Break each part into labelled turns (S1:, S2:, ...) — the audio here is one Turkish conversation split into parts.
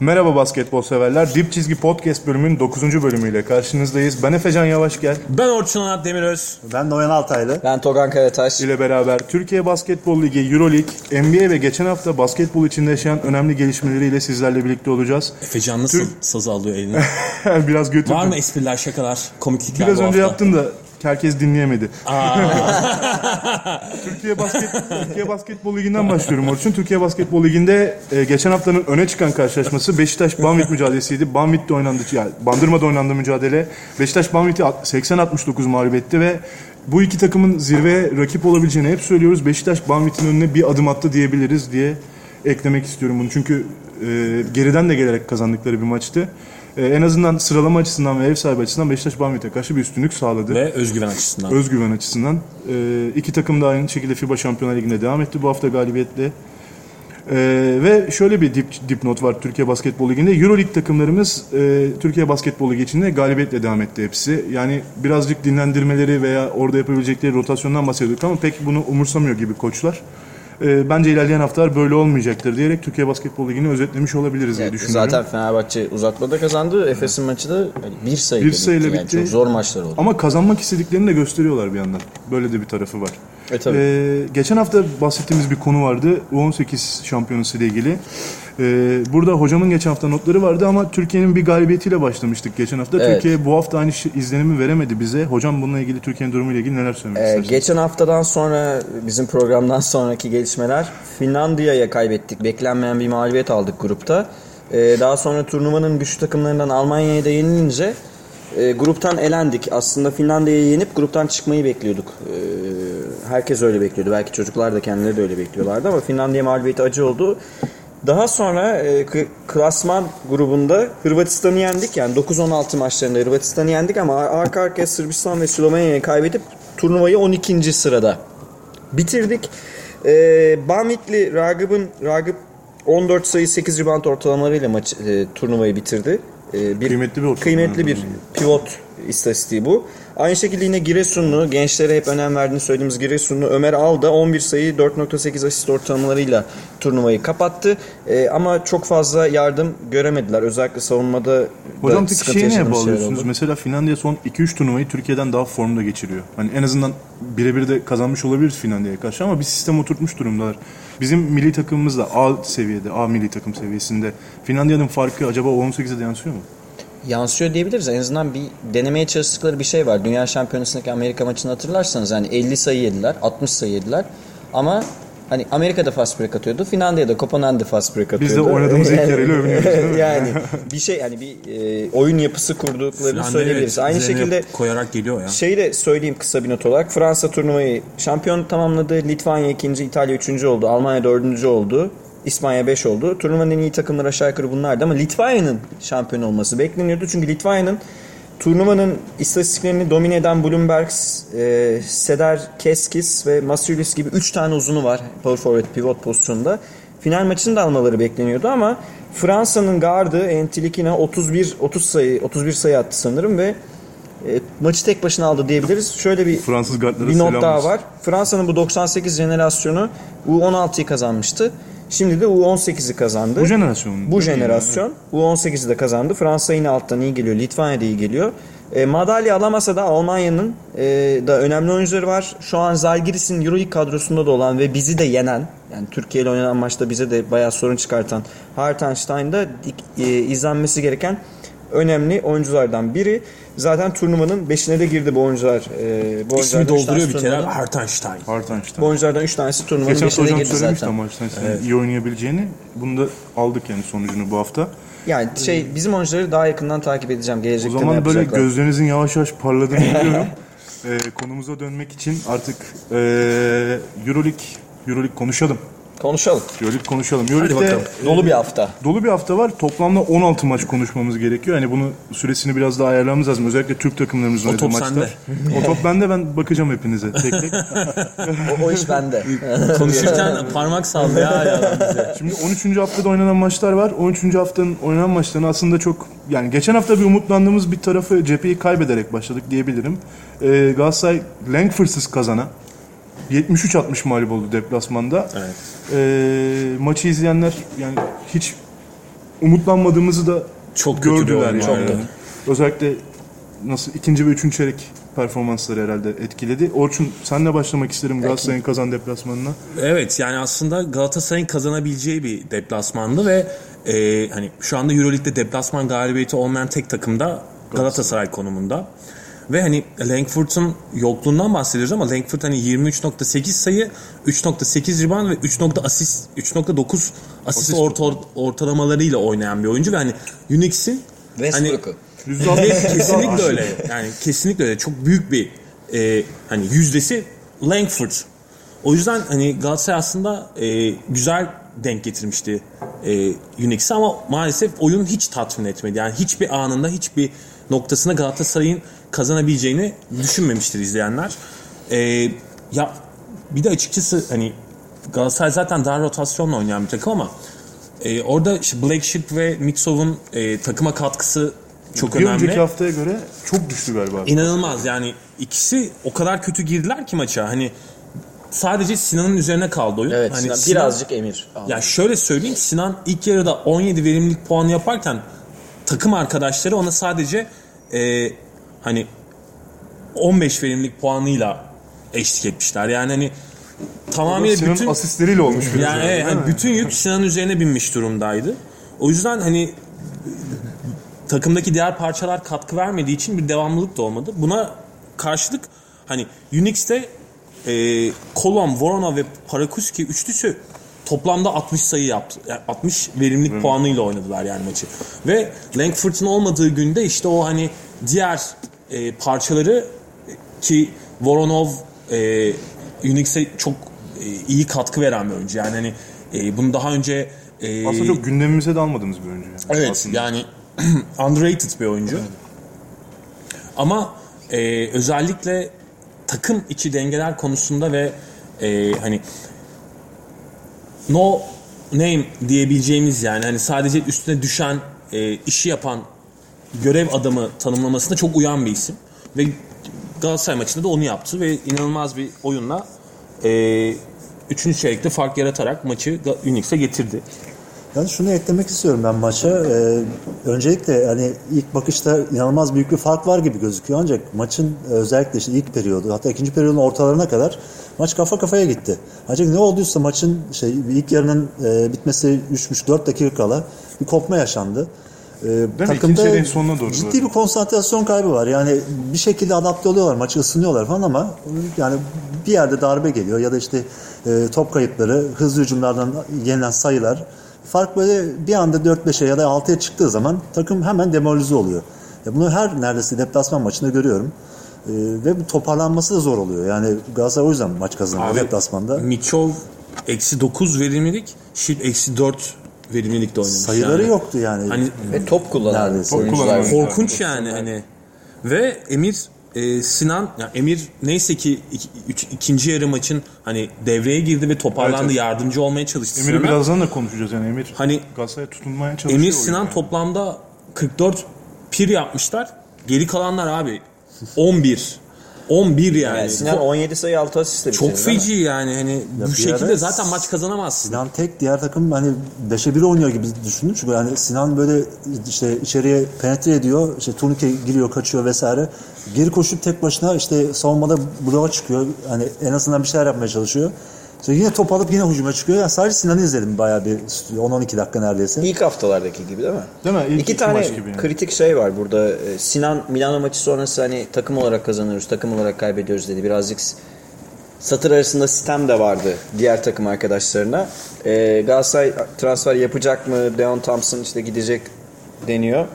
S1: Merhaba basketbol severler. Dip Çizgi Podcast bölümünün 9. bölümüyle karşınızdayız. Ben Efecan Yavaş gel
S2: Ben Orçun Anat Demiröz.
S3: Ben Noyan Altaylı.
S4: Ben Togan Karataş.
S1: ile beraber Türkiye Basketbol Ligi, Euroleague, NBA ve geçen hafta basketbol içinde yaşayan önemli gelişmeleriyle sizlerle birlikte olacağız.
S2: Efecan nasıl
S1: Türk-
S2: sazı alıyor eline?
S1: Biraz götürdüm.
S2: Var mı espriler, şakalar, komiklikler
S1: Biraz
S2: bu
S1: önce
S2: hafta?
S1: yaptım da herkes dinleyemedi. Türkiye Basket Türkiye Basketbol Ligi'nden başlıyorum Orçun. Türkiye Basketbol Ligi'nde e, geçen haftanın öne çıkan karşılaşması Beşiktaş Banvit mücadelesiydi. Banvit'te oynandı, yani Bandırma'da oynandı mücadele. Beşiktaş Banvit'i 80-69 mağlup etti ve bu iki takımın zirveye rakip olabileceğini hep söylüyoruz. Beşiktaş Banvit'in önüne bir adım attı diyebiliriz diye eklemek istiyorum bunu. Çünkü e, geriden de gelerek kazandıkları bir maçtı. E, en azından sıralama açısından ve ev sahibi açısından Beşiktaş Banvit'e karşı bir üstünlük sağladı.
S2: Ve özgüven açısından.
S1: Özgüven açısından. E, iki takım da aynı şekilde FIBA Şampiyonlar Ligi'nde devam etti bu hafta galibiyetle. E, ve şöyle bir dip, dipnot var Türkiye Basketbol Ligi'nde. Euroleague takımlarımız e, Türkiye Basketbol Ligi içinde galibiyetle devam etti hepsi. Yani birazcık dinlendirmeleri veya orada yapabilecekleri rotasyondan bahsediyorduk ama pek bunu umursamıyor gibi koçlar. E, bence ilerleyen haftalar böyle olmayacaktır diyerek Türkiye Basketbol Ligi'ni özetlemiş olabiliriz diye düşünüyorum.
S4: zaten Fenerbahçe uzatmada kazandı. Efes'in maçı da hani bir sayıyla
S1: Bir sayıyla
S4: bitti. Yani
S1: bitti.
S4: çok zor maçlar oldu.
S1: Ama kazanmak istediklerini de gösteriyorlar bir yandan. Böyle de bir tarafı var.
S4: E, tabii.
S1: Ee, geçen hafta bahsettiğimiz bir konu vardı. U18 şampiyonası ile ilgili. Ee, burada hocamın geçen hafta notları vardı ama Türkiye'nin bir galibiyetiyle başlamıştık geçen hafta.
S4: Evet.
S1: Türkiye bu hafta aynı izlenimi veremedi bize. Hocam bununla ilgili Türkiye'nin durumuyla ilgili neler söylemek
S4: Ee,
S1: istersiniz?
S4: geçen haftadan sonra bizim programdan sonraki gelişmeler Finlandiya'ya kaybettik. Beklenmeyen bir mağlubiyet aldık grupta. Ee, daha sonra turnuvanın güçlü takımlarından Almanya'ya da yenilince e, gruptan elendik. Aslında Finlandiya'yı yenip gruptan çıkmayı bekliyorduk. Ee, herkes öyle bekliyordu. Belki çocuklar da kendileri de öyle bekliyorlardı ama Finlandiya mağlubiyeti acı oldu. Daha sonra e, klasman grubunda Hırvatistan'ı yendik. Yani 9-16 maçlarında Hırvatistan'ı yendik ama arka arkaya Sırbistan ve Slovenya'yı kaybedip turnuvayı 12. sırada bitirdik. E, Bamitli Ragıp'ın Ragıp 14 sayı 8 rebound ortalamalarıyla maç e, turnuvayı bitirdi. E, bir
S1: Kıymetli bir
S4: kıymetli bir pivot istatistiği bu. Aynı şekilde yine Giresunlu, gençlere hep önem verdiğini söylediğimiz Giresunlu Ömer Alda 11 sayı 4.8 asist ortalamalarıyla turnuvayı kapattı. Ee, ama çok fazla yardım göremediler. Özellikle savunmada da
S1: Hocam peki şeyi neye bağlıyorsunuz? Mesela Finlandiya son 2-3 turnuvayı Türkiye'den daha formda geçiriyor. Hani en azından birebir de kazanmış olabiliriz Finlandiya'ya karşı ama bir sistem oturtmuş durumdalar. Bizim milli takımımız da A seviyede, A milli takım seviyesinde. Finlandiya'nın farkı acaba O18'e de yansıyor mu?
S4: Yansıyor diyebiliriz. En azından bir denemeye çalıştıkları bir şey var. Dünya Şampiyonası'ndaki Amerika maçını hatırlarsanız hani 50 sayı yediler, 60 sayı yediler. Ama hani Amerika'da fast break atıyordu. Finlandiya'da Kopenhag'da fast break atıyordu.
S1: Biz de oynadığımız ilk yarıyla övünüyoruz, değil mi?
S4: yani bir şey yani bir e, oyun yapısı kurduklarını
S2: Finlandiya
S4: söyleyebiliriz.
S2: evet,
S4: Aynı şekilde
S2: koyarak geliyor ya.
S4: Şeyi de söyleyeyim kısa bir not olarak. Fransa turnuvayı şampiyon tamamladı. Litvanya ikinci, İtalya üçüncü oldu. Almanya dördüncü oldu. İspanya 5 oldu. Turnuvanın en iyi takımları aşağı yukarı bunlardı ama Litvanya'nın şampiyon olması bekleniyordu. Çünkü Litvanya'nın turnuvanın istatistiklerini domine eden Bloomberg, e, Seder Keskis ve Masiulis gibi 3 tane uzunu var power forward pivot pozisyonunda. Final maçını da almaları bekleniyordu ama Fransa'nın gardı Entilikina 31 30 sayı 31 sayı attı sanırım ve e, maçı tek başına aldı diyebiliriz. Şöyle bir
S1: Fransız
S4: bir not daha var. Fransa'nın bu 98 jenerasyonu U16'yı kazanmıştı. Şimdi de U18'i kazandı.
S1: Bu jenerasyonun.
S4: Bu jenerasyon U18'i de kazandı. Fransa yine alttan iyi geliyor. Litvanya da iyi geliyor. E, madalya alamasa da Almanya'nın e, da önemli oyuncuları var. Şu an Zalgiris'in Euroleague kadrosunda da olan ve bizi de yenen yani Türkiye ile oynanan maçta bize de bayağı sorun çıkartan Hartenstein'da e, izlenmesi gereken önemli oyunculardan biri. Zaten turnuvanın 5'ine de girdi bu oyuncular. E, bu
S2: İsmi dolduruyor bir kere. Hartenstein.
S1: Hartenstein.
S4: Bu oyunculardan 3 tanesi turnuvanın
S1: Geçen hafta
S4: 5'ine de
S1: hocam
S4: girdi
S1: söylemişti
S4: zaten.
S1: ama Hartenstein'in iyi oynayabileceğini. Bunu da aldık yani sonucunu bu hafta.
S4: Yani şey bizim oyuncuları daha yakından takip edeceğim.
S1: O
S4: Gelecekte ne
S1: zaman böyle gözlerinizin yavaş yavaş parladığını biliyorum. Ee, konumuza dönmek için artık ee, Euroleague, Euroleague konuşalım.
S4: Konuşalım.
S1: Euroleague konuşalım. Euroleague'de
S2: bakalım.
S4: Dolu bir hafta.
S1: dolu bir hafta var. Toplamda 16 maç konuşmamız gerekiyor. Yani bunu süresini biraz daha ayarlamamız lazım. Özellikle Türk takımlarımızın
S2: O
S1: oynadığı
S2: top
S1: maçlar.
S2: sende.
S1: o top bende ben bakacağım hepinize tek tek.
S4: O, o iş bende.
S2: Konuşurken parmak sallıyor hala adam bize.
S1: Şimdi 13. haftada oynanan maçlar var. 13. haftanın oynanan maçlarını aslında çok yani geçen hafta bir umutlandığımız bir tarafı cepheyi kaybederek başladık diyebilirim. Ee, Galatasaray Langford'sız kazana 73-60 mağlup oldu deplasmanda.
S2: Evet.
S1: Ee, maçı izleyenler yani hiç umutlanmadığımızı da
S2: Çok
S1: gördüler yani.
S2: vardı.
S1: Özellikle nasıl ikinci ve üçüncü çeyrek performansları herhalde etkiledi. Orçun senle başlamak isterim Galatasaray'ın kazan deplasmanına.
S2: Evet yani aslında Galatasaray'ın kazanabileceği bir deplasmandı ve e, hani şu anda Euroleague'de deplasman galibiyeti olmayan tek takım da Galatasaray konumunda. Ve hani Langford'un yokluğundan bahsediyoruz ama Langford hani 23.8 sayı, 3.8 rebound ve 3. asist 3.9 asist orta, ortalamalarıyla oynayan bir oyuncu ve hani Unix'in hani kesinlikle öyle. Yani kesinlikle öyle. Çok büyük bir e, hani yüzdesi Langford. O yüzden hani Galatasaray aslında e, güzel denk getirmişti e, Unix'i ama maalesef oyun hiç tatmin etmedi. Yani hiçbir anında hiçbir noktasında Galatasaray'ın kazanabileceğini düşünmemiştir izleyenler. E, ya bir de açıkçası hani Galatasaray zaten dar rotasyonla oynayan bir takım ama e, orada işte Black Sheep ve Mitsov'un e, takıma katkısı çok
S1: Bir
S2: önemli.
S1: önceki haftaya göre çok düştü galiba.
S2: İnanılmaz yani ikisi o kadar kötü girdiler ki maça. Hani sadece Sinan'ın üzerine kaldı oyun.
S4: Evet
S2: hani
S4: Sinan,
S2: Sinan-
S4: birazcık emir.
S2: ya şöyle söyleyeyim Sinan ilk yarıda 17 verimlilik puanı yaparken takım arkadaşları ona sadece e, hani 15 verimlilik puanıyla eşlik etmişler. Yani hani tamamıyla
S1: Sinan'ın
S2: bütün
S1: asistleriyle olmuş biraz.
S2: yani
S1: yani,
S2: evet, hani
S1: mi?
S2: bütün yük Sinan'ın üzerine binmiş durumdaydı. O yüzden hani takımdaki diğer parçalar katkı vermediği için bir devamlılık da olmadı. Buna karşılık hani Unix'te e, Kolom, Voronov ve Parakuski üçlüsü toplamda 60 sayı yaptı. Yani 60 verimlilik puanıyla oynadılar yani maçı. Ve Langford'un olmadığı günde işte o hani diğer e, parçaları ki Voronov e, Unix'e çok e, iyi katkı veren bir oyuncu. Yani hani e, bunu daha önce e,
S1: Aslında çok gündemimize de almadığımız bir oyuncu. Yani.
S2: Evet
S1: Aslında.
S2: yani underrated bir oyuncu. Ama e, özellikle takım içi dengeler konusunda ve e, hani no name diyebileceğimiz yani hani sadece üstüne düşen e, işi yapan görev adamı tanımlamasına çok uyan bir isim. Ve Galatasaray maçında da onu yaptı ve inanılmaz bir oyunla e, üçüncü çeyrekte fark yaratarak maçı Unix'e getirdi.
S3: Yani şunu eklemek istiyorum ben maça. Ee, öncelikle hani ilk bakışta inanılmaz büyük bir fark var gibi gözüküyor ancak maçın e, özellikle işte ilk periyodu hatta ikinci periyodun ortalarına kadar maç kafa kafaya gitti. Ancak ne olduysa maçın şey ilk yarının e, bitmesi 3,5-4 dakika kala bir kopma yaşandı. Ee,
S1: İkinci çeyreğin sonuna doğru
S3: ciddi
S1: böyle.
S3: bir konsantrasyon kaybı var. Yani bir şekilde adapte oluyorlar, maçı ısınıyorlar falan ama yani bir yerde darbe geliyor ya da işte e, top kayıpları, hızlı hücumlardan yenilen sayılar. Fark böyle bir anda 4-5'e ya da 6'ya çıktığı zaman takım hemen demoralize oluyor. Ya bunu her neredeyse deplasman maçında görüyorum. E, ve bu toparlanması da zor oluyor. Yani Galatasaray o yüzden maç kazanıyor deplasmanda.
S2: Miçov eksi 9 verimlilik, Şip eksi 4 verimlilikte oynamış.
S3: Sayıları
S2: yani.
S3: yoktu yani.
S2: Hani
S4: Ve top kullanan
S3: Neredeyse.
S1: Top kullanan.
S2: korkunç yani hani. Ve Emir e, Sinan ya Emir neyse ki iki, üç, ikinci yarı maçın hani devreye girdi ve toparlandı
S1: Evet, evet.
S2: yardımcı olmaya çalıştı.
S1: Emir'i birazdan da konuşacağız yani Emir.
S2: Hani
S1: Galatasaray'a tutunmaya çalışıyor.
S2: Emir Sinan
S1: yani.
S2: toplamda 44 pir yapmışlar. Geri kalanlar abi 11. 11 yani.
S4: Yani Sinan 17 sayı 6 asistle
S2: Çok
S4: mi?
S2: feci yani hani bu
S3: bir
S2: şekilde zaten maç kazanamazsın.
S3: Sinan tek diğer takım hani 5'e 1 oynuyor gibi düşündüm çünkü yani Sinan böyle işte içeriye penetre ediyor işte turnike giriyor kaçıyor vesaire geri koşup tek başına işte savunmada bloğa çıkıyor hani en azından bir şeyler yapmaya çalışıyor. İşte yine top alıp yine hücuma çıkıyor. Yani sadece Sinan'ı izledim bayağı bir 10-12 dakika neredeyse.
S4: İlk haftalardaki gibi değil mi?
S1: Değil mi? İlk
S4: İki
S1: iki
S4: tane
S1: maç gibi yani.
S4: kritik şey var burada. Ee, Sinan Milano maçı sonrası hani takım olarak kazanıyoruz, takım olarak kaybediyoruz dedi. Birazcık satır arasında sistem de vardı diğer takım arkadaşlarına. Ee, Galatasaray transfer yapacak mı? Deon Thompson işte gidecek deniyor.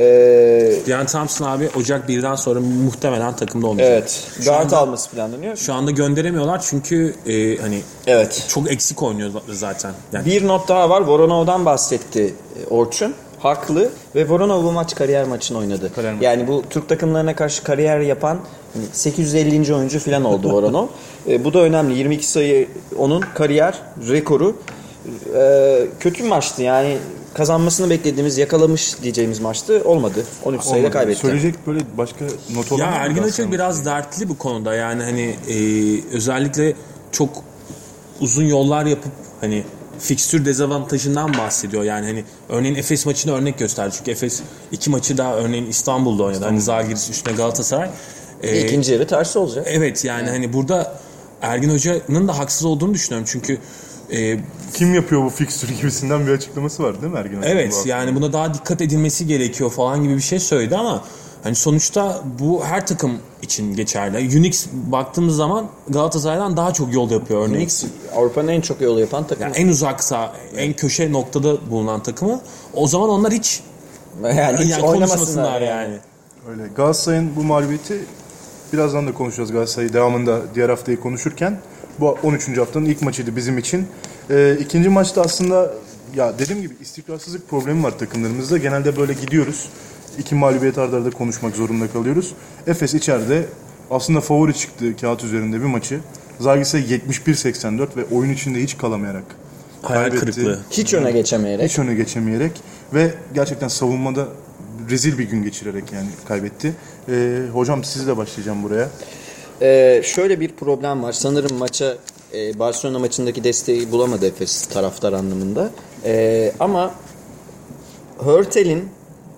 S4: Ee,
S2: Diyan Thompson abi Ocak 1'den sonra muhtemelen takımda olmayacak.
S4: evet.
S2: Şu
S4: Guard
S2: anda-
S4: alması planlanıyor.
S2: Şu anda gönderemiyorlar çünkü e, hani
S4: Evet.
S2: çok eksik oynuyor zaten. Yani
S4: Bir not daha var. Voronov'dan bahsetti e, Orçun. Haklı ve Voronov bu maç kariyer maçını oynadı.
S1: Kariyer maçı.
S4: yani bu Türk takımlarına karşı kariyer yapan hani 850. oyuncu falan oldu Voronov. E, bu da önemli. 22 sayı onun kariyer rekoru. E, kötü maçtı yani kazanmasını beklediğimiz, yakalamış diyeceğimiz maçtı. Olmadı. 13 sayıda kaybetti.
S1: Söyleyecek böyle başka not olan
S2: Ya Ergin Açık biraz dertli bu konuda yani hani e, özellikle çok uzun yollar yapıp hani fikstür dezavantajından bahsediyor. Yani hani örneğin Efes maçını örnek gösterdi. Çünkü Efes iki maçı daha örneğin İstanbul'da oynadı. Hani Zalgiris üstüne Galatasaray. Ee,
S4: İkinci yarı tersi olacak.
S2: Evet yani hani burada Ergin Hoca'nın da haksız olduğunu düşünüyorum. Çünkü e,
S1: Kim yapıyor bu fikstürü gibisinden bir açıklaması var değil mi bu
S2: evet
S1: hafta?
S2: yani buna daha dikkat edilmesi gerekiyor falan gibi bir şey söyledi ama hani sonuçta bu her takım için geçerli. Unix baktığımız zaman Galatasaray'dan daha çok yol yapıyor örneğin.
S4: Unix Avrupa'nın en çok yol yapan takımı.
S2: Yani en uzaksa, en köşe noktada bulunan takımı. O zaman onlar hiç
S4: Yani hiç
S2: yani
S4: oynamasınlar
S2: konuşmasınlar yani.
S1: Öyle. Galatasaray'ın bu mağlubiyeti birazdan da konuşacağız Galatasaray'ı devamında diğer haftayı konuşurken. Bu 13. haftanın ilk maçıydı bizim için. Ee, ikinci maçta aslında ya dediğim gibi istikrarsızlık problemi var takımlarımızda. Genelde böyle gidiyoruz. İki mağlubiyet arda arda konuşmak zorunda kalıyoruz. Efes içeride aslında favori çıktı kağıt üzerinde bir maçı. Zalgiris'e 71-84 ve oyun içinde hiç kalamayarak
S2: Hayal
S1: kaybetti.
S2: kırıklığı.
S4: Hiç öne geçemeyerek.
S1: Hiç öne geçemeyerek ve gerçekten savunmada rezil bir gün geçirerek yani kaybetti. Ee, hocam sizle başlayacağım buraya.
S4: Ee, şöyle bir problem var. Sanırım maça e, Barcelona maçındaki desteği bulamadı Efes taraftar anlamında. Ee, ama Hörtel'in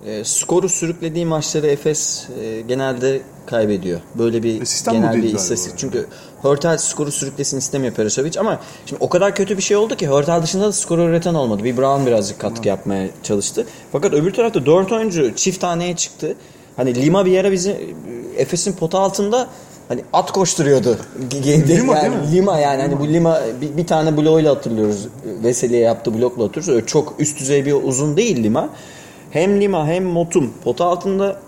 S4: e, skoru sürüklediği maçları Efes e, genelde kaybediyor. Böyle bir
S1: E,
S4: genel bir istatistik. Çünkü Hörtel skoru sürüklesin istemiyor Perasovic ama şimdi o kadar kötü bir şey oldu ki Hörtel dışında da skoru üreten olmadı. Bir Brown birazcık katkı yapmaya çalıştı. Fakat öbür tarafta 4 oyuncu çift taneye çıktı. Hani Lima bir ara bizi Efes'in pota altında hani at koşturuyordu.
S1: Lima
S4: yani,
S1: değil mi?
S4: Lima yani hani bu Lima bir, bir tane bloğuyla hatırlıyoruz. Veseli'ye yaptığı blokla hatırlıyoruz. Çok üst düzey bir uzun değil Lima. Hem Lima hem Motum pota altında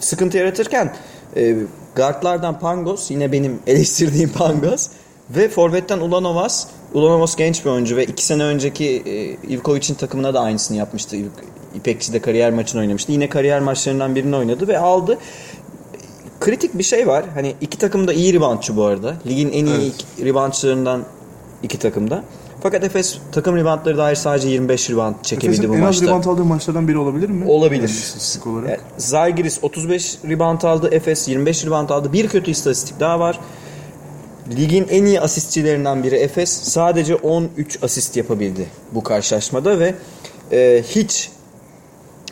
S4: sıkıntı yaratırken e, guardlardan Pangos yine benim eleştirdiğim Pangos ve forvetten Ulanovas Ulanovas genç bir oyuncu ve iki sene önceki e, Ivkovic'in takımına da aynısını yapmıştı. İpekçi'de kariyer maçını oynamıştı. Yine kariyer maçlarından birini oynadı ve aldı. Kritik bir şey var. Hani iki takım da iyi reboundçı bu arada. Ligin en iyi iki- reboundçılarından iki takımda. Fakat Efes takım reboundları dair sadece 25 rebound çekebildi
S1: Efes'in
S4: bu
S1: en az
S4: maçta.
S1: rebound aldığı maçlardan biri olabilir mi?
S4: Olabilir.
S1: Yani istatistik olarak.
S4: Yani Zalgiris 35 rebound aldı. Efes 25 rebound aldı. Bir kötü istatistik daha var. Ligin en iyi asistçilerinden biri Efes. Sadece 13 asist yapabildi bu karşılaşmada ve e, hiç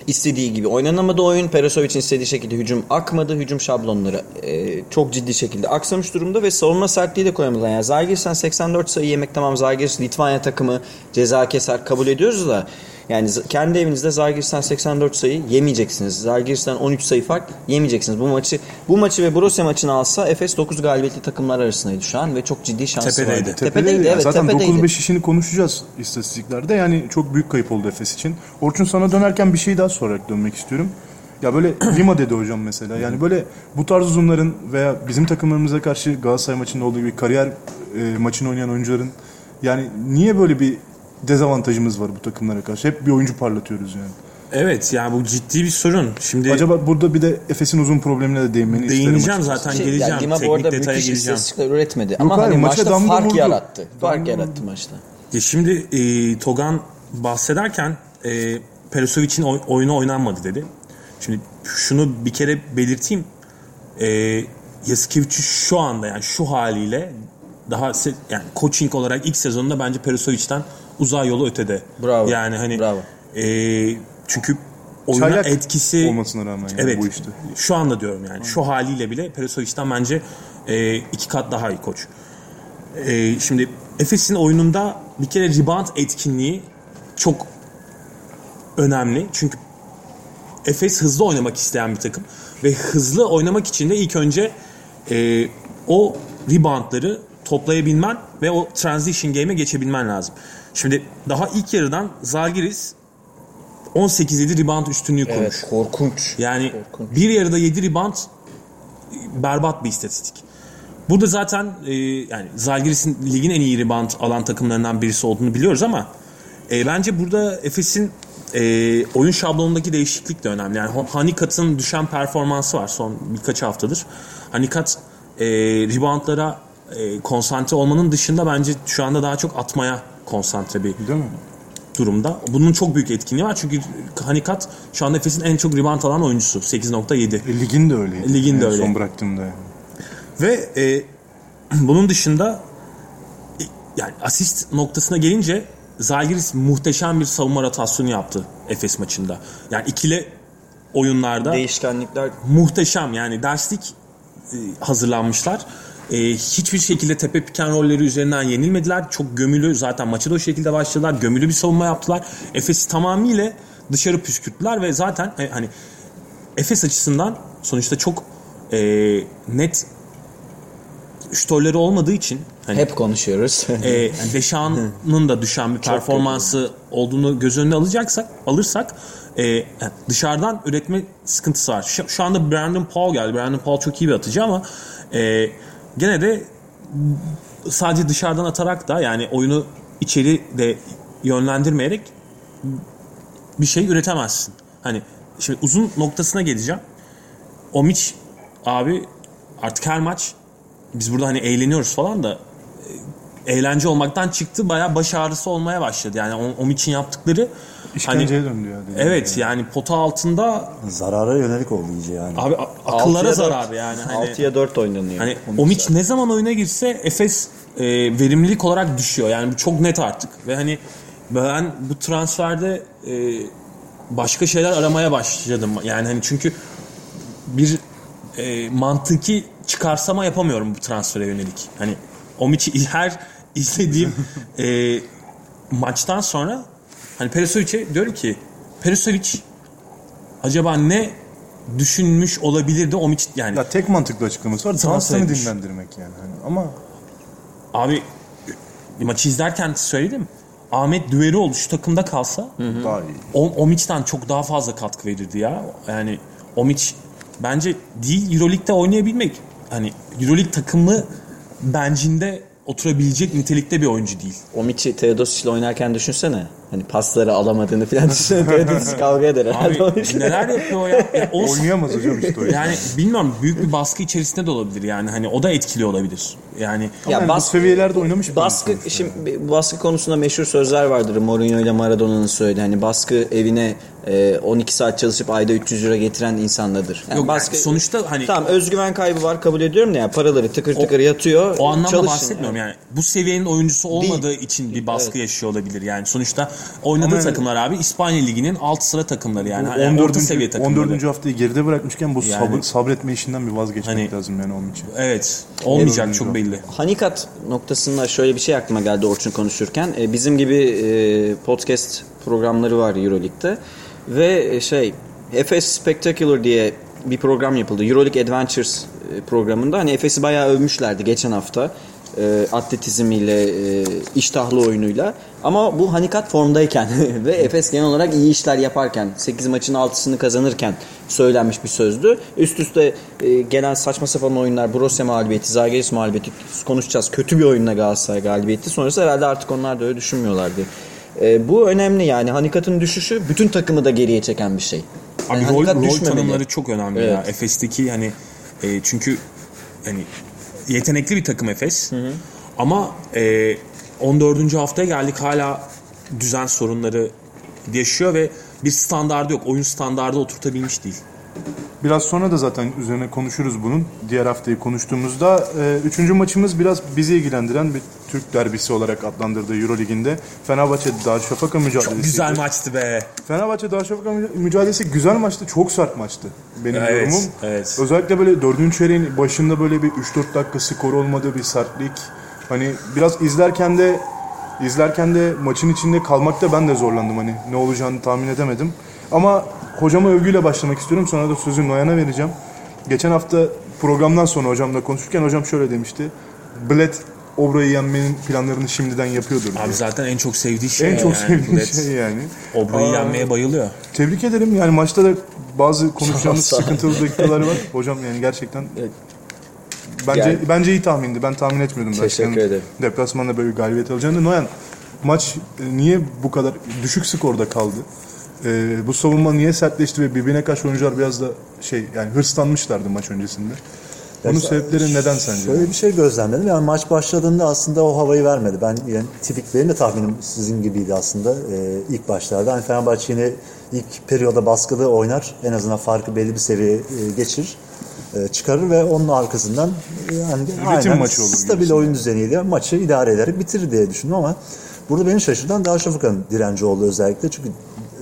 S4: istediği gibi oynanamadı oyun. Perasovic'in istediği şekilde hücum akmadı. Hücum şablonları e, çok ciddi şekilde aksamış durumda ve savunma sertliği de koyamadılar. Yani Zalgiris'ten 84 sayı yemek tamam Zalgiris Litvanya takımı ceza keser kabul ediyoruz da yani kendi evinizde Zalgiris'ten 84 sayı yemeyeceksiniz. Zalgiris'ten 13 sayı fark yemeyeceksiniz. Bu maçı bu maçı ve Borussia maçını alsa Efes 9 galibiyetli takımlar arasındaydı şu an ve çok ciddi şansı
S2: Tepedeydi.
S4: vardı.
S1: Tepedeydi.
S4: evet
S1: Zaten
S4: tepedeydi.
S1: 9-5 işini konuşacağız istatistiklerde. Yani çok büyük kayıp oldu Efes için. Orçun sana dönerken bir şey daha sorarak dönmek istiyorum. Ya böyle Lima dedi hocam mesela. Yani böyle bu tarz uzunların veya bizim takımlarımıza karşı Galatasaray maçında olduğu gibi kariyer e, maçını oynayan oyuncuların yani niye böyle bir dezavantajımız var bu takımlara karşı? Hep bir oyuncu parlatıyoruz yani.
S2: Evet yani bu ciddi bir sorun. Şimdi
S1: Acaba burada bir de Efes'in uzun problemine de değinmeni isterim.
S2: değineceğim zaten
S4: Şey,
S2: geleceğim.
S4: yani Lima bu
S2: Teknik
S4: arada
S2: detaya
S4: müthiş
S2: geleceğim.
S4: istatistikler üretmedi. Ama
S1: hayır,
S4: hani maçta
S1: damga
S4: fark
S1: vurdu.
S4: yarattı. Fark
S1: Damga
S4: yarattı maçta.
S2: Ya şimdi e, Togan bahsederken e, Perisovic'in oy- oyunu oynanmadı dedi. Şimdi şunu bir kere belirteyim. E, Yasikevicius şu anda yani şu haliyle daha yani coaching olarak ilk sezonunda bence Perisovic'ten uzay yolu ötede.
S4: Bravo.
S2: Yani hani
S4: Bravo.
S2: e, çünkü oyuna
S1: Çaylak
S2: etkisi
S1: olmasına rağmen yani
S2: evet,
S1: bu işte.
S2: Şu anda diyorum yani. Şu haliyle bile Perisovic'den bence e, iki kat daha iyi koç. E, şimdi Efes'in oyununda bir kere rebound etkinliği çok önemli. Çünkü Efes hızlı oynamak isteyen bir takım. Ve hızlı oynamak için de ilk önce e, o reboundları toplayabilmen ve o transition game'e geçebilmen lazım. Şimdi daha ilk yarıdan Zalgiris 18-7 rebound üstünlüğü kurmuş.
S4: Evet korkunç.
S2: Yani
S4: Korkunç.
S2: bir yarıda 7 rebound berbat bir istatistik. Burada zaten e, yani Zalgiris'in ligin en iyi rebound alan takımlarından birisi olduğunu biliyoruz ama e, bence burada Efes'in e, oyun şablonundaki değişiklik de önemli. Yani Hanikat'ın düşen performansı var son birkaç haftadır. Hanikat e, reboundlara e, konsantre olmanın dışında bence şu anda daha çok atmaya konsantre bir
S1: Değil mi?
S2: durumda. Bunun çok büyük etkinliği var çünkü Hanikat şu anda Efes'in en çok rebound alan oyuncusu 8.7.
S1: E, ligin de öyleydi.
S2: Ligin de
S1: En
S2: öyle.
S1: Son bıraktığımda yani.
S2: Ve e, bunun dışında e, yani asist noktasına gelince Zalgiris muhteşem bir savunma rotasyonu yaptı Efes maçında. Yani ikili oyunlarda
S4: Değişkenlikler
S2: muhteşem yani derslik e, hazırlanmışlar. E, hiçbir şekilde tepe piken rolleri üzerinden yenilmediler. Çok gömülü zaten maçı da o şekilde başladılar. Gömülü bir savunma yaptılar. Efes'i tamamıyla dışarı püskürttüler ve zaten e, hani Efes açısından sonuçta çok e, net şutörleri olmadığı için hani
S4: hep konuşuyoruz.
S2: e, Deşan'ın da düşen bir performansı olduğunu göz önüne alacaksak alırsak e, dışarıdan üretme sıkıntısı var. Şu, şu anda Brandon Paul geldi. Brandon Paul çok iyi bir atıcı ama e, gene de sadece dışarıdan atarak da yani oyunu içeri de yönlendirmeyerek bir şey üretemezsin. Hani şimdi uzun noktasına geleceğim. Omiç abi artık her maç biz burada hani eğleniyoruz falan da e, eğlence olmaktan çıktı bayağı baş ağrısı olmaya başladı. Yani o, Omiç'in yaptıkları
S1: İşkenceye
S2: hani,
S1: döndü ya.
S2: Evet yani pota altında
S3: Zarara yönelik oldu iyice yani.
S2: abi akıllara
S4: 6'ya
S2: zarar yani. Hani,
S4: 6'ya 4 oynanıyor.
S2: hani
S4: Omiç
S2: Omiç ne zaman oyuna girse Efes e, verimlilik olarak düşüyor. Yani bu çok net artık. Ve hani ben bu transferde e, başka şeyler aramaya başladım. Yani hani çünkü bir e, mantıki çıkarsama yapamıyorum bu transfere yönelik. Hani Omiç'i her izlediğim e, maçtan sonra hani Perisovic'e diyorum ki Perisovic acaba ne düşünmüş olabilirdi Omiç yani
S1: Ya tek mantıklı açıklaması var. Dansını dinlendirmek yani. Hani ama
S2: abi maçı izlerken söyledim Ahmet Düverioğlu şu takımda kalsa
S1: daha iyi.
S2: O- Omiç'ten çok daha fazla katkı verirdi ya. Yani Omiç bence değil Euroleague'de oynayabilmek. Hani Euroleague takımı bencinde oturabilecek nitelikte bir oyuncu değil.
S4: Omiç'i Teodosis ile oynarken düşünsene. Hani pasları alamadığını falan düşünsene. Teodosis kavga eder herhalde.
S2: Abi neler yapıyor o ya? ya o-
S1: Oynayamaz hocam işte o yüzden.
S2: yani bilmiyorum büyük bir baskı içerisinde de olabilir yani. Hani o da etkili olabilir. Yani
S4: Ya
S1: yani
S4: bas-
S1: bu seviyelerde oynamış bir
S4: Baskı şimdi bu baskı konusunda meşhur sözler vardır. Mourinho ile Maradona'nın söylediği. Hani baskı evine 12 saat çalışıp ayda 300 euro getiren insanladır. Yani
S2: Yok,
S4: baskı
S2: yani sonuçta hani-
S4: Tamam özgüven kaybı var kabul ediyorum da ya paraları tıkır tıkır yatıyor.
S2: o anlamda
S4: çalışın.
S2: bahsetmiyorum yani. Bu seviyenin oyuncusu olmadığı için bir baskı yaşıyor olabilir yani. Sonuçta oynadığı
S1: Ama yani-
S2: takımlar abi İspanya Ligi'nin alt sıra takımları yani.
S1: Bu
S2: yani
S1: 14.
S2: orta seviye takımları.
S1: 14. haftayı geride bırakmışken bu
S2: Yani-
S1: sabır, sabretme işinden bir vazgeçmek
S2: Hani-
S1: lazım yani onun için.
S2: Evet. Olmayacak
S1: Evet.
S2: çok belli.
S4: Hanikat noktasında şöyle bir şey aklıma geldi Orçun konuşurken. E, bizim gibi e, podcast programları var Euroleague'de. Ve e, şey Efes Spectacular diye bir program yapıldı. Euroleague Adventures e, programında. Hani Efes'i bayağı övmüşlerdi geçen hafta. E, atletizmiyle, e, iştahlı oyunuyla. Ama bu Hanikat formdayken ve Efes genel olarak iyi işler yaparken 8 maçın 6'sını kazanırken söylenmiş bir sözdü. Üst üste e, gelen saçma sapan oyunlar, Borussia mağlubiyeti, Zalgiris mağlubiyeti konuşacağız. Kötü bir oyunla Galatasaray galibiyeti. Sonrası herhalde artık onlar da öyle düşünmüyorlardı. E, bu önemli yani. Hanikat'ın düşüşü bütün takımı da geriye çeken bir şey.
S2: Abi
S4: Yani
S2: rol, rol tanımları çok önemli ya.
S4: Evet.
S2: Efes'teki hani e, çünkü hani yetenekli bir takım Efes. Ama e, 14. haftaya geldik hala düzen sorunları yaşıyor ve bir standardı yok. Oyun standardı oturtabilmiş değil.
S1: Biraz sonra da zaten üzerine konuşuruz bunun. Diğer haftayı konuştuğumuzda. E, üçüncü maçımız biraz bizi ilgilendiren bir Türk derbisi olarak adlandırdığı Eurolig'inde. Fenerbahçe Darüşşafaka mücadelesi.
S2: Çok güzel maçtı be.
S1: Fenerbahçe Darüşşafaka müca- mücadelesi güzel maçtı. Çok sert maçtı. Benim
S2: Evet,
S1: yorumum.
S2: evet.
S1: Özellikle böyle dördüncü çeyreğin başında böyle bir 3-4 dakika skor olmadığı bir sertlik. Hani biraz izlerken de izlerken de maçın içinde kalmakta ben de zorlandım hani ne olacağını tahmin edemedim. Ama hocama övgüyle başlamak istiyorum. Sonra da sözü Noyan'a vereceğim. Geçen hafta programdan sonra hocamla konuşurken hocam şöyle demişti. Bled Obra'yı yenmenin planlarını şimdiden yapıyordur. diye.
S2: Abi zaten en çok sevdiği şey.
S1: en çok
S2: yani.
S1: sevdiğim
S2: Bled.
S1: şey yani.
S2: Obra'yı
S1: Aa,
S2: yenmeye bayılıyor.
S1: Tebrik ederim. Yani maçta da bazı konuşacağımız sıkıntılı dakikaları var. Hocam yani gerçekten
S4: Evet.
S1: bence
S4: Gel-
S1: bence iyi tahmindi. Ben tahmin etmiyordum.
S4: Teşekkür ederim.
S1: Deplasmanda böyle bir galibiyet alacağını. Noyan maç e, niye bu kadar düşük skorda kaldı? E, bu savunma niye sertleşti ve birbirine karşı oyuncular biraz da şey yani hırslanmışlardı maç öncesinde. Bunun
S3: Ya,
S1: sebepleri neden sence?
S3: Şöyle bir şey gözlemledim. Yani maç başladığında aslında o havayı vermedi. Ben yani tipik benim de tahminim sizin gibiydi aslında e, ilk başlarda. Hani Fenerbahçe yine ilk periyoda baskılı oynar. En azından farkı belli bir seviyeye e, geçir. e, çıkarır ve onun arkasından e, yani aynen
S1: maçı olur
S3: stabil oyun düzeniyle maçı idare ederek bitirir diye düşündüm ama Burada beni şaşırtan Darüşşafaka'nın direnci oldu özellikle. Çünkü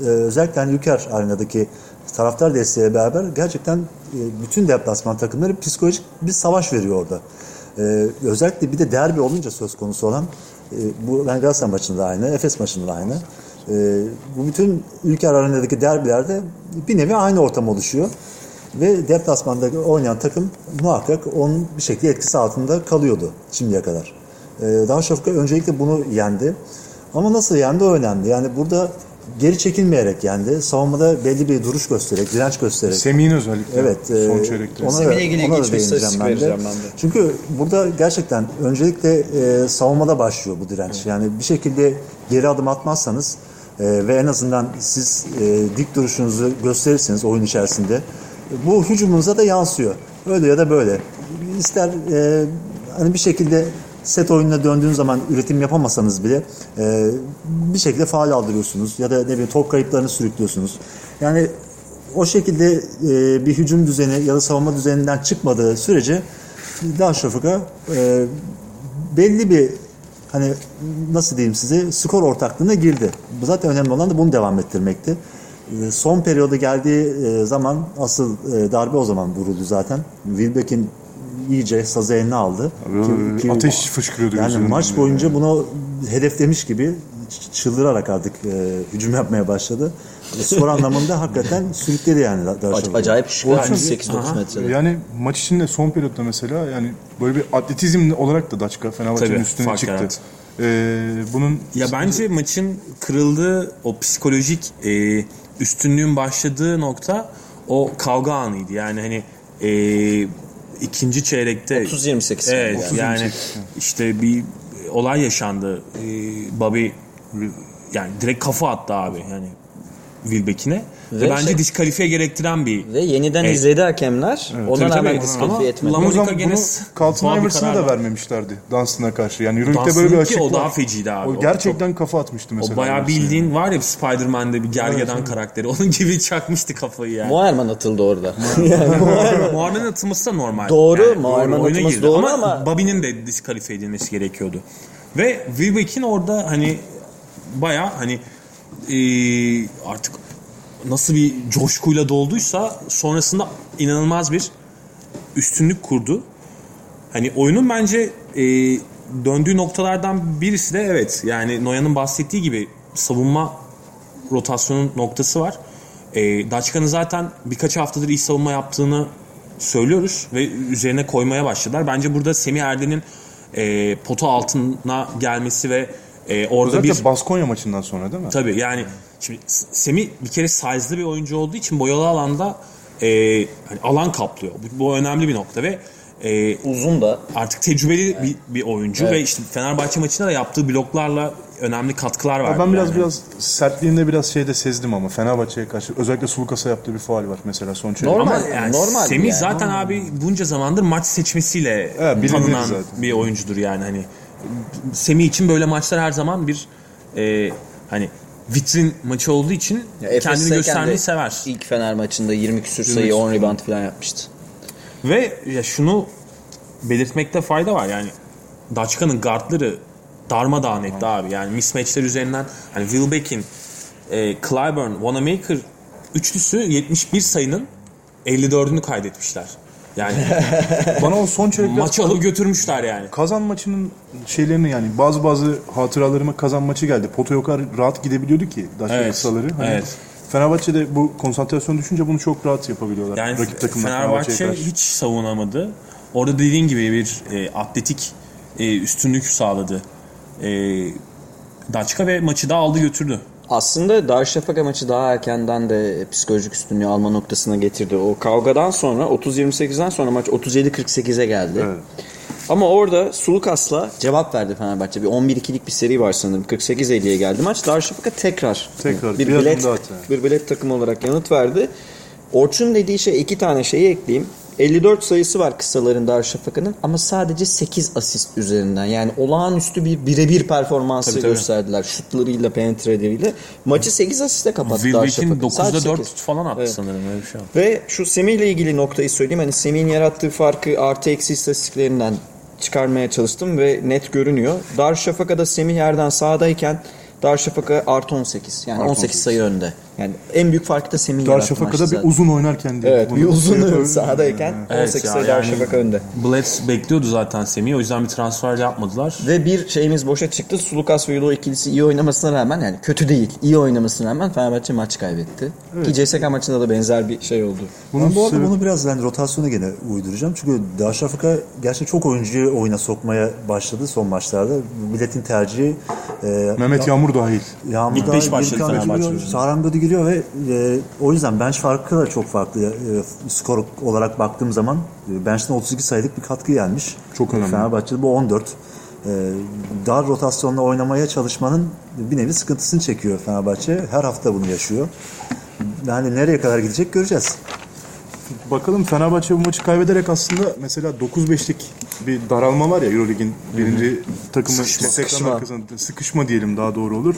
S3: e, özellikle hani Ülker arenadaki taraftar desteğiyle beraber gerçekten e, bütün deplasman takımları psikolojik bir savaş veriyor orada. E, özellikle bir de derbi olunca söz konusu olan e, bu ben Galatasaray maçında da aynı, Efes maçında da aynı. E, bu bütün Ülker arenadaki derbilerde bir nevi aynı ortam oluşuyor. Ve deplasmanda oynayan takım muhakkak onun bir şekilde etkisi altında kalıyordu şimdiye kadar. Ee, Darüşşafaka öncelikle bunu yendi. Ama nasıl yendi o önemli. Yani burada geri çekilmeyerek yendi. Savunmada belli bir duruş göstererek, direnç göstererek.
S1: Semih'in özellikle
S3: Evet. e,
S1: son çeyrekte.
S3: Ona
S4: Semih'le ilgili
S3: ona da
S4: ilginç bir
S3: ben de.
S4: vereceğim ben de.
S3: Çünkü burada gerçekten öncelikle e, savunmada başlıyor bu direnç. Yani bir şekilde geri adım atmazsanız e, ve en azından siz e, dik duruşunuzu gösterirseniz oyun içerisinde bu hücumunuza da yansıyor. Öyle ya da böyle. İster e, hani bir şekilde set oyununa döndüğünüz zaman üretim yapamasanız bile e, bir şekilde faal aldırıyorsunuz ya da ne bileyim top kayıplarını sürüklüyorsunuz. Yani o şekilde e, bir hücum düzeni ya da savunma düzeninden çıkmadığı sürece Darüşşafaka e, belli bir hani nasıl diyeyim size skor ortaklığına girdi. Bu Zaten önemli olan da bunu devam ettirmekti. E, son periyoda geldiği e, zaman asıl e, darbe o zaman vuruldu zaten. Wilbeck'in iyice sazı eline aldı. Ki- ki-
S1: Ateş fışkırıyordu
S3: yani maç boyunca bunu hedeflemiş gibi çıldırarak artık e, hücum yapmaya başladı. E, skor anlamında hakikaten sürükledi yani.
S4: Ac- acayip şık.
S1: Orçun-
S4: 8-9 metrede.
S1: Yani maç içinde son periyotta mesela yani böyle bir atletizm olarak da Daçka Fenerbahçe'nin
S2: Tabii,
S1: üstüne
S2: fark
S1: çıktı.
S2: yarattı.
S1: Ee, bunun
S2: Ya bence maçın kırıldığı o psikolojik e, üstünlüğün başladığı nokta o kavga anıydı. Yani hani e, ikinci çeyrekte
S4: 30-28
S2: Evet
S4: yani.
S2: yani işte bir olay yaşandı. E, Bobby yani direkt kafa attı abi yani Wilbeck'ine. Ve,
S4: Ve
S2: bence
S4: şey-
S2: diskalifiye gerektiren bir
S4: Ve yeniden
S2: Evet.
S4: izledi hakemler. Ona
S2: Tabii,
S4: rağmen
S2: tabii.
S4: diskalifiye
S2: Ama
S4: etmedi.
S1: O
S2: Monica
S1: zaman
S2: gene
S1: Carlton Iverson'a da vermemişlerdi Dunstan'a karşı. Yani Euroleague'de böyle bir açık
S2: o daha feciydi abi.
S1: O
S2: O
S1: gerçekten kafa atmıştı mesela.
S2: O bayağı bildiğin var ya Spider-Man'de bir gergedan karakteri. Onun gibi çakmıştı kafayı yani.
S4: Muharman atıldı orada.
S2: Muharrem'in atılması da normal.
S4: Doğru, Muharrem'in
S2: oyuna
S4: atılması
S2: girdi.
S4: doğru
S2: ama,
S4: ama-
S2: Bobby'nin de diskalifiye edilmesi gerekiyordu. Ve Wilbeck'in orada hani bayağı hani eee, artık nasıl bir coşkuyla dolduysa sonrasında inanılmaz bir üstünlük kurdu. Hani oyunun bence eee, döndüğü noktalardan birisi de evet yani Noyan'ın bahsettiği gibi savunma rotasyonun noktası var. E, Daçka'nın zaten birkaç haftadır iyi savunma yaptığını söylüyoruz ve üzerine koymaya başladılar. Bence burada Semih Erden'in e, potu altına gelmesi ve e, orada
S1: Özellikle
S2: bir
S1: Baskonya maçından sonra değil mi?
S2: tabii yani şimdi S- Semih bir kere size'lı bir oyuncu olduğu için boyalı alanda e, hani alan kaplıyor. Bu, bu önemli bir nokta ve e,
S4: Uzun da.
S2: artık tecrübeli bir, bir oyuncu ve işte Fenerbahçe maçında da yaptığı bloklarla önemli katkılar verdi.
S1: Ben biraz
S2: yani.
S1: biraz sertliğinde biraz şeyde sezdim ama Fenerbahçe'ye karşı özellikle Sulukas'a yaptığı bir faal var mesela son çeyrekte.
S4: Normal.
S2: Ama yani
S4: normal
S2: Semih
S4: yani.
S2: zaten abi bunca zamandır maç seçmesiyle
S1: Evet,
S2: tanınan
S1: zaten.
S2: bir oyuncudur yani hani Semih için böyle maçlar her zaman bir e, hani vitrin maçı olduğu için
S4: Ya
S2: kendini göstermeyi sever.
S4: İlk Fener maçında 20 küsür sayı 10 rebound falan yapmıştı.
S2: Ve ya şunu belirtmekte fayda var yani Daçka'nın guardları darmadağın etti abi. Yani mismatchler üzerinden hani Wilbeck'in e, Clyburn, Wanamaker üçlüsü 71 sayının 54'ünü kaydetmişler. Yani
S1: Bana o son çeyrek biraz
S2: maçı alıp götürmüşler yani.
S1: Kazan maçının şeylerini yani bazı bazı hatıralarıma kazan maçı geldi. Potoya o kadar rahat gidebiliyordu ki Daşka
S2: Evet,
S1: kısaları. Hani
S2: evet.
S1: Fenerbahçe'de bu konsantrasyon düşünce bunu çok rahat yapabiliyorlar.
S2: Yani
S1: Rakip takımlar
S2: Fenerbahçe
S1: karşı.
S2: hiç savunamadı. Orada dediğin gibi bir e, atletik e, üstünlük sağladı. E, Daçka ve maçı da aldı götürdü.
S4: Aslında Darüşşafaka maçı daha erkenden de psikolojik üstünlüğü alma noktasına getirdi. O kavgadan sonra 30-28'den sonra maç 37-48'e geldi. Ama orada Sulukas'la cevap verdi Fenerbahçe. Bir 11-2'lik bir seri var sanırım. 48-50'ye geldi maç. Darüşşafaka tekrar,
S1: Tekrar,
S4: bir,
S1: bir
S4: bilet, bir bilet takımı olarak yanıt verdi. Orçun dediği şey iki tane şeyi ekleyeyim. 54 sayısı var kısaların Darüşşafaka'nın ama sadece 8 asist üzerinden. Yani olağanüstü bir birebir performansı
S2: Tabii, tabii.
S4: gösterdiler. Şutlarıyla, penetreleriyla. Maçı 8 asiste kapattı Darüşşafaka.
S2: 9'da
S4: Sadece
S2: 4
S4: sekiz.
S2: falan attı
S4: Evet.
S2: sanırım öyle bir şey.
S4: Ve şu Semih ile ilgili noktayı söyleyeyim. Hani Semih'in yarattığı farkı artı eksi istatistiklerinden çıkarmaya çalıştım ve net görünüyor. Darüşşafaka'da Semih Erden sağdayken Darüşşafaka artı 18. Yani 18 sayı önde. Yani en büyük farkı da Semih yarattı
S1: Darüşşafaka'da
S4: maçta
S1: bir
S4: zaten.
S1: uzun oynarken değil.
S4: Evet bir
S1: Bunu
S4: uzun
S1: söylüyorum.
S4: sahadayken
S2: Evet
S4: 18
S2: ya,
S4: sayı
S2: yani
S4: Darüşşafaka önde.
S2: Blitz bekliyordu zaten Semih'i. O yüzden bir transfer yapmadılar.
S4: Ve bir şeyimiz boşa çıktı. Sulukas ve Yulo ikilisi iyi oynamasına rağmen yani kötü değil. iyi oynamasına rağmen Fenerbahçe maç kaybetti. Ki CSK maçında da benzer bir şey oldu.
S1: Bunun
S3: Ben bu arada
S1: sebebi-
S3: bunu biraz yani rotasyona gene uyduracağım. Çünkü Darüşşafaka gerçekten çok oyuncuyu oyuna sokmaya başladı son maçlarda. Milletin tercihi e,
S1: Mehmet Yağmur dahil.
S3: Yağmur
S2: İlk
S3: da
S2: beş başladı
S3: Gürkan
S2: Fenerbahçe.
S3: Sahran Bödü giriyor ve e, o yüzden bench farkı da çok farklı. E, skor olarak baktığım zaman e, bench'ten 32 sayılık bir katkı gelmiş.
S1: Çok önemli.
S3: Fenerbahçe'de bu 14. E, dar rotasyonla oynamaya çalışmanın bir nevi sıkıntısını çekiyor Fenerbahçe. Her hafta bunu yaşıyor. Yani nereye kadar gidecek göreceğiz.
S1: Bakalım Fenerbahçe bu maçı kaybederek aslında mesela 9-5'lik bir daralma var ya Eurolig'in birinci takımı
S4: Sıkışma. Sıkışma.
S1: arkasında sıkışma diyelim daha doğru olur.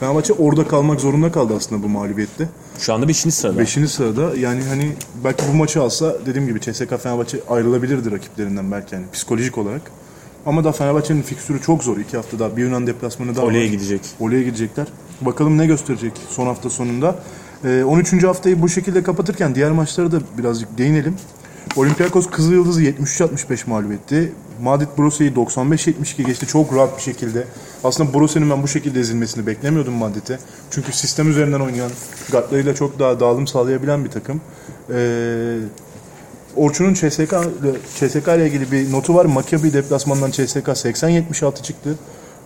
S1: Fenerbahçe orada kalmak zorunda kaldı aslında bu mağlubiyette.
S2: Şu anda 5. sırada.
S1: Beşinci sırada yani hani belki bu maçı alsa dediğim gibi CSK Fenerbahçe ayrılabilirdi rakiplerinden belki yani psikolojik olarak. Ama da Fenerbahçe'nin fikstürü çok zor. iki hafta daha bir Yunan deplasmanı daha
S2: Oleye
S1: var.
S2: gidecek.
S1: Oleye gidecekler. Bakalım ne gösterecek son hafta sonunda. Ee, 13. haftayı bu şekilde kapatırken diğer maçlara da birazcık değinelim. Olympiakos Kızılyıldız'ı 73-65 mağlup etti. Madrid Brose'yi 95-72 geçti çok rahat bir şekilde. Aslında Brose'nin ben bu şekilde ezilmesini beklemiyordum Madrid'e. Çünkü sistem üzerinden oynayan, guardlarıyla çok daha dağılım sağlayabilen bir takım. Ee, Orçun'un CSK, CSK ile ilgili bir notu var. Maccabi deplasmandan CSK 80-76 çıktı.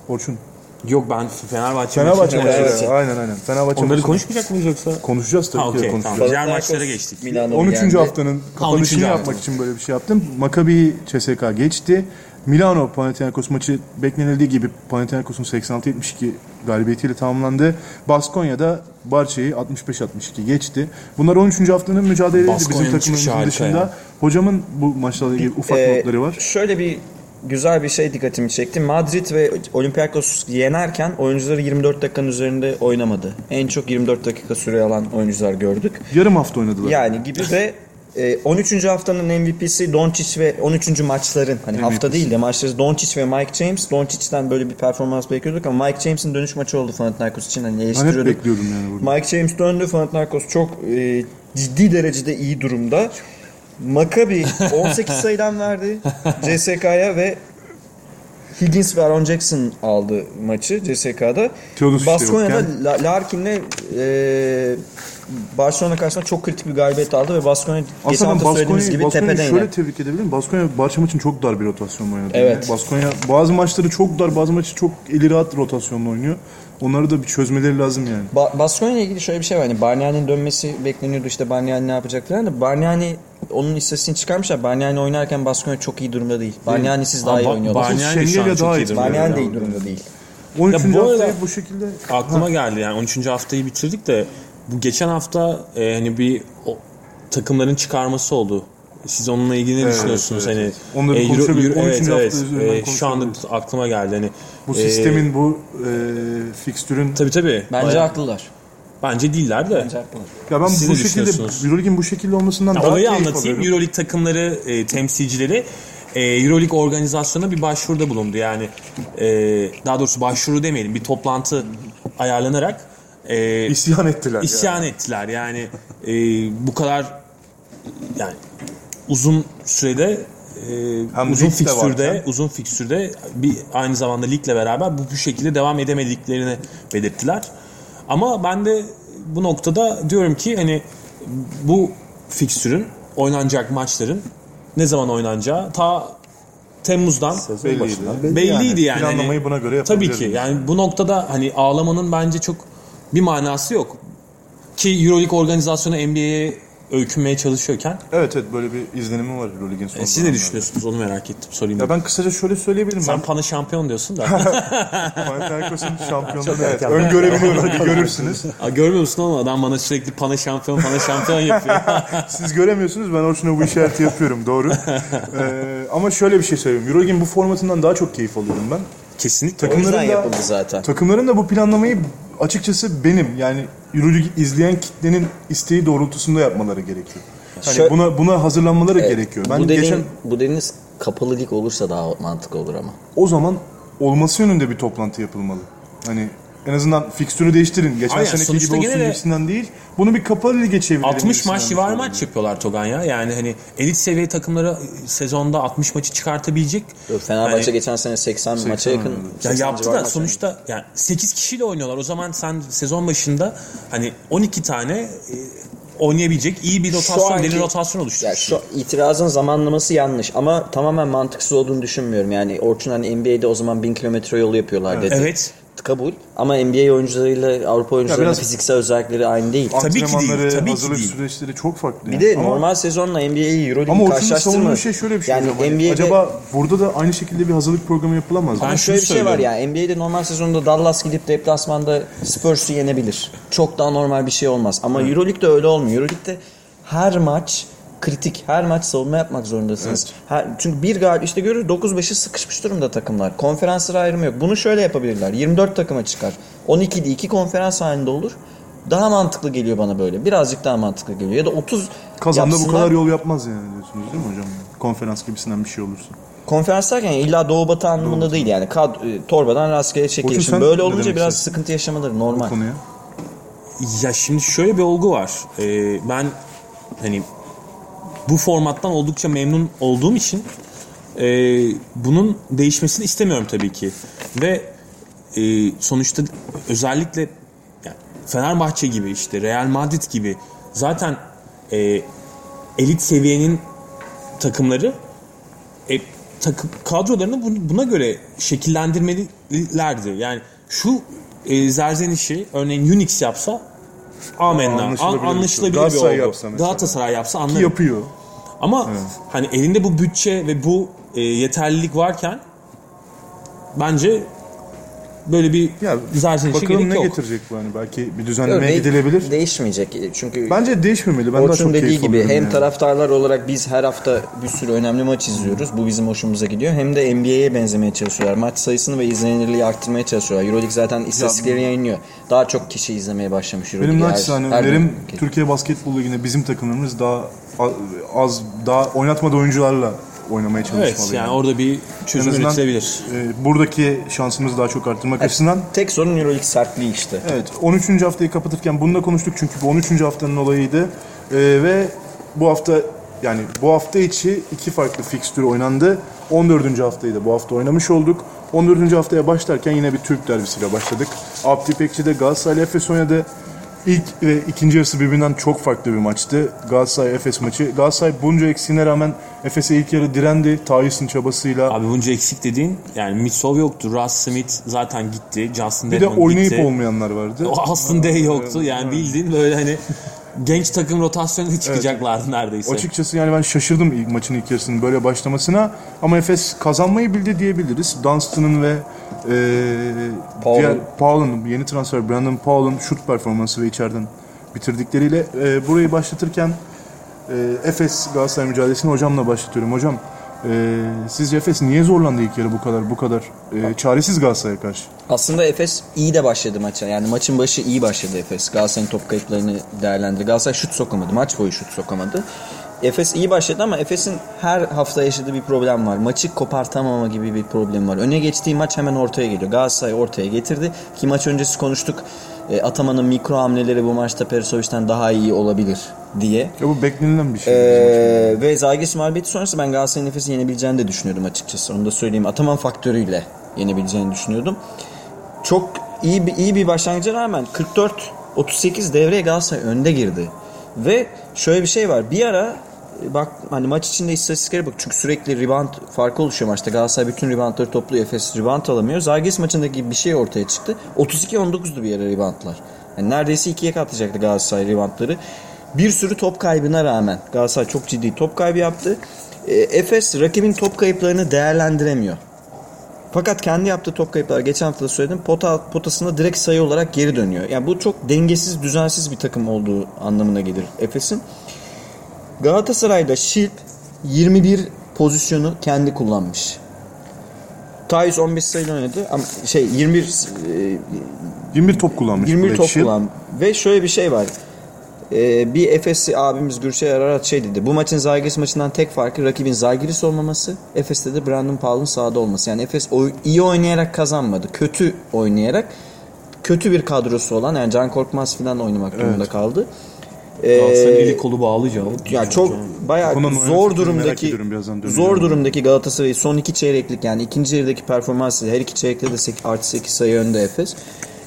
S1: Orçun.
S2: Yok ben Fenerbahçe,
S1: Fenerbahçe
S2: maçı-.
S4: Evet.
S1: Aynen aynen. Fenerbahçe
S2: Onları
S1: maçı.
S2: konuşmayacak mıyız yoksa?
S1: konuşacağız tabii
S2: Ha
S1: ki
S2: okey
S1: konuşacağız.
S2: tamam. Diğer maçlara geçtik.
S4: Milano
S1: 13.
S4: yendi.
S1: haftanın kapanışını
S2: 13.
S1: yapmak
S2: hafta.
S1: için böyle bir şey yaptım. Maccabi CSK geçti. Milano Panathinaikos maçı beklenildiği gibi Panathinaikos'un 86-72 galibiyetiyle tamamlandı. Baskonya'da Barça'yı 65-62 geçti. Bunlar 13. haftanın mücadeleleri bizim
S2: Baskonya'nın çıkışı
S1: takımımızın
S2: harika
S1: dışında.
S2: ya.
S1: Hocamın bu maçlarla ilgili ufak
S4: Ee,
S1: notları var.
S4: Şöyle bir güzel bir şey dikkatimi çekti. Madrid ve Olympiakos yenerken oyuncuları 24 dakikanın üzerinde oynamadı. En çok 24 dakika süre alan oyuncular gördük.
S1: Yarım hafta oynadılar.
S4: Yani gibi ve e, 13. haftanın MVP'si Doncic ve 13. maçların hani hafta değil de maçları Doncic ve Mike James. Doncic'ten böyle bir performans bekliyorduk ama Mike James'in dönüş maçı oldu Panathinaikos için hani
S1: Ben hep
S4: eleştiriyorduk.
S1: bekliyordum yani burada.
S4: Mike James döndü. Panathinaikos çok e, ciddi derecede iyi durumda. Maccabi 18 sayıdan verdi CSK'ya ve Higgins ve Aaron Jackson aldı maçı CSK'da. Baskonya'da Larkin'le e, Barcelona karşısında çok kritik bir galibiyet aldı ve Baskonya geçen hafta söylediğimiz
S1: Baskonya'yı
S4: gibi
S1: Baskonya'yı
S4: tepeden
S1: şöyle
S4: iner.
S1: tebrik edebilirim. Baskonya Barça maçın çok dar bir rotasyonla oynadı.
S4: Evet.
S1: Baskonya bazı maçları çok dar, bazı maçı çok eli rahat rotasyonla oynuyor. Onları da bir çözmeleri lazım yani.
S4: Ba- Baskonya ile ilgili şöyle bir şey var. Hani Bargnani'nin dönmesi bekleniyordu işte Bargnani ne yapacak falan da Bargnani onun istatistiğini çıkarmışlar. Bargnani oynarken Baskonya çok iyi durumda değil. Bargnani'siz daha
S2: Ama
S4: iyi oynuyorlar.
S2: Bargnani de şu an
S1: Şengel'e
S2: çok
S1: daha
S2: iyi
S1: iyi.
S2: durumda.
S4: Bargnani de iyi durumda değil.
S1: 13.
S2: Ya bu arada-
S1: haftayı bu şekilde
S2: Aklıma geldi yani 13. haftayı bitirdik de bu geçen hafta e, hani bir o, takımların çıkarması oldu. Siz onunla ilgili ne
S1: Evet,
S2: düşünüyorsunuz?
S1: evet,
S2: hani
S1: evet. Onları konuşabiliriz. 13.
S2: evet,
S1: hafta
S2: evet.
S1: üzerinden
S2: E, şu anda
S1: konuşabiliriz.
S2: aklıma geldi hani.
S1: Bu
S2: e,
S1: sistemin bu e, fikstürün
S2: tabii tabii.
S4: Bence
S2: Bayağı-
S4: haklılar.
S2: Bence değiller de.
S4: Bence haklılar.
S1: ya ben
S2: Siz
S1: bu
S2: ne
S1: şekilde
S2: düşünüyorsunuz?
S1: Euroleague'in bu şekilde olmasından
S2: Ya
S1: daha
S2: olayı
S1: keyif
S2: anlatayım.
S1: alıyorum.
S2: Euroleague takımları e, temsilcileri e, Euroleague organizasyonuna bir başvuruda bulundu. Yani e, daha doğrusu başvuru demeyelim bir toplantı ayarlanarak e,
S1: İsyan ettiler.
S2: isyan ettiler. Yani e, bu kadar yani uzun sürede e, uzun
S1: ligde
S2: fikstürde uzun fikstürde bir aynı zamanda ligle beraber bu, bu şekilde devam edemediklerini belirttiler. Ama ben de bu noktada diyorum ki hani bu fikstürün oynanacak maçların ne zaman oynanacağı ta Temmuz'dan
S1: Belliydi.
S3: başından belli
S2: belliydi yani.
S1: Planlamayı
S2: Hani
S1: buna göre
S2: Tabii ki. Yani bu noktada hani ağlamanın bence çok bir manası yok. Ki EuroLeague organizasyonu NBA'ye öykünmeye çalışıyorken
S1: Evet evet böyle bir izlenimi var Euroleague'in son
S2: e, siz ne düşünüyorsunuz onu merak ettim sorayım.
S1: Ya ben kısaca şöyle söyleyebilirim.
S2: Sen
S1: ben
S2: Pana şampiyon diyorsun da.
S1: Panathinaikos'un şampiyonluğunu evet, öngörebiliyorum. Bir görürsünüz.
S2: Aa, görmüyor musun ama adam bana sürekli Pana şampiyon Pana şampiyon yapıyor.
S1: Siz göremiyorsunuz ben Orçun'a bu işareti yapıyorum doğru. Ee, ama şöyle bir şey söyleyeyim. Euroleague'in bu formatından daha çok keyif alıyorum ben.
S2: Kesinlikle.
S1: Takımların da,
S4: yapıldı zaten.
S1: takımların da bu planlamayı açıkçası benim yani Euroleague izleyen kitlenin isteği doğrultusunda yapmaları gerekiyor. Hani
S4: Şö-
S1: buna buna hazırlanmaları gerekiyor. Ben
S4: bu dediğin,
S1: geçen
S4: bu dediğiniz kapalı lig olursa daha mantıklı olur ama.
S1: O zaman olması yönünde bir toplantı yapılmalı. Hani en azından fikstürü değiştirin. Geçen
S2: Aynen,
S1: seneki
S2: sonuçta
S1: gibi olsun
S2: gene de-
S1: gibisinden değil. Bunu bir kapalı lige çevirelim.
S2: 60
S1: gibisinden
S2: maç civarı maç yapıyorlar Togan ya. Yani hani elit seviye takımları e, sezonda 60 maçı çıkartabilecek.
S4: Fenerbahçe
S2: Hani-
S4: geçen sene 80, maça yakın.
S1: oynadı.
S2: Ya
S4: 80
S2: yaptı
S4: civarı
S2: da
S4: maç
S2: sonuçta yani 8 kişiyle oynuyorlar. O zaman sen sezon başında hani 12 tane e, oynayabilecek iyi bir rotasyon,
S4: anki-
S2: deli rotasyon
S4: Ya
S2: oluşturmuşsun.
S4: şu itirazın zamanlaması yanlış ama tamamen mantıksız olduğunu düşünmüyorum. Yani Orçun hani NBA'de o zaman 1000 kilometre yol yapıyorlar dedi.
S2: Evet.
S4: Kabul. Ama NBA oyuncularıyla Avrupa oyuncularının
S1: biraz-
S4: fiziksel özellikleri aynı değil.
S2: Tabii ki değil, tabii ki
S1: hazırlık
S2: değil.
S1: süreçleri çok farklı.
S4: Bir
S1: yani.
S4: de
S1: Ama-
S4: normal sezonla NBA'yi
S1: Ama
S4: Euroleague
S1: Orçun'un
S4: karşılaştırma.
S1: savunduğu şey şöyle bir şey.
S4: Yani
S1: hocam.
S4: NBA'de
S1: Acaba burada da aynı şekilde bir hazırlık programı yapılamaz mı?
S2: Ben
S4: Ama
S2: şunu
S4: şöyle bir şey var ya NBA'de normal sezonda Dallas gidip deplasmanda Spurs'u yenebilir. Çok daha normal bir şey olmaz. Ama Euroleague'de öyle olmuyor. Euroleague'de her maç kritik. Her maç savunma yapmak zorundasınız. Her, çünkü bir galip işte görür 9-5'i sıkışmış durumda takımlar. Konferanslara ayrımı yok. Bunu şöyle yapabilirler. 24 takıma çıkar. 12'de 2 konferans halinde olur. Daha mantıklı geliyor bana böyle. Birazcık daha mantıklı geliyor. Ya da 30
S1: Kazanda bu kadar yol yapmaz yani diyorsunuz değil mi hocam? Konferans gibisinden bir şey olursa.
S4: Konferans derken illa doğu batı anlamında değil yani. Kad, e, torbadan rastgele çekilişim. Böyle olunca biraz
S1: istersin?
S4: sıkıntı yaşamaları normal.
S1: Konuya.
S2: Ya şimdi şöyle bir olgu var. Ee, ben hani bu formattan oldukça memnun olduğum için e, bunun değişmesini istemiyorum tabii ki. Ve e, sonuçta özellikle yani Fenerbahçe gibi işte Real Madrid gibi zaten e, elit seviyenin takımları e, takım kadrolarını bu- buna göre şekillendirmelilerdi. Yani şu e, zerzenişi örneğin Unix yapsa amenna.
S1: Anlaşılabilir
S2: An-
S1: bir
S2: anlaşılabilir
S1: şey.
S2: bir olgu.
S1: yapsa mesela.
S2: Galatasaray yapsa
S1: Ki
S2: anlarım.
S1: yapıyor.
S2: Ama hani elinde bu bütçe ve bu e, yeterlilik varken bence böyle bir
S1: Ya bakalım
S2: gerek
S1: ne
S2: yok.
S1: getirecek bu hani belki bir düzenlemeye
S4: Örneğin
S1: gidilebilir.
S4: Değişmeyecek. Çünkü
S1: Bence değişmemeli. Ben
S4: Orçun dediği
S1: keyif
S4: gibi hem
S1: yani.
S4: taraftarlar olarak biz her hafta bir sürü önemli maç izliyoruz. Bu bizim hoşumuza gidiyor. Hem de NBA'ye benzemeye çalışıyorlar. Maç sayısını ve izlenirliği arttırmaya çalışıyorlar. Euroleague zaten istatistikleri yayınlıyor. Daha çok kişi izlemeye başlamış Euroleague.
S1: Benim naçizane önerim. Türkiye Basketbol Ligi'nde bizim takımlarımız daha az daha oynatmadığı oyuncularla oynamaya çalışmalı.
S2: Evet yani orada bir çözüm üretilebilir.
S1: e, buradaki şansımızı daha çok arttırmak açısından
S4: Tek sorun Euroleague sertliği işte.
S1: Evet 13. haftayı kapatırken bunu da konuştuk çünkü bu 13. haftanın olayıydı. Ee, ve bu hafta yani bu hafta içi iki farklı fikstür oynandı. 14. haftayı da bu hafta oynamış olduk. 14. haftaya başlarken yine bir Türk derbisiyle başladık. Abdi Pekçi'de Galatasaray Efes oynadı. İlk ve ikinci yarısı birbirinden çok farklı bir maçtı. Galatasaray Efes maçı. Galatasaray bunca eksiğine rağmen Efes'e ilk yarı direndi. Tyson çabasıyla.
S2: Abi bunca eksik dediğin yani Mitsov yoktu. Russ Smith zaten gitti. Justin
S1: bir de oynayıp
S2: gitti.
S1: olmayanlar vardı.
S2: O Austin Day yoktu. Yani bildiğin böyle hani genç takım rotasyonu çıkacaklardı neredeyse.
S1: Açıkçası yani ben şaşırdım ilk maçın ilk yarısının böyle başlamasına. Ama Efes kazanmayı bildi diyebiliriz. Dunstan'ın ve e,
S4: Powell.
S1: diğer Powell'ın yeni transfer Brandon Powell'ın şut performansı ve içeriden bitirdikleriyle e, burayı başlatırken e, Efes Galatasaray mücadelesini hocamla başlatıyorum. Hocam e, sizce Efes niye zorlandı ilk yarı bu kadar bu kadar e, çaresiz Galatasaray'a karşı?
S4: Aslında Efes iyi de başladı maça. Yani maçın başı iyi başladı Efes. Galatasaray'ın top kayıplarını değerlendirdi. Galatasaray şut sokamadı. Maç boyu şut sokamadı. Efes iyi başladı ama Efes'in her hafta yaşadığı bir problem var. Maçı kopartamama gibi bir problem var. Öne geçtiği maç hemen ortaya geliyor. Galatasaray ortaya getirdi. Ki maç öncesi konuştuk. E, Ataman'ın mikro hamleleri bu maçta Perisovic'den daha iyi olabilir diye.
S1: Ya bu beklenilen bir şey.
S4: Ee, ve Zalgiris mağlubiyeti sonrası ben Galatasaray'ın Efes'i yenebileceğini de düşünüyordum açıkçası. Onu da söyleyeyim. Ataman faktörüyle yenebileceğini düşünüyordum. Çok iyi bir, iyi bir başlangıca rağmen 44-38 devreye Galatasaray önde girdi. Ve şöyle bir şey var. Bir ara bak hani maç içinde istatistiklere bak çünkü sürekli rebound farkı oluşuyor maçta. Galatasaray bütün reboundları topluyor. Efes rebound alamıyor. Zalgiris maçındaki bir şey ortaya çıktı. 32-19'du bir ara reboundlar. Yani neredeyse ikiye katlayacaktı Galatasaray reboundları. Bir sürü top kaybına rağmen Galatasaray çok ciddi top kaybı yaptı. E, Efes rakibin top kayıplarını değerlendiremiyor. Fakat kendi yaptığı top kayıplar geçen hafta da söyledim pota, potasına direkt sayı olarak geri dönüyor. Yani bu çok dengesiz, düzensiz bir takım olduğu anlamına gelir Efes'in. Galatasaray'da Şilp 21 pozisyonu kendi kullanmış. Tayyus 15 sayıyla oynadı ama şey 21 e,
S1: 21 top kullanmış.
S4: 21
S1: Black
S4: top kullan. Ve şöyle bir şey var. e, bir Efes'i abimiz Gürşey Ararat şey dedi. Bu maçın Zalgiris maçından tek farkı rakibin Zalgiris olmaması, Efes'te de Brandon Powell'ın sahada olması. Yani Efes oy- iyi oynayarak kazanmadı. Kötü oynayarak kötü bir kadrosu olan yani Can Korkmaz falan oynamak durumunda kaldı.
S2: Galatasaray'ın
S4: Ee,
S2: eli kolu bağlı canım.
S4: ya çok bayağı
S1: oynayan
S4: zor durumdaki zor durumdaki Galatasaray son iki çeyreklik yani ikinci yarıdaki performansı her iki çeyrekte de sek- artı 8 sayı önde Efes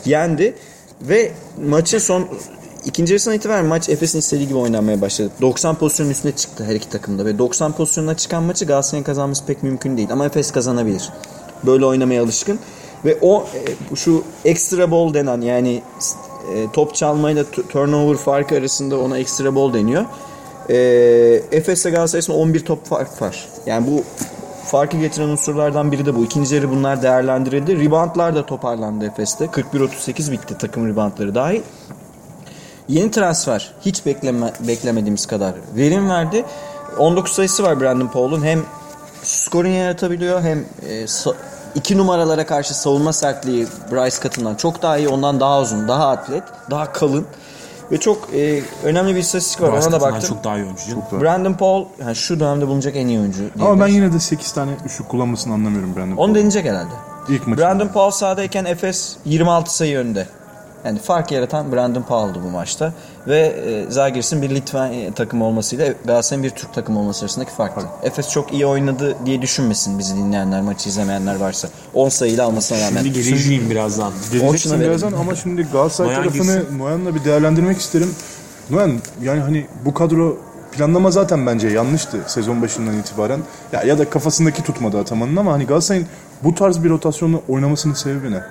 S4: yendi ve maçın son ikinci yarısından itibaren maç Efes'in istediği gibi oynanmaya başladı. 90 pozisyonun üstüne çıktı her iki takımda ve 90 pozisyonuna çıkan maçı Galatasaray'ın kazanması pek mümkün değil ama Efes kazanabilir. Böyle oynamaya alışkın ve o e, şu extra ball denen yani e, top çalmayla turnover farkı arasında ona extra ball deniyor. E, Efes'le Galatasaray arasında 11 top fark var. Yani bu farkı getiren unsurlardan biri de bu. İkinci yarı bunlar değerlendirildi. Reboundlar da toparlandı Efes'te. 41-38 bitti takım reboundları dahil. Yeni transfer hiç bekleme, beklemediğimiz kadar verim verdi. 19 sayısı var Brandon Paul'un. Hem scoring yaratabiliyor hem e, iki numaralara karşı savunma sertliği Bryce Cutton'dan çok daha iyi. Ondan daha uzun, daha atlet, daha kalın. Ve çok e, önemli bir istatistik var. Ona da baktım.
S2: çok daha iyi oyuncu canım.
S4: Brandon Paul yani şu dönemde bulunacak en iyi oyuncu.
S1: Ama ben yine de 8 tane üçlük kullanmasını anlamıyorum Brandon.
S4: Onu deneyecek herhalde.
S1: İlk maçı.
S4: Brandon Paul sahadayken Efes 26 sayı önde. Yani fark yaratan Brandon Paul'du bu maçta. Ve e, Zagiris'in bir Litvan e, takımı olmasıyla Galatasaray'ın bir Türk takımı olması arasındaki farktı. Efes çok iyi oynadı diye düşünmesin bizi dinleyenler, maçı izlemeyenler varsa. 10 sayıyla almasına rağmen.
S2: Şimdi geleceğim birazdan.
S1: Geleceksin birazdan ama şimdi Galatasaray
S2: Noyan
S1: tarafını. Noyan'la bir değerlendirmek isterim. Noyan yani hani bu kadro planlama zaten bence yanlıştı sezon başından itibaren. Ya ya da kafasındaki tutmadı atamanın ama hani Galatasaray'ın bu tarz bir rotasyonla oynamasının sebebi ne?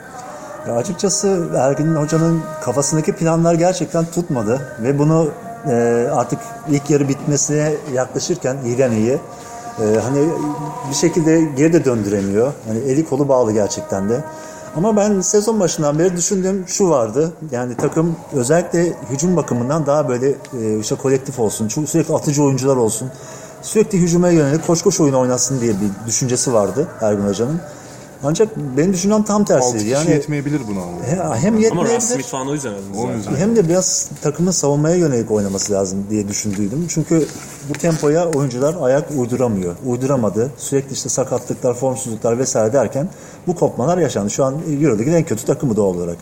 S3: Ya açıkçası Ergin Hoca'nın kafasındaki planlar gerçekten tutmadı ve bunu e, artık ilk yarı bitmesine yaklaşırken iyiden iyi e, hani bir şekilde geri de döndüremiyor. Hani eli kolu bağlı gerçekten de. Ama ben sezon başından beri düşündüğüm şu vardı. Yani takım özellikle hücum bakımından daha böyle e, işte kolektif olsun. Sürekli atıcı oyuncular olsun. Sürekli hücuma yönelik koş koş oyun oynasın diye bir düşüncesi vardı Ergin Hoca'nın. Ancak benim düşüncem tam
S1: 6
S3: tersi.
S1: kişi
S3: Yani
S1: yetmeyebilir buna ama.
S3: he- hem
S2: Ama
S3: yetmeyebilir
S2: Smith falan o yüzden
S1: yüzünden.
S3: hem de biraz takımın savunmaya yönelik oynaması lazım diye düşündüydüm. Çünkü bu tempoya oyuncular ayak uyduramıyor. Uyduramadı. Sürekli işte sakatlıklar, formsuzluklar vesaire derken bu kopmalar yaşandı. Şu an Euroleague'in en kötü takımı doğal olarak.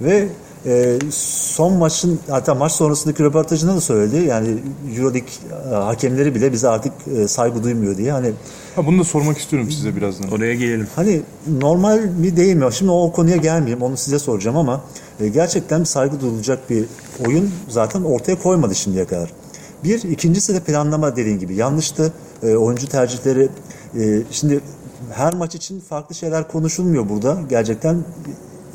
S3: Ve e, son maçın hatta maç sonrasındaki röportajında da söyledi. Yani Euroleague e, hakemleri bile bize artık e, saygı duymuyor diye. Hani
S1: Ha, bunu da sormak istiyorum size birazdan.
S2: Oraya gelelim.
S3: Hani normal mi değil mi? Şimdi o konuya gelmeyeyim. Onu size soracağım ama e, gerçekten saygı duyulacak bir oyun zaten ortaya koymadı şimdiye kadar. Bir, ikincisi de planlama dediğin gibi yanlıştı. E, oyuncu tercihleri e, şimdi her maç için farklı şeyler konuşulmuyor burada. Gerçekten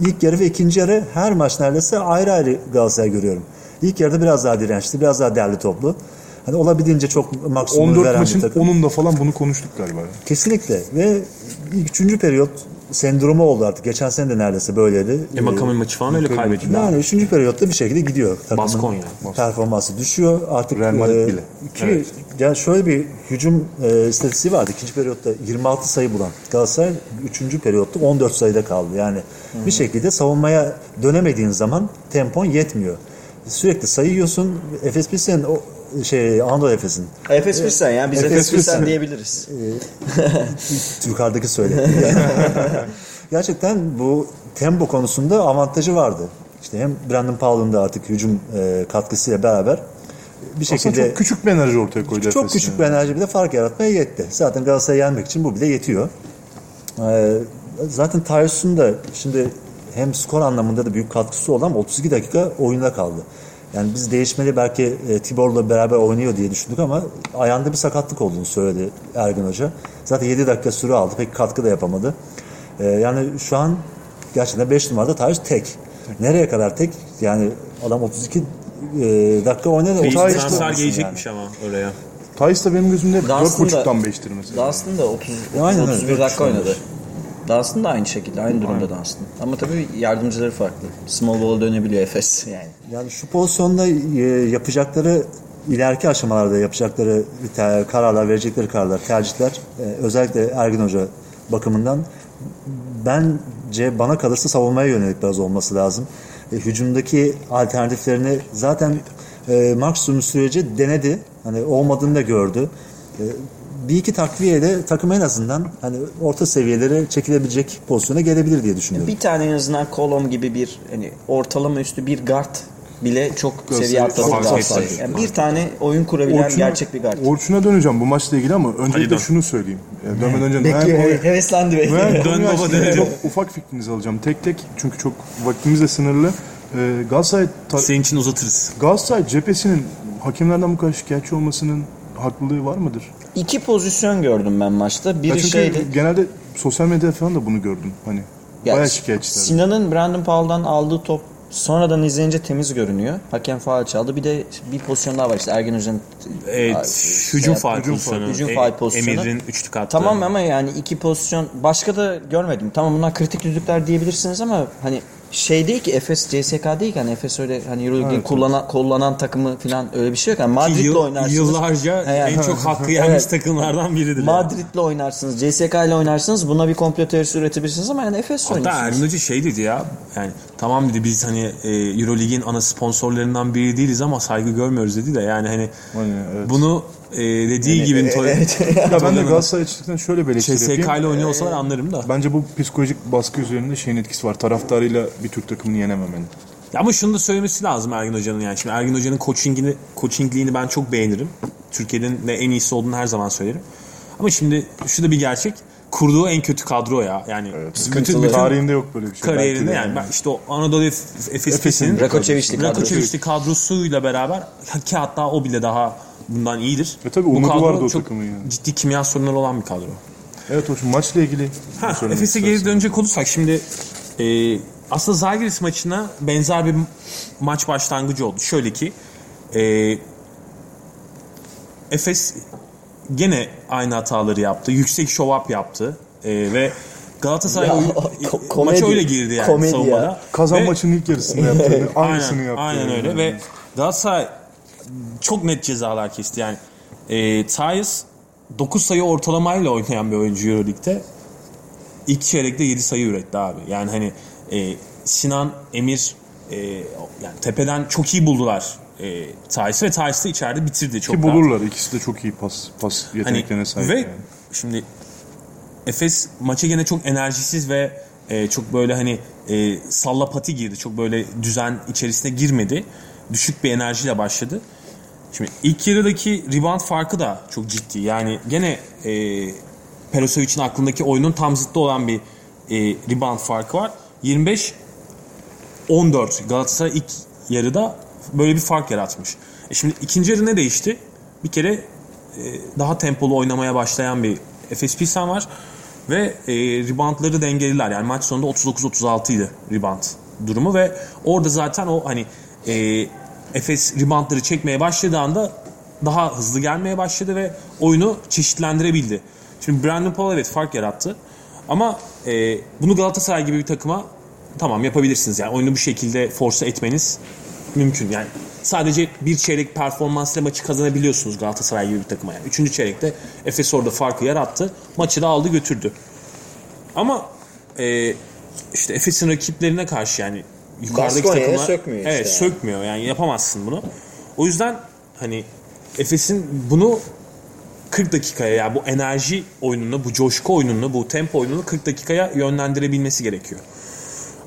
S3: ilk yarı ve ikinci yarı her maç neredeyse ayrı ayrı Galatasaray görüyorum. İlk yarıda biraz daha dirençli, biraz daha derli toplu. Hani olabildiğince çok maksimum
S1: 14
S3: veren bir
S1: maçın
S3: takım.
S1: 10'unda falan bunu konuştuk galiba.
S3: Kesinlikle ve üçüncü periyot sendromu oldu artık. Geçen sene de neredeyse böyleydi.
S2: E Makami maçı falan öyle kaybedildi.
S3: Yani üçüncü periyotta bir şekilde gidiyor. Takımın
S2: Baskonya.
S3: Performansı düşüyor. Artık
S1: Real Madrid
S3: e,
S1: bile.
S3: Ki, yani şöyle bir hücum e, istatistiği vardı. İkinci periyotta 26 sayı bulan Galatasaray üçüncü periyotta 14 sayıda kaldı. Yani bir şekilde savunmaya dönemediğin zaman tempon yetmiyor. Sürekli sayı yiyorsun. Efes Pilsen'in o şey Anadolu Efes'in
S4: Efes Pilsen ya biz
S3: Efes
S4: Efes Pilsen diyebiliriz.
S3: yukarıdaki söyle. Gerçekten bu tempo konusunda avantajı vardı. İşte hem Brandon Powell'ın da artık hücum e, katkısıyla beraber bir
S1: Aslında
S3: şekilde
S1: çok küçük bir enerji ortaya koydu
S3: çok
S1: Efes'in
S3: küçük
S1: yani.
S3: bir enerji bile fark yaratmaya yetti. Zaten Galatasaray'ı yenmek için bu bile yetiyor. Ee, zaten Tyus'un da şimdi hem skor anlamında da büyük katkısı olan 32 dakika oyunda kaldı. Yani biz değişmeli belki e, Tibor'la beraber oynuyor diye düşündük ama ayağında bir sakatlık olduğunu söyledi Ergin Hoca. Zaten 7 dakika süre aldı. Pek katkı da yapamadı. Ee, yani şu an gerçekten 5 numarada Tyus tek. Nereye kadar tek? Yani adam 32 e, dakika oynadı. 35
S2: transfer gelecekmiş ama oraya.
S1: Thais da benim gözümde
S4: Dunstan da-
S1: 4.5'tan 5'tir mesela.
S4: Dunstan da 30,
S3: Aynen öyle,
S4: 31 dakika oynadı. Dunstan da aynı şekilde, aynı durumda Dunstan. Ama tabii yardımcıları farklı. Small ball'a dönebiliyor Efes yani.
S3: Yani şu pozisyonda e, yapacakları ileriki aşamalarda yapacakları te- kararlar, verecekleri kararlar, tercihler e, özellikle Ergin Hoca bakımından bence bana kalırsa savunmaya yönelik biraz olması lazım. E, hücumdaki alternatiflerini zaten e, maksimum süreci denedi. Hani olmadığını da gördü. E, bir iki takviyeyle takım en azından hani orta seviyelere çekilebilecek pozisyona gelebilir diye düşünüyorum.
S4: Bir tane en azından Kolom gibi bir hani ortalama üstü bir guard bile çok
S1: Göster-
S4: seviye atladı. Yani bir tane oyun kurabilen
S1: Orçun'a-
S4: gerçek bir guard.
S1: Orçun'a döneceğim bu maçla ilgili ama öncelikle
S2: dön.
S1: şunu söyleyeyim. Yani dönmeden önce
S4: Bekliyor,
S1: Ben-
S4: he- heveslendi
S1: Ben
S4: bekliyor.
S2: Dön baba dönelim.
S1: Çok ufak fikrinizi alacağım. Tek tek çünkü çok vaktimiz de sınırlı. Ee, Galatasaray, ta-
S2: Senin için uzatırız.
S1: Galatasaray cephesinin hakemlerden bu kadar şikayetçi olmasının haklılığı var mıdır?
S4: İki pozisyon gördüm ben maçta.
S1: Ya
S4: Biri
S1: çünkü
S4: şeydi.
S1: genelde sosyal medyada falan da bunu gördüm. Hani
S4: Ya,
S1: bayağı şikayetçiler.
S4: Sinan'ın Brandon Powell'dan aldığı top sonradan izleyince temiz görünüyor. Hakem faul çaldı. Bir de bir pozisyon daha var işte Ergen Hoca'nın
S2: Evet, hücum
S4: şey-
S2: faal
S1: hücum
S2: pozisyonu.
S4: hücum
S2: E-
S4: faal pozisyonu.
S2: Emir'in üçlük attı.
S4: Tamam ama yani iki pozisyon başka da görmedim. Tamam bunlar kritik düdükler diyebilirsiniz ama hani şey değil ki Efes CSK değil ki hani Efes öyle hani Euroleague'in
S1: Evet,
S4: kullanan, kullanan takımı falan öyle bir şey yok. Yani Madrid'le
S2: yıl-
S4: oynarsınız.
S2: Yıllarca
S4: yani.
S2: en çok hakkı yenmiş
S4: Evet.
S2: takımlardan biridir. yani.
S4: Madrid'le oynarsınız, CSK ile oynarsınız. Buna bir komplo teorisi üretebilirsiniz ama yani Efes
S2: Hatta
S4: oynuyorsunuz.
S2: Ergin Hoca şey dedi ya yani tamam dedi biz hani e, Euroleague'in ana sponsorlarından biri değiliz ama saygı görmüyoruz dedi de yani hani
S1: Aynen, evet.
S2: bunu e, dediği gibi to-
S1: Ya ben de Galatasaray açısından şöyle bir eleştiri
S2: CSK ile
S1: yapayım.
S2: oynuyor olsalar anlarım da.
S1: Bence bu psikolojik baskı üzerinde şeyin etkisi var. Taraftarıyla bir Türk takımını yenememenin.
S2: Ya ama şunu da söylemesi lazım Ergin Hoca'nın yani. Şimdi Ergin Hoca'nın coachingini, coachingliğini ben çok beğenirim. Türkiye'nin de en iyisi olduğunu her zaman söylerim. Ama şimdi şu da bir gerçek. Kurduğu en kötü kadro ya. Yani bütün, bütün
S1: Tarihinde yok böyle bir şey.
S2: kariyerinde yani. Ben işte o Anadolu Efes- Efes'in
S4: Rakoçeviç'li kadrosu.
S2: Kadrosuyla beraber ki hatta o bile daha bundan iyidir.
S1: E tabii
S2: Bu
S1: umudu
S2: kadro
S1: vardı o
S2: çok
S1: takımın yani.
S2: ciddi kimya sorunları olan bir kadro.
S1: Evet o şimdi maçla ilgili
S2: Ha, Efes'e geri dönecek olursak şimdi e, aslında Zalgiris maçına benzer bir maç başlangıcı oldu. Şöyle ki e, Efes gene aynı hataları yaptı. Yüksek show up yaptı. E, ve Galatasaray
S4: Ya, ko-
S2: e,
S4: komedi.
S2: maça öyle girdi yani
S4: Komedi
S2: savunmada.
S4: ya.
S1: Kazan
S2: Ve-
S1: maçının ilk yarısında yaptığını aynısını
S2: aynen,
S1: yaptı.
S2: Aynen
S1: yani.
S2: öyle ve Galatasaray çok net cezalar kesti yani. E, Tyus 9 sayı ortalamayla oynayan bir oyuncu Euroleague'de ilk çeyrekte 7 sayı üretti abi. Yani hani e, Sinan, Emir e, yani tepeden çok iyi buldular e, Tyus'u ve Tyus da içeride bitirdi çok
S1: Ki
S2: rahat.
S1: bulurlar. İkisi de çok iyi pas pas
S2: Hani,
S1: yeteneklerine sahip.
S2: ve
S1: yani.
S2: şimdi Efes maça gene çok enerjisiz ve e, çok böyle hani e, sallapati girdi. Çok böyle düzen içerisine girmedi. Düşük bir enerjiyle başladı. Şimdi ilk yarıdaki rebound farkı da çok ciddi. Yani gene e, Perosovic'in aklındaki oyunun tam zıttı olan bir e, rebound farkı var. 25 14 Galatasaray ilk yarıda böyle bir fark yaratmış. E şimdi ikinci yarı ne değişti? Bir kere e, daha tempolu oynamaya başlayan bir Efes Pilsen var ve e, reboundları dengeliler. Yani maç sonunda 39-36 idi rebound durumu ve orada zaten o hani e, Efes reboundları çekmeye başladığı anda daha hızlı gelmeye başladı ve oyunu çeşitlendirebildi. Şimdi Brandon Paul evet fark yarattı. Ama e, bunu Galatasaray gibi bir takıma tamam yapabilirsiniz. Yani oyunu bu şekilde force etmeniz mümkün. Yani sadece bir çeyrek performansla maçı kazanabiliyorsunuz Galatasaray gibi bir takıma. Yani üçüncü çeyrekte Efes orada farkı yarattı. Maçı da aldı götürdü. Ama e, işte Efes'in rakiplerine karşı yani yukarıdaki
S4: Baskonya'ya
S2: takımlar
S4: sökmüyor işte
S2: evet
S4: yani.
S2: sökmüyor yani yapamazsın bunu. O yüzden hani Efes'in bunu 40 dakikaya yani bu enerji oyununu, bu coşku oyununu, bu tempo oyununu 40 dakikaya yönlendirebilmesi gerekiyor.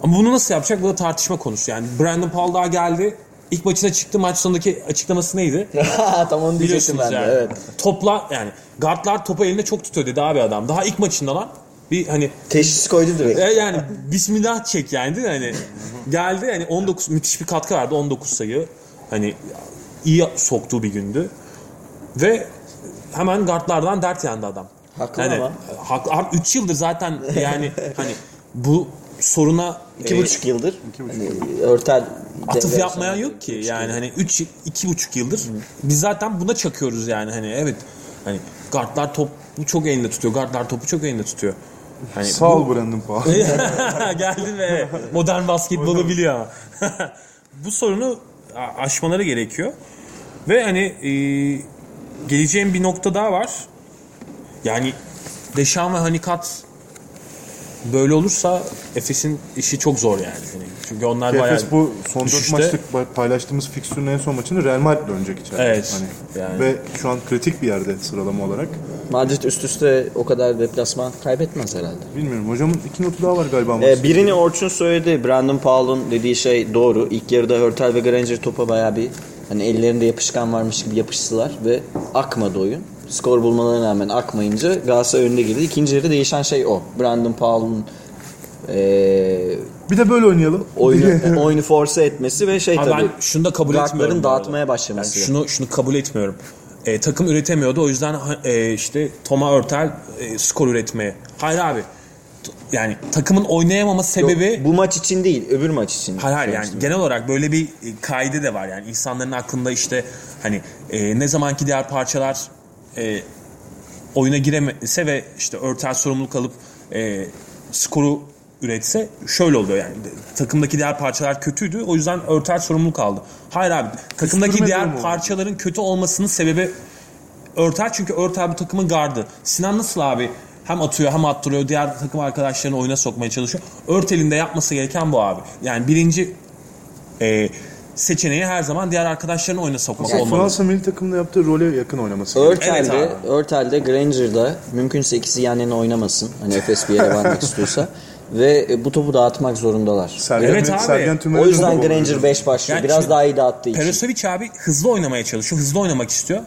S2: Ama bunu nasıl yapacak? Bu da tartışma konusu. Yani Brandon Paul daha geldi. İlk maçına çıktı. Maç sonundaki açıklaması neydi?
S4: Tam onu diyecektim ben de.
S2: yani.
S4: Evet.
S2: Topla yani guardlar topu elinde çok tutuyor dedi abi adam. Daha ilk maçında lan. Bir hani
S4: Teşhis koydu direkt.
S2: e yani bismillah çek yani değil mi? Hani geldi hani 19 müthiş bir katkı verdi 19 sayı. Hani iyi soktuğu bir gündü. Ve hemen guardlardan dert yandı adam.
S4: Haklı
S2: hani,
S4: ama.
S2: Hak, 3 yıldır zaten yani hani bu soruna
S4: İki
S2: e,
S4: buçuk yıldır. Hani örtel
S2: atıf yapmayan yok ki.
S4: buçuk
S2: Yani
S4: yıldır.
S2: hani 3 iki buçuk yıldır biz zaten buna çakıyoruz yani hani evet hani guardlar topu çok elinde tutuyor. Guardlar topu çok elinde tutuyor. Hani
S1: Sağ ol Brandon Paul.
S2: Geldi ve modern basketbolu biliyor ama. Bu sorunu aşmaları gerekiyor. Ve hani e, geleceğim bir nokta daha var. Yani Deşan ve Hanikat böyle olursa Efes'in işi çok zor yani. Yani çünkü onlar
S1: Ki
S2: bayağı
S1: Efes bu son 4
S2: düşüşte.
S1: maçlık paylaştığımız fikstürün en son maçını Real Madrid'le oynayacak içeride.
S2: Evet,
S1: Hani
S2: yani.
S1: Ve şu an kritik bir yerde sıralama olarak.
S4: Madrid üst üste o kadar deplasman kaybetmez herhalde.
S1: Bilmiyorum hocamın iki notu daha var galiba.
S4: Ee, birini Orçun söyledi. Brandon Powell'un dediği şey doğru. İlk yarıda Hurtel ve Granger topa bayağı bir hani ellerinde yapışkan varmış gibi yapıştılar ve akmadı oyun. Skor bulmalarına rağmen akmayınca Galatasaray önde girdi. İkinci yarıda değişen şey o. Brandon Powell'un eee
S1: Bir de böyle oynayalım.
S4: oyunu, oyunu force etmesi ve şey
S2: Abi
S4: tabii.
S2: ben şunu da kabul etmiyorum.
S4: dağıtmaya başlaması.
S2: Yani şunu şunu kabul etmiyorum. E, takım üretemiyordu o yüzden e, işte Toma Örtel e, skor üretmeye. Hayır abi. Yani takımın oynayamama sebebi
S4: Bu maç için değil, öbür maç için.
S2: Hayır hayır yani genel olarak böyle bir kaide de var yani insanların aklında işte hani e, ne zamanki diğer parçalar e, oyuna giremese ve işte örtel sorumluluk alıp e, skoru üretse şöyle oluyor yani takımdaki diğer parçalar kötüydü o yüzden örtel sorumluluk aldı. Hayır abi takımdaki
S1: Küstürme
S2: diğer parçaların kötü olmasının sebebi Örtel çünkü Örtel bu takımın gardı. Sinan nasıl abi hem atıyor hem attırıyor diğer takım arkadaşlarını oyuna sokmaya çalışıyor. Örtel'in de yapması gereken bu abi. Yani birinci e, seçeneği her zaman diğer arkadaşlarını oyuna sokmak
S1: Aslında
S2: olmalı.
S1: Fransa milli takımda yaptığı role yakın oynaması.
S4: Örtel'de,
S2: Evet
S4: Örtel'de Granger'da mümkünse ikisi yan yana oynamasın. Hani Efes bir yere varmak istiyorsa. Ve e, bu topu dağıtmak zorundalar.
S1: Sergen,
S2: Evet abi.
S1: Sergen
S4: O yüzden Granger
S1: oldu.
S4: 5 başlıyor.
S2: Yani
S4: Biraz daha iyi dağıttığı için.
S2: Perosovic abi hızlı oynamaya çalışıyor. Hızlı oynamak istiyor.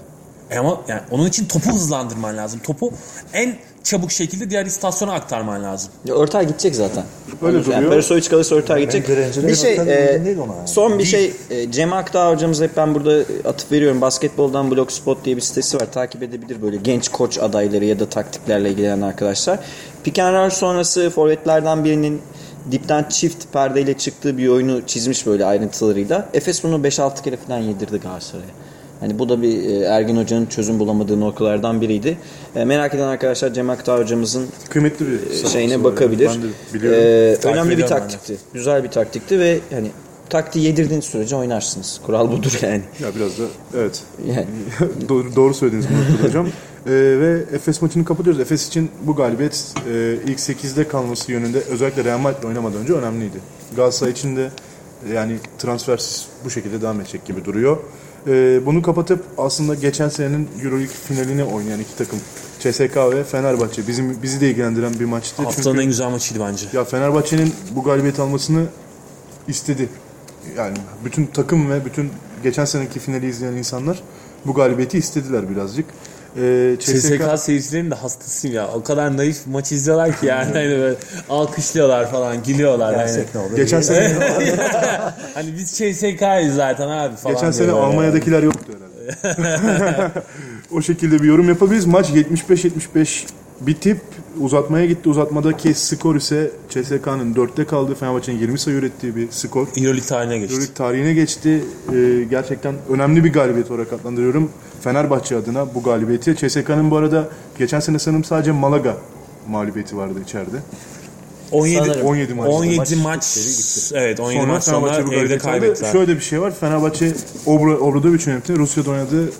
S2: E ama yani onun için topu hızlandırman lazım. Topu en çabuk şekilde diğer istasyona aktarman lazım.
S4: Ya Örtel gidecek zaten.
S1: Öyle
S4: yani
S1: duruyor.
S4: Perosovic kalırsa Örtel gidecek. Bir şey, e,
S3: yani.
S4: son bir şey. E, Cem Akdağ hocamız hep ben burada atıp veriyorum. Basketboldan Blogspot diye bir sitesi var. Takip edebilir böyle genç koç adayları ya da taktiklerle ilgilenen arkadaşlar. Pick and roll sonrası forvetlerden birinin dipten çift perdeyle çıktığı bir oyunu çizmiş böyle ayrıntılarıyla. Efes bunu 5-6 kere falan yedirdi Galatasaray'a. Hani bu da bir e, Ergin Hoca'nın çözüm bulamadığı noktalardan biriydi. E, merak eden arkadaşlar Cem Akdağ hocamızın
S1: Kıymetli bir
S4: şeyine
S1: sanatçı var
S4: bakabilir.
S1: yani.
S2: Takip
S4: önemli bir taktikti. Güzel bir taktikti ve hani taktiği yedirdiğiniz sürece oynarsınız. Kural budur yani.
S1: ya biraz da evet.
S4: Yani
S1: doğru, doğru söylediniz bu noktada hocam. Ee, ve Efes maçını kapatıyoruz. Efes için bu galibiyet e, ilk 8'de kalması yönünde özellikle Real Madrid'le oynamadan önce önemliydi. Galatasaray için de e, yani transfersiz bu şekilde devam edecek gibi duruyor. Ee, bunu kapatıp aslında geçen senenin Euroleague finalini oynayan iki takım CSK ve Fenerbahçe bizim bizi de ilgilendiren bir maçtı.
S2: Haftanın
S1: Çünkü
S2: en güzel maçıydı bence.
S1: ya Fenerbahçe'nin bu galibiyet almasını istedi. Yani bütün takım ve bütün geçen seneki finali izleyen insanlar bu galibiyeti istediler birazcık. Ee, CSK,
S2: CSK seyircilerinin de hastasıyım ya. O kadar naif maç izliyorlar ki yani hani böyle alkışlıyorlar falan, gülüyorlar. Yani.
S3: Ne olur?
S1: geçen sene
S2: hani biz CSK'yız zaten abi falan.
S1: geçen sene
S2: yani.
S1: Almanya'dakiler yoktu herhalde. o şekilde bir yorum yapabiliriz. Maç 75-75 bitip uzatmaya gitti. Uzatmadaki skor ise CSK'nın 4'te kaldığı Fenerbahçe'nin 20 sayı ürettiği bir skor.
S2: Euroleague tarihine geçti.
S1: Euroleague tarihine geçti. Ee, gerçekten önemli bir galibiyet olarak adlandırıyorum. Fenerbahçe adına bu galibiyeti. CSK'nın bu arada geçen sene sanırım sadece Malaga mağlubiyeti vardı içeride.
S2: 17
S4: Sanırım.
S1: 17 maç.
S2: 17
S3: Maç
S2: maç, evet 17
S1: Sonra
S2: maç sonra
S1: Fenerbahçe bu
S2: evde kaybettiler.
S1: Şöyle bir şey var. Fenerbahçe Obra, Obradoviç yönetiminde Rusya'da oynadığı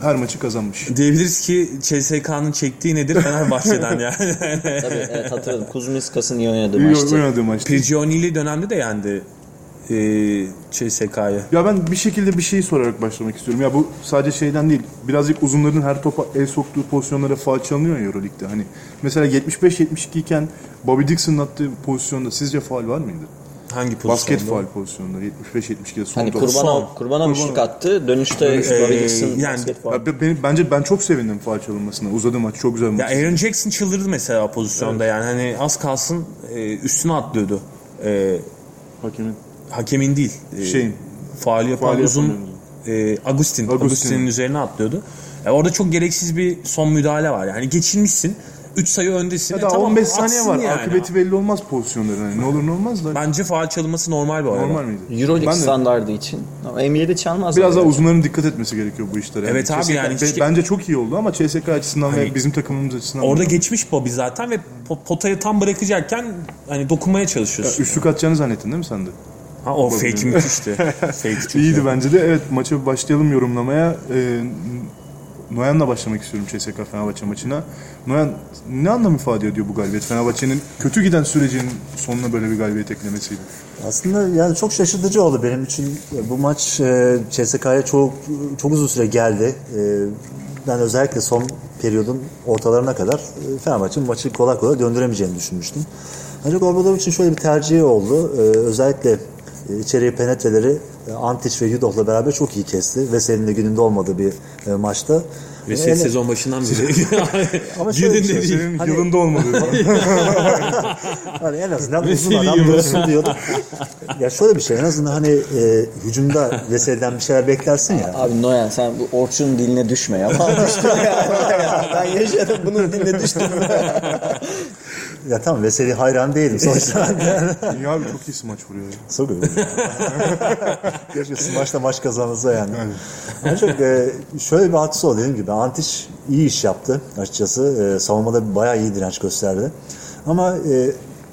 S1: her maçı kazanmış.
S2: Diyebiliriz ki CSK'nın çektiği nedir Fenerbahçe'den yani.
S4: tabii evet hatırladım. Kuzmiskas'ın iyi oynadığı
S1: İyi
S4: maçtı.
S1: oynadığı maçtı.
S2: Prigioni'li dönemde de yendi e, CSK'yı.
S1: Ya ben bir şekilde bir şeyi sorarak başlamak istiyorum. Ya bu sadece şeyden değil. Birazcık uzunların her topa el soktuğu pozisyonlara faal çalınıyor ya Euroleague'de. Hani mesela 75-72 iken Bobby Dixon'ın attığı pozisyonda sizce faal var mıydı?
S2: Hangi pozisyonda?
S1: Basket faal pozisyonunda 75-72'de son
S4: Hani
S1: top.
S4: Kurbanov,
S2: Son.
S4: Kurbanov üçlük attı. Dönüşte
S2: Ee,
S4: Dixon
S2: yani-
S4: basket
S1: benim, bence ben çok sevindim faal çalınmasına. Uzadı maç. Çok güzel bir
S2: Ya
S1: maç.
S2: Aaron Jackson çıldırdı mesela o pozisyonda yani hani az kalsın e, üstüne atlıyordu. E,
S1: Hakemin.
S2: hakemin değil. E,
S1: Şeyin.
S2: Faali yapan
S1: Faali
S2: uzun e, Agustin.
S1: Agustin.
S2: Agustin'in üzerine atlıyordu. E, orada çok gereksiz bir son müdahale var. Yani geçilmişsin. 3 sayı öndesin.
S1: Ya
S2: E,
S1: daha
S2: tamam,
S1: 15 saniye var.
S2: yani.
S1: Akıbeti belli olmaz pozisyonların. Hani ne olur ne olmaz da.
S2: Bence faal çalınması normal bu arada.
S1: Normal miydi?
S4: Euroleague
S1: Ben de-
S4: standardı için. Ama NBA'de çalmaz.
S1: Biraz daha
S4: yani.
S1: uzunların dikkat etmesi gerekiyor bu işlere.
S2: Evet abi,
S1: CSK
S2: yani
S1: be-
S2: hiç-
S1: bence çok iyi oldu ama CSK açısından
S2: Hani
S1: ve bizim takımımız açısından
S2: Orada
S1: da-
S2: geçmiş Bobby zaten ve po- potaya tam bırakacakken hani dokunmaya
S1: Ya,
S2: çalışıyorsun.
S1: üçlük atacağını zannettin değil mi sen de?
S2: Ha o fake müthişti. fake çok
S1: İyiydi
S2: iyi.
S1: bence de. Evet maça başlayalım yorumlamaya. Ee, Noyan'la başlamak istiyorum CSK Fenerbahçe maçına. Noyan ne anlam ifade ediyor bu galibiyet? Fenerbahçe'nin kötü giden sürecinin sonuna böyle bir galibiyet eklemesiydi.
S3: Aslında yani çok şaşırtıcı oldu benim için. Bu maç e, CSK'ya çok çok uzun süre geldi. E, ben özellikle son periyodun ortalarına kadar e, Fenerbahçe'nin maçı kolay kolay döndüremeyeceğini düşünmüştüm. Ancak Obradovic'in şöyle bir tercihi oldu. E, özellikle içeriye penetreleri e, Antic ve Yudoh'la beraber çok iyi kesti. Veseli'nin de gününde olmadığı bir e, maçta.
S2: Ve
S3: E,
S2: ses
S3: ele-
S2: sezon başından beri.
S3: Ama şöyle bir şey,
S2: dediğin.
S1: Senin
S3: Hani-
S1: yılında olmadı.
S3: Hani en azından uzun
S2: Veseli
S3: adam dursun diyordum. ya şöyle bir şey en azından hani e, hücumda Veseli'den bir şeyler beklersin ya.
S4: Abi Noyan sen bu Orçun diline düşme ya. ben yaşadım bunun diline düştüm.
S3: Ya tamam Veseli hayran değilim sonuçta.
S1: Dünya abi çok iyi smaç vuruyor.
S3: Çok iyi. Keşke maçta maç kazanılsa yani. Ancak e, şöyle bir hadise oldu dediğim gibi. Antiş iyi iş yaptı açıkçası. E, savunmada bayağı iyi direnç gösterdi. Ama e,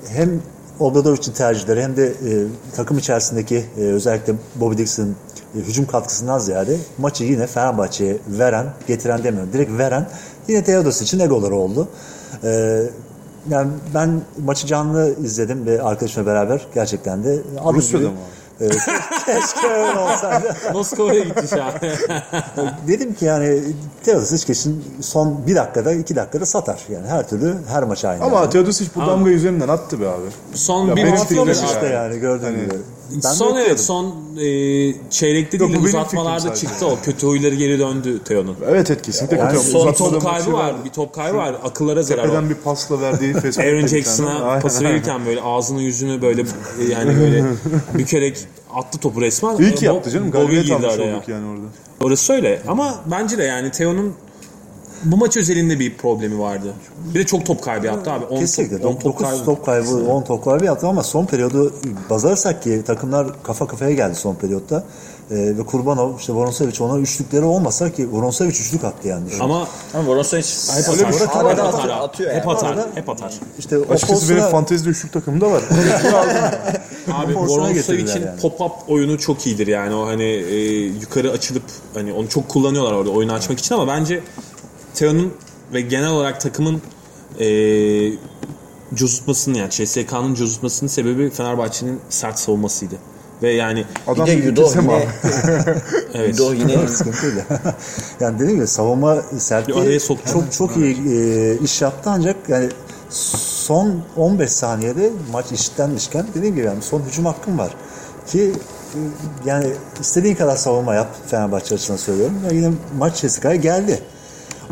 S3: hem Obradovic'in tercihleri hem de e, takım içerisindeki e, özellikle Bobby Dixon'ın e, hücum katkısından ziyade maçı yine Fenerbahçe'ye veren, getiren demiyorum. Direkt veren yine Teodos için egoları oldu. E, yani ben maçı canlı izledim ve arkadaşımla beraber gerçekten de.
S1: Rusya'da mı?
S3: Evet, keşke öyle olsaydı.
S2: Moskova'ya gitti şu an.
S3: Dedim ki yani Teodosic kesin son bir dakikada iki dakikada satar. Yani her türlü her maç aynı.
S1: Ama
S3: yani.
S1: Teodosic bu damga üzerinden attı be abi.
S2: Son
S1: Ya
S2: bir
S1: fikrim
S2: yıldır
S1: işte yani.
S3: yani gördüğün
S1: Hani-
S3: gibi. Ben
S2: son evet son e, çeyrekte
S1: Yok,
S2: değil
S1: benim
S2: uzatmalarda çıktı o. Kötü huyları geri döndü Teo'nun.
S1: Evet evet kesinlikle
S3: Yani
S1: katılıyorum.
S3: son
S2: Bir top kaybı var. Bir top kaybı var. Akıllara zarar o.
S1: Tepeden bir pasla verdiği.
S2: Aaron Jackson'a pası verirken böyle ağzını yüzünü böyle e, yani böyle bükerek attı topu resmen.
S1: İyi ki
S2: Bo-
S1: yaptı canım. Galibiyet almış
S2: araya.
S1: olduk yani orada.
S2: Orası öyle. Ama bence de yani Teo'nun bu maç özelinde bir problemi vardı. Bir de çok top kaybı yaptı abi. 10
S3: Kesinlikle.
S2: top, 10 top
S3: 9
S2: kaybı.
S3: top kaybı, 10 top kaybı yaptı ama son periyodu baz alırsak ki takımlar kafa kafaya geldi son periyotta. Ee, ve Kurbanov, işte Voronsevic ona üçlükleri olmasa ki Voronsevic üçlük attı yani.
S2: Ama
S4: Ama Vorosovic
S2: hep
S3: Öyle bir
S2: atar. Hep
S3: var.
S2: atar.
S4: Atıyor-
S2: Hep
S4: yani.
S2: atar. Hep atar.
S3: İşte
S1: Açıkçası benim fantezide üçlük takımda var.
S2: Abi Voronsovic'in
S3: yani.
S2: pop-up oyunu çok iyidir yani o hani e, yukarı açılıp hani onu çok kullanıyorlar orada oyunu açmak için ama bence Teo'nun ve genel olarak takımın e, cozutmasının yani CSK'nın cozutmasının sebebi Fenerbahçe'nin sert savunmasıydı. Ve yani
S1: Adam
S4: bir de
S1: mi
S4: yine
S1: abi?
S2: evet
S4: Yudo yine
S3: sıkıntıyla. yani dediğim gibi savunma sertliği
S2: araya soktu.
S3: çok çok iyi e, iş yaptı ancak yani son 15 saniyede maç eşitlenmişken dediğim gibi yani son hücum hakkım var. Ki e, yani istediğin kadar savunma yap Fenerbahçe açısından söylüyorum. Ya yine maç CSK'ya geldi.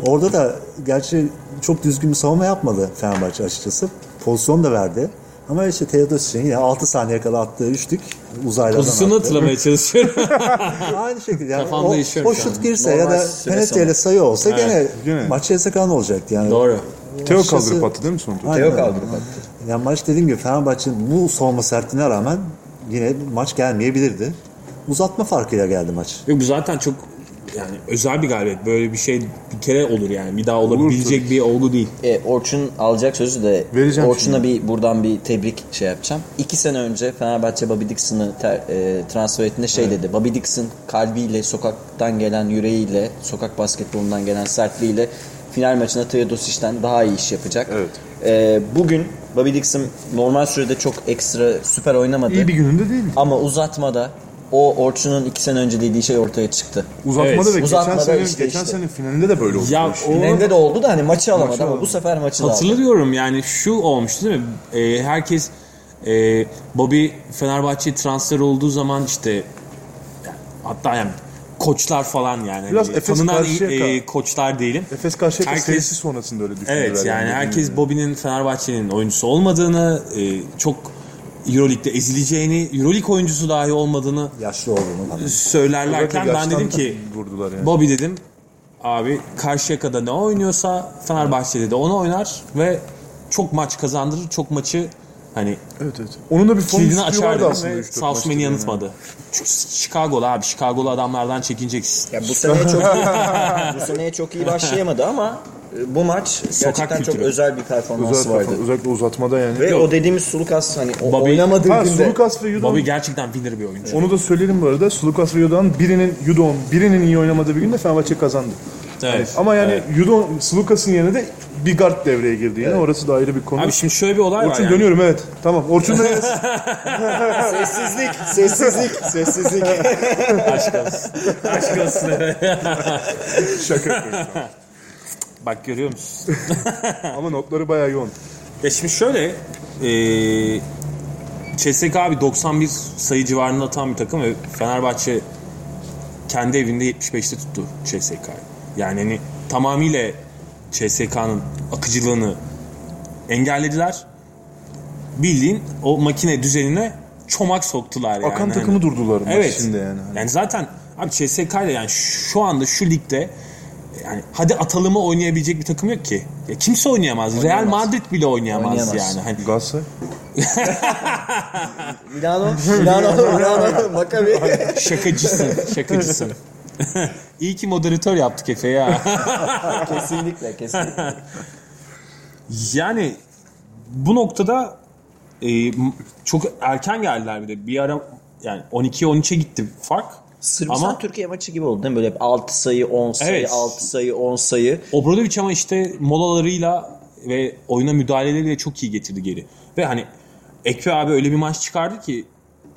S3: Orada da gerçi çok düzgün bir savunma yapmadı Fenerbahçe açıkçası. Pozisyon da verdi. Ama işte Teodosic'in yine 6 saniye kala attığı üçlük uzaylardan
S2: pozisyonu
S3: attı.
S2: hatırlamaya çalışıyorum.
S3: Aynı şekilde yani
S2: Kafamda
S3: o, o
S2: şu
S3: şut
S2: an.
S3: girse
S4: Normal
S3: ya da
S4: süre
S3: penetreyle sayı olsa gene,
S1: gene.
S3: maç CSK'nın olacaktı yani.
S2: Doğru.
S1: Teo
S3: Açıkçası-
S1: kaldırıp attı değil mi son topu?
S3: Aynen
S4: Teo kaldırıp attı.
S3: Yani maç dediğim gibi Fenerbahçe'nin bu savunma sertliğine rağmen yine maç gelmeyebilirdi. Uzatma farkıyla geldi maç.
S2: Yok bu zaten çok yani özel bir galibiyet. Böyle bir şey bir kere olur yani. Bir daha olabilecek bir olgu değil.
S4: E, Orçun alacak sözü de
S1: Vereceğim
S4: Orçun'a bir buradan bir tebrik şey yapacağım. İki sene önce Fenerbahçe Bobby Dixon'ı ter- e, transfer ettiğinde şey dedi. Bobby Dixon kalbiyle, sokaktan gelen yüreğiyle, sokak basketbolundan gelen sertliğiyle final maçında Teodosic'ten daha iyi iş yapacak.
S1: Evet.
S4: E, bugün Bobby Dixon normal sürede çok ekstra süper oynamadı.
S1: İyi bir gününde değil.
S4: Ama uzatmada o Orçun'un iki sene önce dediği şey ortaya çıktı.
S1: Uzatmada
S2: Evet,
S1: ve geçen
S4: uzatmada
S1: sene,
S4: işte
S1: geçen
S4: işte.
S1: sene finalinde de böyle oldu.
S2: Ya o
S4: Finalinde de oldu da hani maçı alamadı
S1: Maçı
S4: ama
S1: alamadı.
S4: bu sefer maçı da aldı.
S2: Hatırlıyorum yani şu olmuştu değil mi? Ee, herkes e, Bobby Fenerbahçe transfer olduğu zaman işte hatta yani koçlar falan yani.
S1: Biraz
S2: Hani
S1: Efes
S2: tanınan
S1: Karşıyaka.
S2: e, koçlar değilim.
S1: Efes Karşıyaka
S2: Herkes-
S1: serisi sonrasında öyle düşündüler.
S2: Evet yani herkes. Bobby'nin Fenerbahçe'nin oyuncusu olmadığını, e, çok Euroleague'de ezileceğini, Euroleague oyuncusu dahi olmadığını
S3: Yaşlı olduğunu
S2: söylerlerken ben dedim ki
S1: vurdular yani.
S2: Bobby dedim abi Karşıyaka'da ne oynuyorsa Fenerbahçe'de de onu oynar ve çok maç kazandırır. Çok maçı hani
S1: Evet evet. Onun da bir form
S2: açardı
S1: aslında. maçtır
S2: Man'i
S1: yani.
S2: yanıltmadı. Çünkü Chicago'lu abi. Chicago'lu adamlardan çekineceksin.
S4: Ya bu seneye çok iyi, bu seneye çok iyi başlayamadı ama bu maç gerçekten çok
S2: kültürü.
S4: özel bir performansı
S1: Özellikle,
S4: vardı.
S1: özellikle uzatmada yani.
S4: Ve
S2: Yok.
S4: o dediğimiz Sulukas hani o
S2: Bobby-
S4: oynamadığı
S1: Ha
S4: günde
S1: Sulukas ve Yudon.
S2: Bobby gerçekten winner bir oyuncu.
S1: Onu da söyleyelim bu arada. Sulukas ve Yudon birinin Yudon birinin iyi oynamadığı bir günde Fenerbahçe kazandı.
S2: Evet.
S1: Ama yani
S2: Evet.
S1: Judo Slukas'ın yerine de bir guard devreye girdi yani. Orası da ayrı bir konu.
S2: Abi şimdi şöyle bir olay
S1: Orçun
S2: var yani.
S1: dönüyorum evet. Tamam. Orçun da
S3: Sessizlik, sessizlik, sessizlik.
S2: Aşk olsun. Aşk olsun.
S1: şaka yapıyorum.
S2: Bak görüyor musun?
S1: Ama notları bayağı yoğun.
S2: Ya şimdi şöyle CSK abi 91 sayı civarında atan bir takım ve Fenerbahçe kendi evinde 75'te tuttu CSK'yı. Yani hani tamamıyla CSK'nın akıcılığını engellediler. Bildiğin o makine düzenine çomak soktular yani.
S1: Akan
S2: Hani-
S1: takımı durdular maç
S2: Evet.
S1: yani.
S2: Yani zaten abi CSK ile yani şu anda şu ligde yani hadi atalıma oynayabilecek bir takım yok ki. Ya kimse oynayamaz. Real Madrid bile oynayamaz,
S4: Oynayamaz.
S2: yani. Hani
S1: Galatasaray.
S4: Milano, Milano, Milano, Maccabi.
S2: şakacısın, şakacısın. İyi ki moderatör yaptık Efe ya.
S4: kesinlikle, kesinlikle.
S2: yani bu noktada e, çok erken geldiler bir de. Bir ara yani 12'ye 13'e gitti fark.
S4: Sırbistan
S2: Ama
S4: Türkiye maçı gibi oldu değil mi? Böyle hep 6 sayı, 10 sayı,
S2: Evet.
S4: 6 sayı, 10 sayı.
S2: Obradovic ama işte molalarıyla ve oyuna müdahaleleriyle çok iyi getirdi geri. Ve hani Ekpe abi öyle bir maç çıkardı ki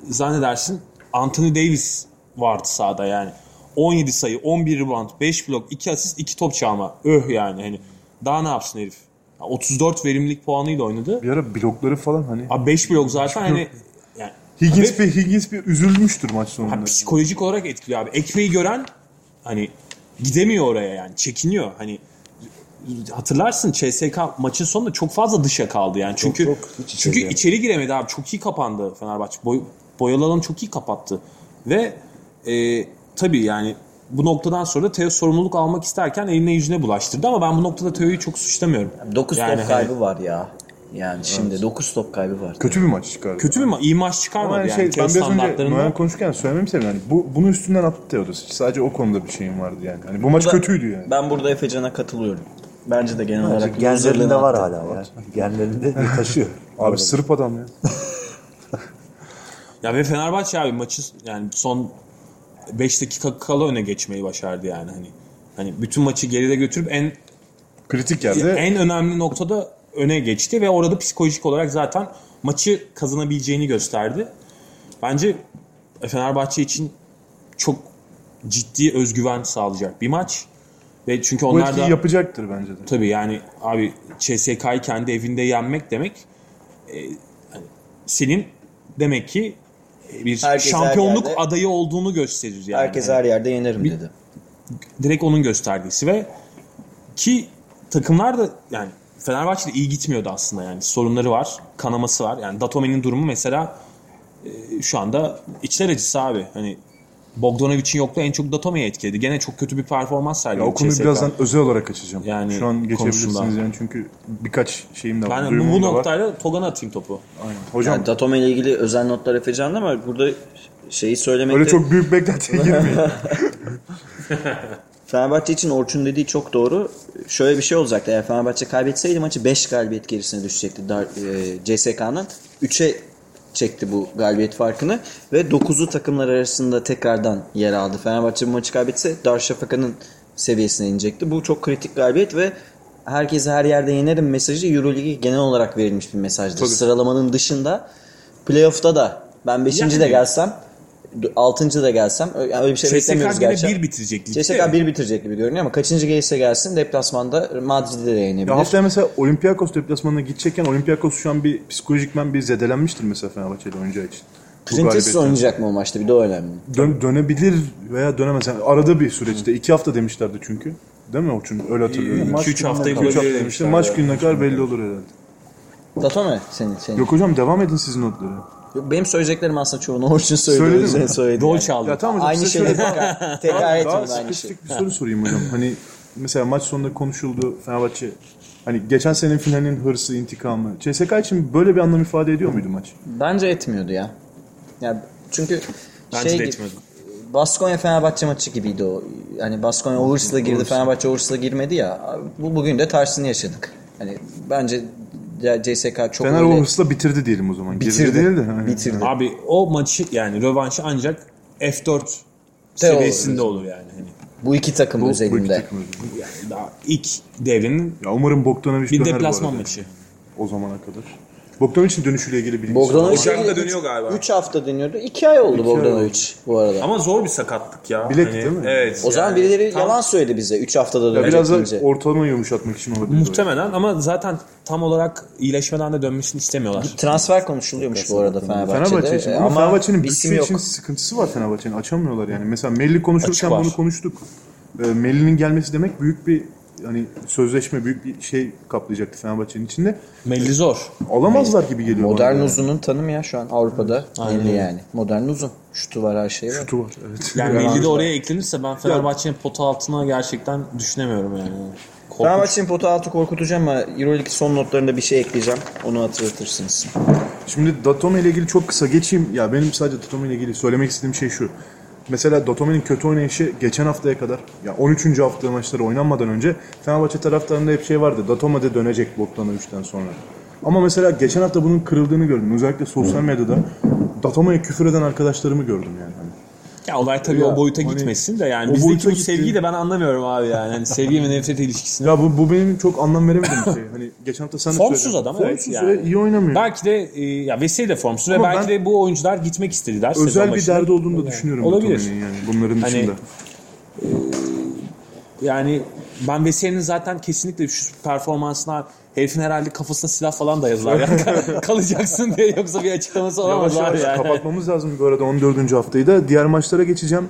S2: zannedersin Anthony Davis vardı sahada yani. 17 sayı, 11 rebound, 5 blok, 2 asist, 2 top çalma. Öh yani hani. Daha ne yapsın herif? 34 verimlilik puanıyla oynadı.
S1: Bir ara blokları falan hani.
S2: Abi 5 blok zaten hani
S1: Higgins bir, Higgins bir üzülmüştür maç sonunda.
S2: Ha, psikolojik olarak etkiliyor abi. Ekmeği gören hani gidemiyor oraya yani. Çekiniyor. Hani hatırlarsın CSK maçın sonunda çok fazla dışa kaldı yani. Çünkü
S3: çok, hiç içeri
S2: çünkü
S3: giremedi.
S2: içeri giremedi abi. Çok iyi kapandı Fenerbahçe. Boy, boyalı alanı çok iyi kapattı. Ve e, tabii yani bu noktadan sonra Teo sorumluluk almak isterken eline yüzüne bulaştırdı ama ben bu noktada Teo'yu çok suçlamıyorum.
S4: 9
S2: Yani
S4: top
S2: hani-
S4: kaybı var ya. Yani şimdi 9 top kaybı var.
S1: Kötü bir maç çıkardı.
S2: Kötü bir ma- iyi maç çıkarmadı
S1: yani
S2: yani.
S1: şey, ben biraz önce. Noyan konuşurken söylememi istedim. Yani bu, bunun üstünden attı Teodosic. Sadece o konuda bir şeyim vardı yani. Hani bu maç
S4: Bu da-
S1: kötüydü yani.
S4: Ben burada Efecan'a katılıyorum. Bence de genel olarak
S3: Genlerinde var
S4: attı.
S3: hala ya. Genlerinde taşıyor.
S1: Abi Sırp adam ya.
S2: Ya ve Fenerbahçe abi maçı yani son 5 dakika kala öne geçmeyi başardı yani hani. Hani bütün maçı geride götürüp en
S1: Kritik yerde.
S2: en önemli noktada öne geçti ve orada psikolojik olarak zaten maçı kazanabileceğini gösterdi. Bence Fenerbahçe için çok ciddi özgüven sağlayacak bir maç. Ve çünkü
S1: bu
S2: onlar
S1: etkiyi
S2: da
S1: yapacaktır bence de.
S2: tabii yani abi CSK'yı kendi evinde yenmek demek e, hani senin demek ki bir
S4: Herkes her
S2: şampiyonluk
S4: yerde-
S2: adayı olduğunu gösterir yani.
S4: Herkes
S2: Hani
S4: her yerde yenerim
S2: Bir-
S4: dedi.
S2: direkt onun göstergesi ve ki takımlar da yani Fenerbahçe'de iyi gitmiyordu aslında yani sorunları var, kanaması var. Yani Datome'nin durumu mesela e, şu anda içler acısı abi. Hani Bogdanovic'in yokluğu en çok Datome'yi etkiledi. Gene çok kötü bir performans
S1: Ya
S2: sergiledi.
S1: o konuyu birazdan özel olarak açacağım.
S2: Yani
S1: Şu an geçebilirsiniz
S2: konusunda.
S1: yani çünkü birkaç şeyim de var.
S2: ben bu, noktayla Togan'a atayım topu.
S1: Aynen. Hocam
S4: Yani Datome ile ilgili özel notlar Efecan'da ama burada şeyi söylemekte...
S1: öyle çok büyük beklentiye girmeyin.
S4: Fenerbahçe için Orçun dediği çok doğru. Şöyle bir şey olacaktı. Eğer Fenerbahçe kaybetseydi maçı 5 galibiyet gerisine düşecekti e, CSK'nın. 3'e çekti bu galibiyet farkını ve 9'u takımlar arasında tekrardan yer aldı. Fenerbahçe bu maçı kaybetse Darüşşafaka'nın seviyesine inecekti. Bu çok kritik galibiyet ve herkese her yerde yenerim mesajı Euroleague'e genel olarak verilmiş bir mesajdır.
S1: Tabii.
S4: Sıralamanın dışında playoff'ta da ben 5. de
S2: Yani-
S4: gelsem 6. da gelsem öyle öyle bir şey beklemiyoruz
S2: CSK gene
S4: gerçi.
S2: bir bitirecek ligde.
S4: CSK 1 bitirecek gibi görünüyor ama kaçıncı gelirse gelsin deplasmanda Madrid'de de yenebilir.
S1: ya haftaya mesela Olympiakos deplasmanına gidecekken Olympiakos şu an bir psikolojikmen bir zedelenmiştir mesela Fenerbahçe'de oynayacağı için.
S4: Printessiz oynayacak mı o maçta bir de o önemli.
S1: Dön- dönebilir veya dönemez. Yani arada bir süreçte. iki hafta demişlerdi çünkü. Değil mi Orçun? Öyle hatırlıyorum.
S3: Maç
S2: 2-3 haftayı bulabilir
S1: demişler. Maç gününe kadar belli olur herhalde.
S4: Datome senin senin.
S1: Yok hocam devam edin sizin notları.
S4: Benim söyleyeceklerim aslında çoğunu Orçun söyledi.
S1: Söyledi
S4: o yüzden
S1: mi?
S4: söyledi.
S2: Rol
S4: yani.
S2: çaldı.
S1: Ya tamam hocam
S4: Aynı şeyi
S1: şöyle
S4: tekrar, tekrar
S1: daha
S4: etmiyorum aynı şeyi.
S1: spesifik bir soru sorayım hocam. Hani mesela maç sonunda konuşuldu Fenerbahçe. Hani geçen senenin finalinin hırsı, intikamı. CSK için böyle bir anlam ifade ediyor muydu maç?
S4: Bence etmiyordu ya. Ya çünkü
S2: Bence
S4: şey
S2: de etmiyordu.
S4: Baskonya Fenerbahçe maçı gibiydi o. Yani Baskonya o hırsla girdi, Fenerbahçe o hırsla girmedi ya. Bu bugün de tersini yaşadık. Hani bence CSK çok
S1: Fener
S4: öyle
S1: o hırsla bitirdi diyelim o zaman. Girdi
S4: bitirdi.
S1: değil de. hani.
S4: Bitirdi.
S2: Abi o maçı yani rövanşı ancak F4
S4: De olur.
S2: seviyesinde olur yani. Hani
S4: Bu iki takım
S1: Bu, bu iki
S4: özelinde.
S1: takım özelinde.
S2: Yani daha ilk devrenin
S1: Ya umarım Bogdanovic
S2: bir
S1: döner bu
S2: deplasman
S1: arada.
S2: maçı.
S1: O zamana kadar. Bogdanovic'in dönüşüyle ilgili bilgi.
S4: Bogdanovic
S2: Ocak'ta dönüyor galiba.
S4: 3 hafta dönüyordu. 2 ay oldu Bogdanovic bu arada.
S2: Ama zor bir sakatlık ya.
S1: Bilek değil mi?
S2: Evet.
S4: o zaman
S2: yani
S4: birileri
S2: tam-
S4: yalan söyledi bize 3 haftada
S1: Ya
S4: dönecek
S1: biraz da
S4: deyince.
S1: ortalamayı yumuşatmak için olabilir.
S2: Muhtemelen ama zaten tam olarak iyileşmeden de dönmesini istemiyorlar.
S4: Transfer konuşuluyormuş bu arada Fenerbahçe'de.
S1: Fenerbahçe için.
S4: Ee,
S1: Ama, Fenerbahçe'nin bütçe için sıkıntısı var Fenerbahçe'nin. Açamıyorlar yani. Mesela Melli konuşurken bunu konuştuk. Ee, Melli'nin gelmesi demek büyük bir hani sözleşme, büyük bir şey kaplayacaktı Fenerbahçe'nin içinde.
S2: Melli zor.
S1: Alamazlar gibi geliyor
S4: Modern
S1: bana.
S4: uzunun tanımı ya şu an Avrupa'da. Belli yani. Modern uzun. Şutu var her şey var.
S1: Şutu var. Evet.
S2: Yani Melli de oraya eklenirse ben Fenerbahçe'nin pota altına gerçekten düşünemiyorum yani. Korkunç.
S4: Fenerbahçe'nin pota altı korkutacağım ama Euroleague son notlarında bir şey ekleyeceğim. Onu hatırlatırsınız.
S1: Şimdi Datome ile ilgili çok kısa geçeyim. Ya benim sadece Datome ile ilgili söylemek istediğim şey şu. Mesela Datome'nin kötü oynayışı geçen haftaya kadar, ya 13. hafta maçları oynanmadan önce Fenerbahçe taraftarında hep şey vardı. Datome dönecek Bogdanovic'den sonra. Ama mesela geçen hafta bunun kırıldığını gördüm. Özellikle sosyal medyada Datome'ye küfür eden arkadaşlarımı gördüm yani.
S2: Ya olay tabii
S1: Ya,
S2: o boyuta
S1: hani
S2: gitmesin de yani bizdeki bu
S1: gitti.
S2: sevgiyi de ben anlamıyorum abi yani. Hani sevgi ve nefret ilişkisini.
S1: Ya bu, bu benim çok anlam veremediğim şey. Hani geçen hafta sen de
S2: Formsuz
S1: söyledin.
S2: adam, evet
S1: Formsuz
S2: yani.
S1: ve iyi oynamıyor.
S2: Belki de e, ya Veseli de formsuz ve
S1: Ama
S2: belki
S1: ben-
S2: de bu oyuncular gitmek istediler.
S1: Özel bir derdi olduğunu da düşünüyorum
S2: Olabilir.
S1: Yani bunların
S2: Hani-
S1: dışında.
S2: Yani ben Veseli'nin zaten kesinlikle şu performansına herifin herhalde kafasına silah falan dayadılar. Yani kalacaksın diye yoksa bir açıklaması olamaz
S1: Yavaş
S2: abi
S1: yavaş
S2: yani.
S1: kapatmamız lazım bu arada 14. haftayı da. Diğer maçlara geçeceğim.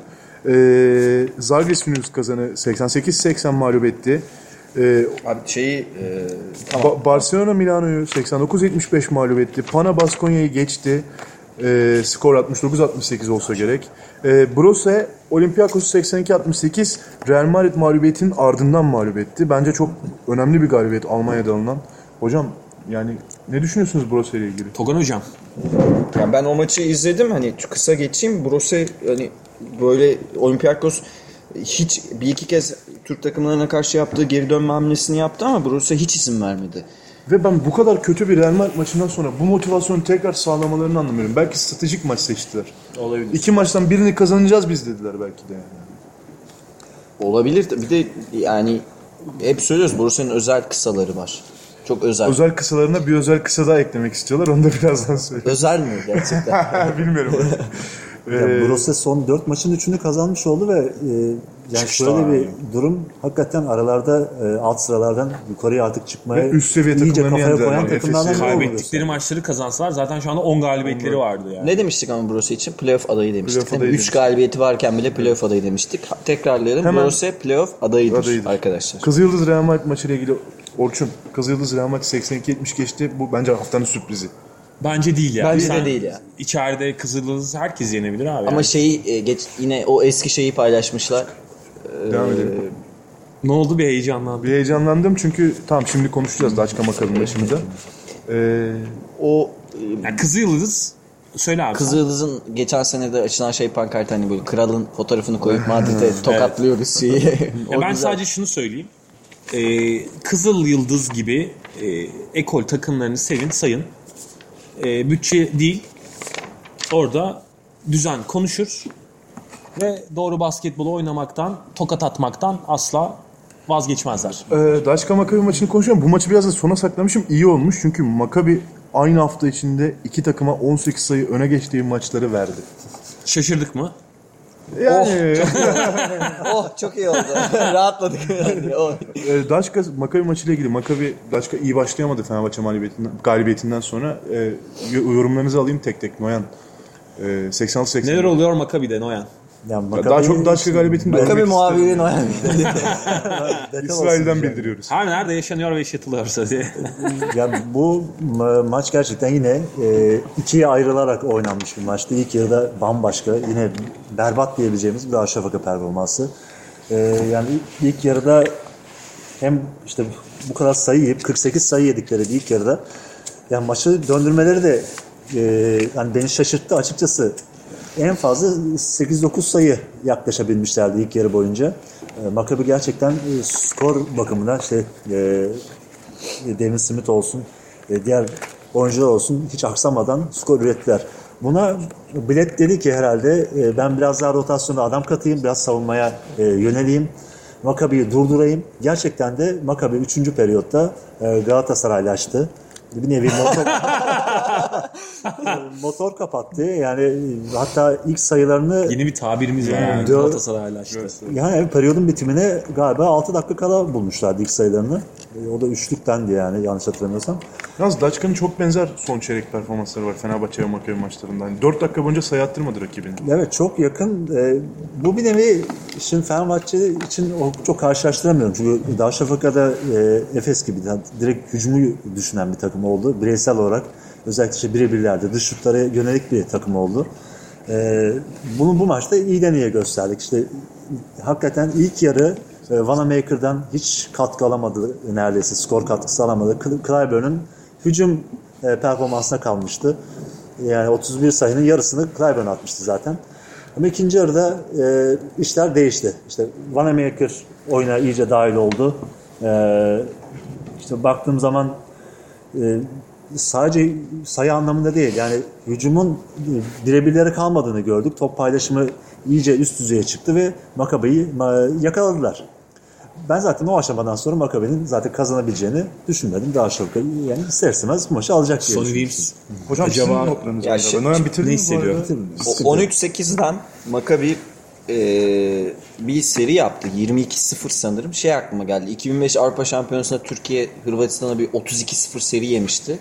S1: Ee, Zagres Vilnius kazanı 88-80 mağlup etti. Ee,
S4: Abi şeyi e,
S1: Ba- Barcelona Milano'yu 89-75 mağlup etti. Pana Baskonya'yı geçti. Ee, skor 69-68 olsa gerek. Ee, Brose Olympiakos'u 82-68 Real Madrid mağlubiyetinin ardından mağlup etti. Bence çok önemli bir galibiyet Almanya'da alınan. Hocam yani ne düşünüyorsunuz Brose ile ilgili?
S2: Togan hocam.
S4: Ya ben o maçı izledim hani kısa geçeyim. Brose hani böyle Olympiakos hiç bir iki kez Türk takımlarına karşı yaptığı geri dönme hamlesini yaptı ama Brose hiç izin vermedi.
S1: Ve ben bu kadar kötü bir Real Madrid maçından sonra bu motivasyonu tekrar sağlamalarını anlamıyorum. Belki stratejik maç seçtiler.
S2: Olabilir.
S1: İki maçtan birini kazanacağız biz dediler belki de. Yani.
S4: Olabilir. de- Bir de yani hep söylüyoruz Brose'nin özel kısaları var. Çok özel.
S1: Özel kısalarına bir özel kısa daha eklemek istiyorlar. Onu da birazdan söyleyeyim.
S4: Özel mi gerçekten?
S1: Bilmiyorum.
S3: Ya Brose son 4 maçın 3'ünü kazanmış oldu ve e, yani şöyle
S2: abi.
S3: bir durum hakikaten aralarda e, alt sıralardan yukarıya artık çıkmaya
S1: Ve üst seviye
S3: iyice kafaya koyan
S1: yani.
S3: takımlardan oldu
S2: Kaybettikleri maçları kazansalar zaten şu anda 10 galibiyetleri vardı yani.
S4: ne demiştik ama Brose için? Playoff adayı demiştik.
S1: Playoff adayı
S4: 3
S1: demiştik.
S4: galibiyeti varken bile playoff adayı demiştik. Tekrarlayalım.
S1: Hemen-
S4: Brose playoff adayıdır,
S1: Adayıdır.
S4: arkadaşlar.
S1: Kızılyıldız Real Madrid maçıyla ilgili Orçun. Kızılyıldız Real Madrid 82-70 geçti. Bu bence haftanın sürprizi.
S2: Bence değil ya.
S4: Bence de değil ya.
S2: İçeride Kızıldız herkes yenebilir abi.
S4: Ama
S2: yani.
S4: şeyi e, geç yine o eski şeyi paylaşmışlar.
S1: Devam edelim.
S2: ne oldu bir heyecanlandı.
S1: Bir heyecanlandım çünkü tamam şimdi konuşacağız Daçka Makal'ın başında. Ee,
S4: O
S2: Yani Kızıldız söyle abi.
S4: Kızıldız'ın geçen sene de açılan şey pankart hani böyle kralın fotoğrafını koyup Madrid'e tokatlıyoruz şeyi.
S2: Ya ben
S4: güzel.
S2: sadece şunu söyleyeyim. Ee, Kızıl Yıldız gibi e, ekol takımlarını sevin, sayın. E, bütçe değil. Orada düzen konuşur. Ve doğru basketbolu oynamaktan, tokat atmaktan asla vazgeçmezler.
S1: e, Daçka Makabi maçını konuşuyorum. Bu maçı biraz da sona saklamışım. İyi olmuş çünkü Makabi aynı hafta içinde iki takıma 18 sayı öne geçtiği maçları verdi.
S2: Şaşırdık mı?
S1: Yani
S4: Oh çok iyi oldu. Rahatladık. oh.
S1: e, Daçka Makabi maçıyla ilgili Makabi Daçka iyi başlayamadı Fenerbahçe mağlubiyetinden, galibiyetinden sonra. E, yo- yorumlarınızı alayım tek tek Noyan. E, 86-80.
S2: Neler oluyor Makabi'de Noyan?
S3: Yani
S1: Daha
S3: Maccabi-
S1: çok Daçka galibiyetini
S4: o yani.
S3: Detay
S1: İsrail'den bildiriyoruz.
S2: Her nerede yaşanıyor ve yaşatılıyorsa diye.
S3: Yani bu ma- maç gerçekten yine e, ikiye ayrılarak oynanmış bir maçtı. İlk yarıda bambaşka, yine berbat diyebileceğimiz bir Darüşşafaka performansı. E, yani ilk, ilk yarıda hem işte bu kadar sayı yiyip 48 sayı yedikleri bir ilk yarıda yani maçı döndürmeleri de e, yani beni şaşırttı açıkçası. En fazla 8-9 sayı yaklaşabilmişlerdi ilk yarı boyunca. E, Maccabi gerçekten e, skor bakımından işte e, Devin Smith olsun, e, diğer oyuncular olsun hiç aksamadan skor ürettiler. Buna bilet dedi ki herhalde e, ben biraz daha rotasyonda adam katayım, biraz savunmaya yöneleyim. Makabi'yi durdurayım. Gerçekten de Makabi 3. periyotta e, Galatasaraylaştı. Bir nevi motor, motor kapattı. Yani hatta ilk sayılarını
S2: Yeni bir tabirimiz var yani.
S3: Dört-
S2: Galatasaray'la işte.
S3: yani periyodun bitimine galiba 6 dakika kala bulmuşlardı ilk sayılarını. E, O da üçlüktendi yani yanlış hatırlamıyorsam.
S1: Yalnız Daçka'nın çok benzer son çeyrek performansları var Fenerbahçe ve Makabi maçlarında. Yani 4 dakika boyunca sayı attırmadı rakibini.
S3: Evet çok yakın. Ee, bu bir nevi şimdi Fenerbahçe için çok karşılaştıramıyorum. Çünkü Darüşşafaka'da e, Efes gibi direkt hücumu düşünen bir takım oldu. Bireysel olarak özellikle işte birebirlerde dış şutlara yönelik bir takım oldu. Ee, bunu bu maçta iyiden iyiye gösterdik. İşte hakikaten ilk yarı e, Vanamaker'dan hiç katkı alamadı neredeyse. Skor katkısı alamadı. Cl- Clyburn'un hücum e, performansına kalmıştı. Yani 31 sayının yarısını Clyburn atmıştı zaten. Ama ikinci yarıda e, işler değişti. İşte Vanamaker oyuna iyice dahil oldu. E, işte baktığım zaman e, sadece sayı anlamında değil. Yani hücumun e, birebirleri kalmadığını gördük. Top paylaşımı iyice üst düzeye çıktı ve Makabe'yi ma- yakaladılar. Ben zaten o aşamadan sonra Makabe'nin zaten kazanabileceğini düşünmedim. Daha çok yani ister istemez bu maçı alacak diye
S2: Sonny
S3: düşünmüştüm.
S2: Williams.
S1: Hocam
S2: Acaba-
S1: sizin notlarınız
S4: Ya şey-
S1: Ben hemen bitirdim
S2: ne
S1: mi bu
S2: hissediyor?
S1: arada?
S4: O 13-8'den Maccabi e, bir seri yaptı. 22-0 sanırım. Şey aklıma geldi. 2005 Avrupa Şampiyonası'nda Türkiye Hırvatistan'a bir 32-0 seri yemişti.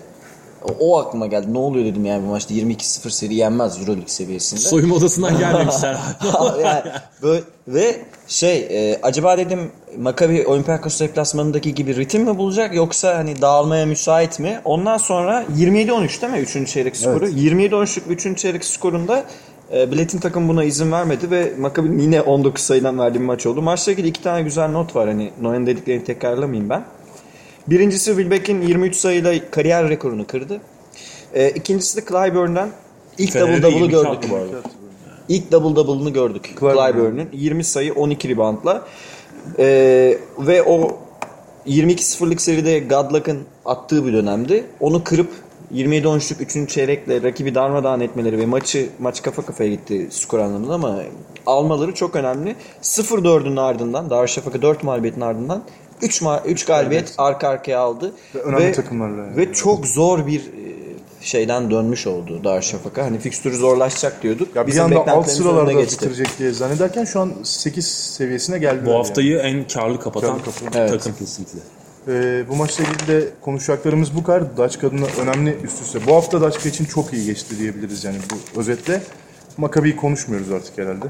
S4: O, aklıma geldi. Ne oluyor dedim yani bu maçta 22-0 seri yenmez Euroleague seviyesinde.
S2: Soyunma odasından gelmemişler.
S4: yani böyle, ve şey e, acaba dedim Maccabi Olympiakos deplasmanındaki gibi ritim mi bulacak yoksa hani dağılmaya müsait mi? Ondan sonra 27-13 değil mi 3. çeyrek skoru? 27-13'lük 3. çeyrek skorunda e, Bilet'in takım buna izin vermedi ve Maccabi'nin yine 19 sayıdan verdiği bir maç oldu. Maçla ilgili iki tane güzel not var. Hani Noyan dediklerini tekrarlamayayım ben. Birincisi Wilbeck'in 23 sayıyla kariyer rekorunu kırdı. E, ikincisi de Clyburn'dan ilk double double'ı
S2: 22
S4: gördük.
S2: attı bu arada.
S4: İlk double double'ını gördük
S1: Clyburn'un.
S4: Clyburn'un. 20 sayı 12 reboundla. Ee, ve o 22-0'lık seride Godluck'ın attığı bir dönemdi. Onu kırıp 27-13'lük 3. çeyrekle rakibi darmadağın etmeleri ve maçı maç kafa kafaya gitti skor anlamında ama almaları çok önemli. 0-4'ün ardından Darüşşafaka 4 mağlubiyetin ardından 3 ma 3 galibiyet arka arkaya aldı.
S1: Ve önemli takımlarla yani.
S4: Ve çok zor bir e, şeyden dönmüş oldu Darüşşafaka. Hani fikstürü zorlaşacak diyorduk.
S1: Ya bir
S4: Bizim
S1: anda alt sıralarda bitirecek diye zannederken şu an 8 seviyesine geldi.
S2: Bu haftayı en karlı kapatan
S1: Karlı kapatan.
S2: takım kesinlikle.
S1: Ee, bu maçla ilgili de konuşacaklarımız bu kadar. Daçka adına önemli üst üste. Bu hafta Daçka için çok iyi geçti diyebiliriz yani bu özetle. Makabi'yi konuşmuyoruz artık herhalde.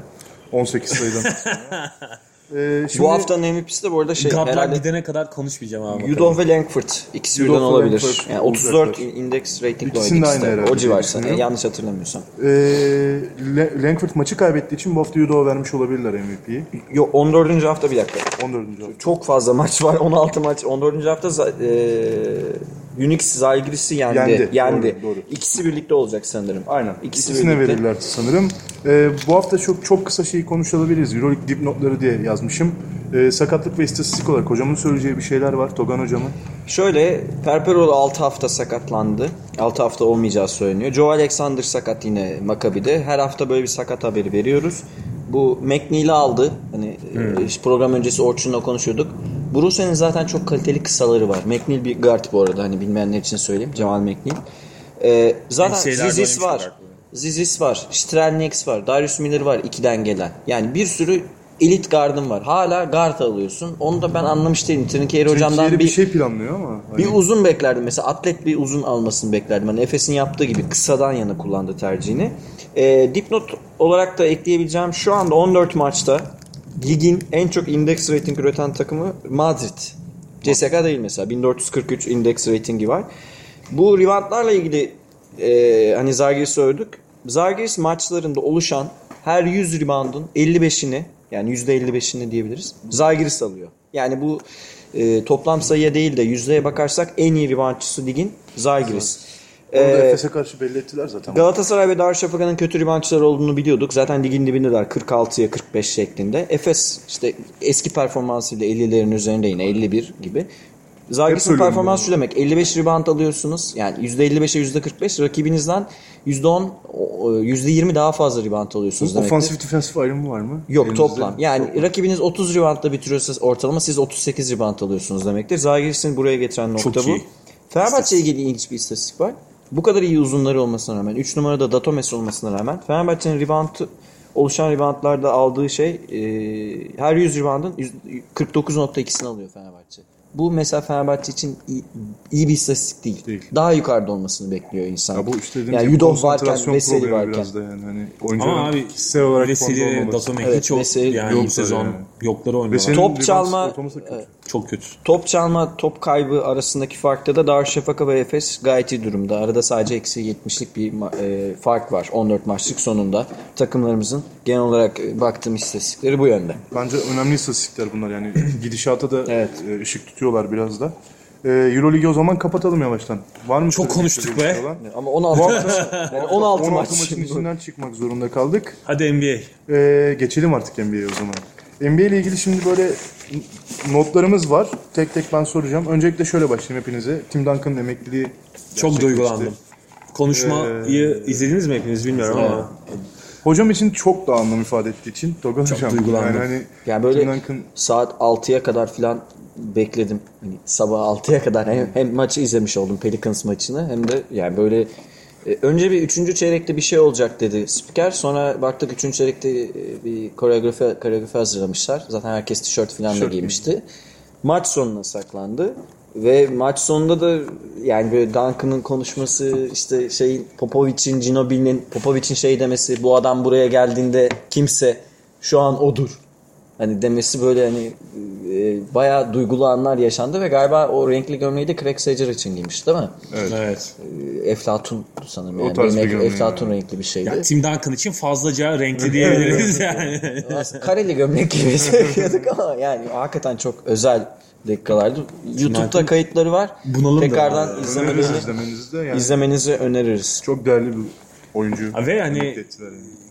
S1: 18 sayıdan sonra. Ee, şimdi
S4: Bu haftanın MVP'si de bu arada şey
S2: Gadlar
S4: herhalde
S2: gidene kadar konuşmayacağım abi.
S4: Yudoh ve Langford ikisi
S1: Yudoh
S4: birden olabilir.
S1: Langford
S4: Yani 34
S1: olacaklar.
S4: index ratingle oynadı ikisi
S1: aynı
S4: de.
S1: herhalde
S4: O civarsa. Yani yanlış hatırlamıyorsam.
S1: Ee, Langford maçı kaybettiği için bu hafta Yudo'ya vermiş olabilirler MVP'yi.
S4: Yok 14. hafta bir dakika.
S1: 14. hafta.
S4: Çok fazla maç var. 16 maç. 14. hafta e, Unix Zalgiris'i yendi.
S1: Yendi,
S4: Yendi.
S1: doğru, doğru.
S4: İkisi birlikte olacak sanırım.
S1: Aynen.
S4: İkisi
S1: İkisine
S4: birlikte.
S1: verirler sanırım. Ee, bu hafta çok çok kısa şeyi konuşabiliriz. Euroleague dipnotları diye yazmışım. Ee, sakatlık ve istatistik olarak hocamın söyleyeceği bir şeyler var. Togan hocamın.
S4: Şöyle Perperol 6 hafta sakatlandı. 6 hafta olmayacağı söyleniyor. Joe Alexander sakat yine Maccabi'de. Her hafta böyle bir sakat haberi veriyoruz. Bu McNeil'i aldı. Hani
S1: Hmm.
S4: e, program öncesi Orçun'la konuşuyorduk. Bruce'nin zaten çok kaliteli kısaları var. McNeil bir guard bu arada. Hani bilmeyenler için söyleyeyim. Cemal McNeil. Ee, zaten Zizis var. Zizis var. Strelnieks var. Darius Miller var. ikiden gelen. Yani bir sürü elit gardın var. Hala guard alıyorsun. Onu da ben anlamış değilim. Trinkeri hocamdan bir,
S1: bir şey planlıyor ama. hani-
S4: bir uzun beklerdim. Mesela atlet bir uzun almasını beklerdim. Hani Efes'in yaptığı gibi kısadan yana kullandı tercihini. Ee, dipnot olarak da ekleyebileceğim şu anda 14 maçta ligin en çok index rating üreten takımı Madrid. CSK değil mesela. 1443 index ratingi var. Bu reboundlarla ilgili e, hani Zalgiris'i övdük. Zalgiris maçlarında oluşan her 100 reboundun 55'ini yani %55'ini diyebiliriz. Zalgiris alıyor. Yani bu e, toplam sayıya değil de yüzdeye bakarsak en iyi reboundçısı ligin Zalgiris.
S1: Onu da
S4: Ee,
S1: Efes'e karşı belli ettiler zaten.
S4: Galatasaray ve Darüşşafaka'nın kötü reboundçılar olduğunu biliyorduk. Zaten ligin dibindeler 46'ya 45 şeklinde. Efes işte eski performansıyla 50'lerin üzerinde yine 51 gibi.
S1: Söylüyorum
S4: performansı şu demek. 55 rebound alıyorsunuz. Yani %55'e %45 rakibinizden %10 o- %20 daha fazla rebound alıyorsunuz demektir.
S1: Ofansif defensif ayrımı var mı?
S4: Yok
S1: Elinizde?
S4: toplam. Yani rakibiniz 30 reboundla bitiriyorsa ortalama siz 38 rebound alıyorsunuz demektir. Zagiris'in buraya getiren nokta
S2: Çok
S4: bu.
S2: iyi.
S4: Fenerbahçe ile ilgili ilginç bir istatistik var. Bu kadar iyi uzunları olmasına rağmen, 3 numarada Datomes olmasına rağmen Fenerbahçe'nin reboundu oluşan reboundlarda aldığı şey e, her 100 reboundın yüz- 49.2'sini alıyor Fenerbahçe. Bu mesela Fenerbahçe için iyi, iyi bir istatistik değil.
S1: Değil.
S4: Daha yukarıda olmasını bekliyor insan.
S1: Ya bu işte dediğim
S4: yani
S1: konsantrasyon
S4: varken, Veseli varken.
S1: biraz da yani. Hani
S2: Ama abi
S1: kişisel olarak
S2: Veseli. Datomek'i
S4: Evet,
S2: çok
S4: Veseli-
S2: yani
S1: Yok
S2: sezon
S1: yani.
S2: yokları oynuyorlar.
S1: Veseli'nin
S4: Top çalma-
S1: kötü.
S2: Çok kötü.
S4: Top çalma, top kaybı arasındaki farkta da Darüşşafaka ve Efes gayet iyi durumda. Arada sadece eksi 70'lik bir e, fark var 14 maçlık sonunda. Takımlarımızın genel olarak baktığım istatistikleri bu yönde.
S1: Bence önemli istatistikler bunlar yani gidişata da
S4: Evet.
S1: e, ışık tutuyorlar biraz da. E, Euroligi o zaman kapatalım yavaştan. Var mı?
S2: Çok konuştuk be.
S4: Ama 16
S1: Bu
S4: maç.
S1: hafta
S4: Yani 16,
S1: 16
S4: maç.
S1: maçın içinden çıkmak zorunda kaldık.
S2: Hadi NBA.
S1: E, geçelim artık NBA'ye o zaman. NBA ile ilgili şimdi böyle notlarımız var. Tek tek ben soracağım. Öncelikle şöyle başlayayım hepinize. Tim Duncan'ın emekliliği
S2: Çok duygulandım. Konuşmayı
S1: Ee,
S2: izlediniz mi hepiniz bilmiyorum ama.
S1: Hocam için çok daha anlam ifade ettiği için. Toga hocam.
S2: duygulandım.
S1: Yani hani
S4: Yani böyle
S1: Duncan
S4: saat 6'ya kadar falan bekledim. Hani sabah 6'ya kadar hem, hem maçı izlemiş oldum Pelicans maçını hem de yani böyle e, önce bir 3. çeyrekte bir şey olacak dedi spiker. Sonra baktık 3. çeyrekte e, bir koreografi, koreografi hazırlamışlar. Zaten herkes tişört falan da giymişti. Maç sonuna saklandı. Ve maç sonunda da yani böyle Duncan'ın konuşması işte şey Popovic'in, Ginobili'nin Popovic'in şey demesi bu adam buraya geldiğinde kimse şu an odur. Hani demesi böyle hani e, bayağı duygulu anlar yaşandı ve galiba o renkli gömleği de Craig Sager için giymiş değil mi?
S2: Evet.
S4: E, Eflatun sanırım
S1: O
S4: yani.
S1: tarz
S4: Benim
S1: bir
S4: Eflatun
S1: yani.
S4: renkli bir şeydi.
S2: Ya Tim Duncan için fazlaca renkli diyebiliriz yani.
S4: Kareli gömlek gibi söylüyorduk ama yani hakikaten çok özel dakikalardı. YouTube'da kayıtları var.
S2: Bunalım da
S4: Tekrardan
S2: var.
S1: öneririz
S4: izlemenizi,
S1: izlemenizi de yani
S4: izlemenizi öneririz.
S1: çok değerli bir oyuncu.
S2: Ha, ve hani-
S1: yani.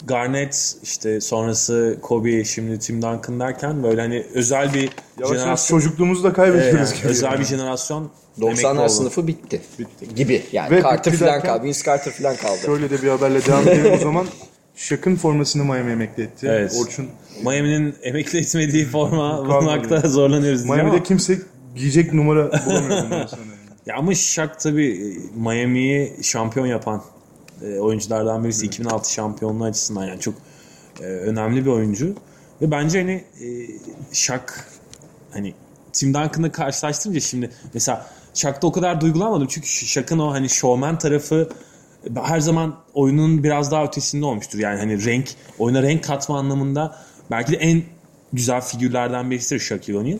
S2: Garnett işte sonrası Kobe şimdi Tim Duncan derken böyle hani özel bir
S1: Yavaş
S2: jenerasyon
S1: çocukluğumuzu da kaybediyoruz
S2: yani
S1: gibi.
S2: özel
S1: yani.
S2: bir jenerasyon emekli
S4: 90'lar
S2: oldu.
S4: sınıfı bitti.
S1: Bitti.
S4: Gibi yani.
S1: Ve
S4: Carter falan kaldı. Vince Carter falan kaldı.
S1: Şöyle de bir haberle devam edelim o zaman. Shaq'ın formasını Miami emekli etti.
S2: Evet.
S1: Orçun
S2: Miami'nin emekli etmediği forma bulmakta zorlanıyoruz
S1: Miami'de
S2: ama.
S1: kimse giyecek numara bulamıyor bundan sonra.
S2: Ya ama Shaq tabii e, Miami'yi şampiyon yapan e, oyunculardan birisi 2006 şampiyonluğu açısından yani çok e, önemli bir oyuncu. Ve bence hani Shaq hani Tim Duncan'la karşılaştırınca şimdi mesela Shaq'ta o kadar duygulanmadım çünkü Shaq'ın o hani showman tarafı her zaman oyunun biraz daha ötesinde olmuştur. Yani hani renk, oyuna renk katma anlamında belki de en güzel figürlerden birisidir Shaquille O'Neal.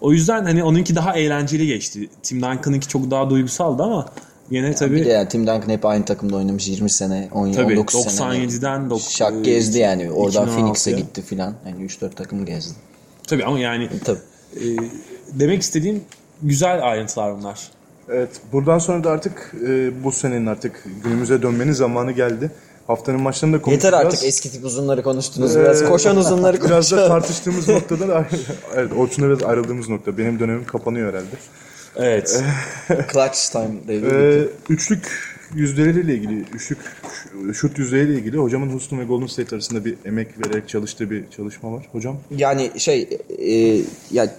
S2: O yüzden hani onunki daha eğlenceli geçti. Tim Duncan'ınki çok daha duygusaldı ama yine tabii
S4: Bir de yani Tim Duncan hep aynı takımda oynamış 20 sene, 10
S2: Tabii,
S4: 19 sene.
S2: 97'den dok-
S4: Şak gezdi yani. Oradan
S2: 2016'ya.
S4: Phoenix'e gitti filan. Yani 3-4 takım gezdi.
S2: tabii ama yani
S4: Tabii.
S2: e, demek istediğim güzel ayrıntılar bunlar.
S1: Evet, buradan sonra da artık e, bu senenin artık günümüze dönmenin zamanı geldi. Haftanın maçlarını da konuşacağız.
S4: Yeter artık eski tip uzunları konuştunuz. Biraz
S1: Ee,
S4: koşan uzunları
S1: Biraz da
S4: konuşalım.
S1: tartıştığımız noktada da evet, Orçun'la biraz ayrıldığımız nokta. Benim dönemim kapanıyor herhalde.
S2: Evet.
S4: Clutch time devri
S1: Ee, üçlük yüzdeleriyle ilgili, üçlük şut yüzdeğiyle ilgili hocamın Houston ve Golden State arasında bir emek vererek çalıştığı bir çalışma var. Hocam
S4: Yani şey e, ya